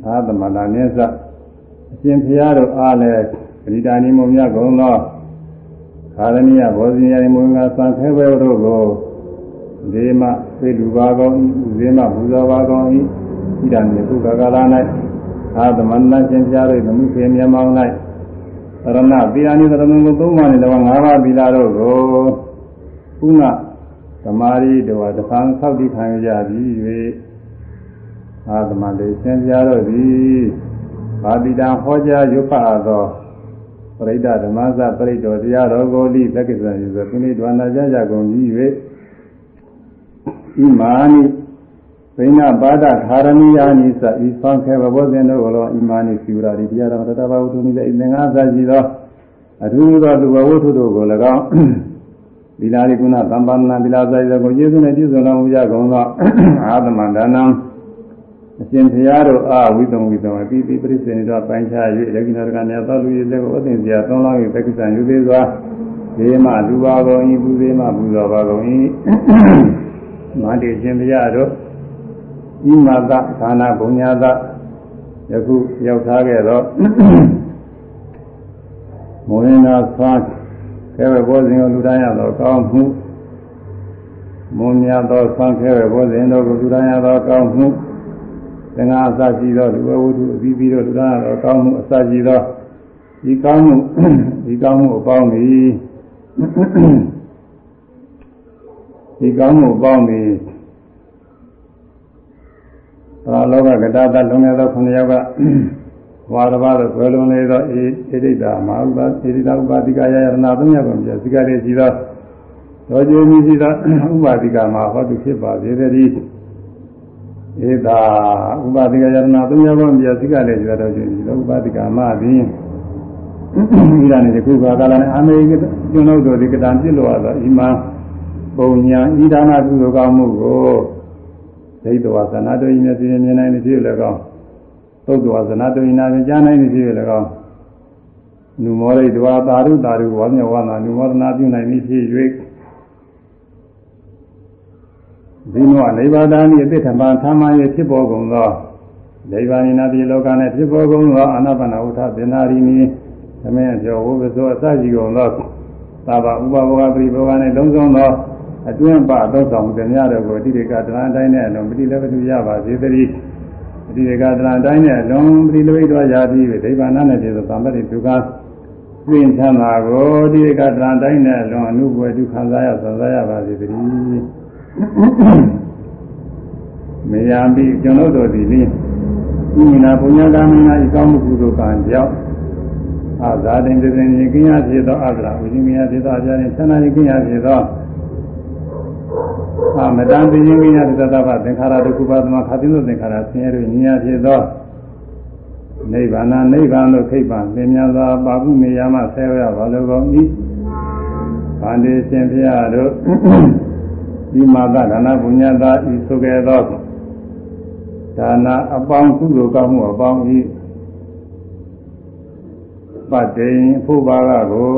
အာသမလာနေသအ ရှင်ဘုရားတို့အားလည်းပရိဒါနိမုံမြတ်ကုန်သောခါရဏိယဘောဇင်ယာမုံ္ဂသံခဲဝဲတို့ကိုဒေမသိလူပါကောင်း၏ဒေမပူဇော်ပါကောင်း၏ဣဒံမြေကုကကာလ၌အာသမန္တရှင်ပြားတို့သမှုခေမြမောင်း၌သရဏပိယာနိသရဏကိုသုံးပါးနေတော့၅ပါးပိလာတို့ကိုခုနသမာဓိတော်တဖန်ဆောက်တည်ခံရပြီ၍အာသမန္တရှင်ပြားတို့သည် ဘာတိတံဟောကြားရုပ်ဖတ်သောပရိဒဓမ္မစပရိတောတရားတော်ကိုလိသက္ကစ္စံယူသောပိဋိဒဝနာကြကြကုန်ပြီ၍ဤမာနိိဏပါဒခါရဏီယာနိသဤသံခေဘဘောဇင်တို့ကိုလောဣမာနိစီဝရာတိတရားတော်တတဘာဝုထုနိတဲ့ဤသင်္ဃာသရှိသောအထူးသောသူဘဝုထုတို့ကို၎င်းသီလာရိကုဏသံပါဏသီလာဆိုင်သောကိုကျေးဇူးနဲ့ပြည့်စုံတော်မူကြကုန်သောအာသမန္ဒနာ အရှင်ဘုရားတို့အာဝိတုံဝိတုံအပိပိပရိစေတော်ပိုင်းခြား၍လက္ခိဏရကနဲ့သောလူရည်လက်ကိုအသိစရာသုံးလောင်း၍ပက္ခိစံယူသေးစွာဒေမလူပါကုန်ဤပူသေးမပူဇော်ပါကုန်ဤမာတိရှင်ဘုရားတို့ဤမာသဌာနဘုံညာသယခုရောက်ထားခဲ့တော့မောဟင်္ဂဆွမ်းခဲဝဲဘောဇင်ကိုလူတိုင်းရသောကောင်းမှုမွန်မြတ်သောဆွမ်းခဲဝဲဘောဇင်တို့ကိုလူတိုင်းရသောကောင်းမှုသ င်္ဃာအစရှိသောလူဝဝုထုအပြီးပြီးတော့လူတိုင်းရသောကောင်းမှုအစရှိသောဒီကောင်းမှုဒီကောင်းမှုအပေါင်းသည်ဒီကောင်းမှုအပေါင်းသည်သာလောကကတာတလုံငယ်သောခုနှစ်ယောက်ကဝါရပါတို့ဆွဲလုံးလေးသောအေဣဒိတာမဟာဥပါဣဒိတာဥပါတိကယယရဏသုံးယောက်ကိုပြစီကလေးရှိသောသောကျေမီရှိသောဥပါတိကမှာဟောတုဖြစ်ပါစေတည်း ဧတာဥပါတိကယရဏသုံးယောက်ကိုပြစီကလေးရှိသောကျေမီရှိသောဥပါတိကမှာသည်ဤရနေတခုကာလနဲ့အမေရိကကျွန်းတို့ဒီကတံပြစ်လို့ရသောဤမှာပုံညာဤဒါနကုသိုလ်ကောင်းမှုကိုဒိဋ္ဌဝသနာတော်ဤမျက်စိမြင်နိုင်နေဖြစ်လည်းကောင်းသုတ်တော်သနာတော်ဤနာမြင်ကြားနိုင်နေဖြစ်လည်းကောင်းနုမောရိတဝါသာရုသာရုဝါမျက်ဝါနာနုမောဒနာပြုနိုင်နေဖြစ်၍ ဘိနောလေးပါးသားဤအတိထမံသမာယေဖြစ်ပေါ်ကုန်သောလေးပါးနိနာတိလောက၌ဖြစ်ပေါ်ကုန်သောအနာပါနဝဋ္ဌပင်နာရီနိသမယကျောဝုပ္ပဇောအစရှိကုန်သောသာဘဥပဘောဂပရိဘောဂ၌လုံးစုံသောအတွင်းပသောဆောင်ကြများတို့ကိုတိရိကတဏ္ဍအတိုင်းနဲ့အလုံးပတိလဘသူရပါစေတည်းပတိရိကတဏ္ဍအတိုင်းနဲ့အလုံးပတိလဘိတော်ရာပြီးဒိဗ္ဗာနာနဲ့ပြေသောသံပတိဒုက္ခပြင်းထမ်းတာကိုတိရိကတဏ္ဍအတိုင်းနဲ့အလုံးအနုဘွယ်ဒုက္ခစားရဆံစားရပါစေတည်း မယံပြီးကျွန်တော်တို့ဒီနည်းဤနာပုညကံနာဤကောင်းမှုကုသိုလ်ကံကြောင့်အာဇာတိတည်နေကင်းရဖြစ်သောအာသရာဝိဉ္ဇင်ရဖြစ်သောအပြာနဲ့ဆန္ဒရင်ကင်းရဖြစ်သောအာမတန်သိခြင်းကင်းရသတ္တဗသင်္ခါရဒုက္ခပါသမခါတိသောသင်္ခါရဆင်းရဲတို့ဉာဏ်ဖြစ်သောနိဗ္ဗာန်နိဗ္ဗာန်တို့ခိဗ္ဗံသင်များစွာပါကုမေယမဆဲရပါလိုကုန်၏ဗန္ဒီရှင်ဖျားတို့ ဒီမာသဒါနပုညတာဤဆိုခဲ့သောဒါနအပေါင်းကုသိုလ်ကောင်းမှုအပေါင်းဤပတ္တိဖို့ပါကကို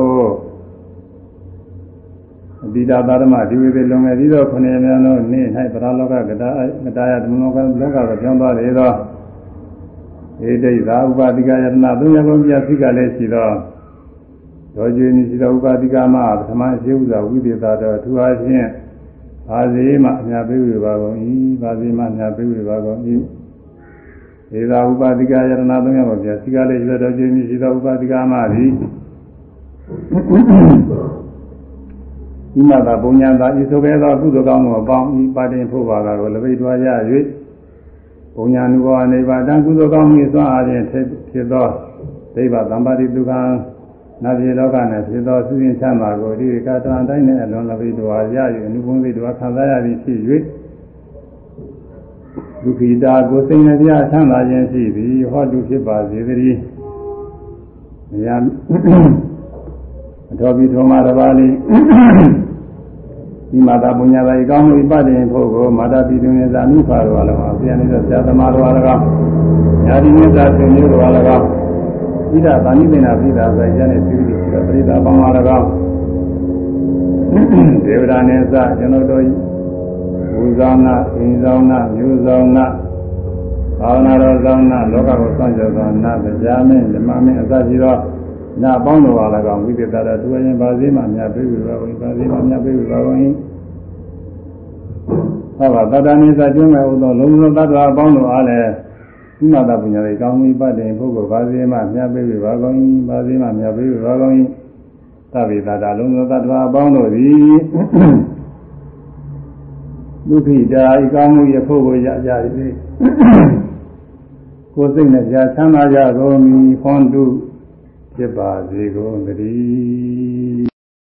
အတိတာသာဓမဒီဝေပေလုံငယ်ပြီးတော့ခொနည်းများလုံးနေ့၌ပရလောကကတာကတာယသမနောကလောကကိုပြောင်းသွားလေတော့ဧဒိသာဥပါတိကယတနာသုံးရကုန်ပြသိကလည်းရှိတော့ဒေါ်ကျွေးရှိသောဥပါတိကမပထမရှိဥစွာဝိသေသာတော်သူအားဖြင့် ဘာစီမှအများပေးဝေပါကုန်၏ဘာစီမှအများပေးဝေပါကုန်၏ဧသာဥပါတိကယတနာသုံးရကုန်ပြသိကလည်းရှိတော်ကျွေးရှိသောဥပါတိကမသည်ဤမသာပုံညာသာဤဆိုခဲ့သောကုသိုလ်ကောင်းမှုအပေါင်းဤပါတင်ဖို့ပါကတော့လပိတ်တော်ရ၍ပုံညာနုဘောနိဗ္ဗာန်ကုသိုလ်ကောင်းမှုစွာအားဖြင့်ဖြစ်သောဒိဗ္ဗသံပါတိဒုက္ခ နာပြေလောကနဲ့ဖြစ်သောသုရင်ချမ်းသာကိုဒီကတန်တိုင်းနဲ့အလွန်လပိတ်တော်ရ၍အနုဘုံသိတော်ခံစားရသည်ဖြစ်၍ဒုက္ခိတာကိုစိတ်နှပြချမ်းသာခြင်းရှိသည်ဟောတုဖြစ်ပါစေတည်းမယအတော်ပြီးထောမတပါးလေးဒီမာတာပုညာသာဤကောင်းမှုဤပတ်တင်ဖို့ကိုမာတာပြည်တွင်ဇာမိဖာတော်လည်းပါဆရာနေသောဆရာသမားတော်လည်းကောညာတိမြတ်သာဆွေမျိုးတော်လ ည်းကောဣဒဗာဏိပင်နာပိသာဆိုရတဲ့သူတွေရှိတော့ပရိသပေါင်းလာလည်းကောဒေဝဒာနေစကျွန်တော်တို့ဘူဇောင်းနာအင်းဇောင်းနာမျိုးဇောင်းနာဘာဝနာတော်ဇောင်းနာလောကကိုစောင့်ကြသောနာတရားမင်းဓမ္မမင်းအစရှိသောနာပေါင်းတော်ပါလည်းကောဝိသေတရသူရင်ပါစေမှမြတ်ပေးပြီပါဘုရားပါစေမှမြတ်ပေးပြီပါဘုရားဟောပါတတနိစ္စကျွမ်းမဲ့ဥသောလုံးစုံသတ္တဝါပေါင်းတော်အားလည်း ဒီမာတာပညာတွေကောင်းပြီးပတ်တယ်ပုဂ္ဂိုလ်ပါစေမှမြတ်ပေးပြီပါကောင်း၏ပါစေမှမြတ်ပေးပြီပါကောင်း၏သဗ္ဗေတတာလုံးစုံသတ္တဝါပေါင်းတို့သည်ဒုက္ခိတာဤကောင်းမှုရဖို့ကိုရကြ၏ကိုယ်စိတ်နဲ့ကြာချမ်းသာကြကုန်၏ဟွန်တုဖြစ်ပါစေကုန်သတည်း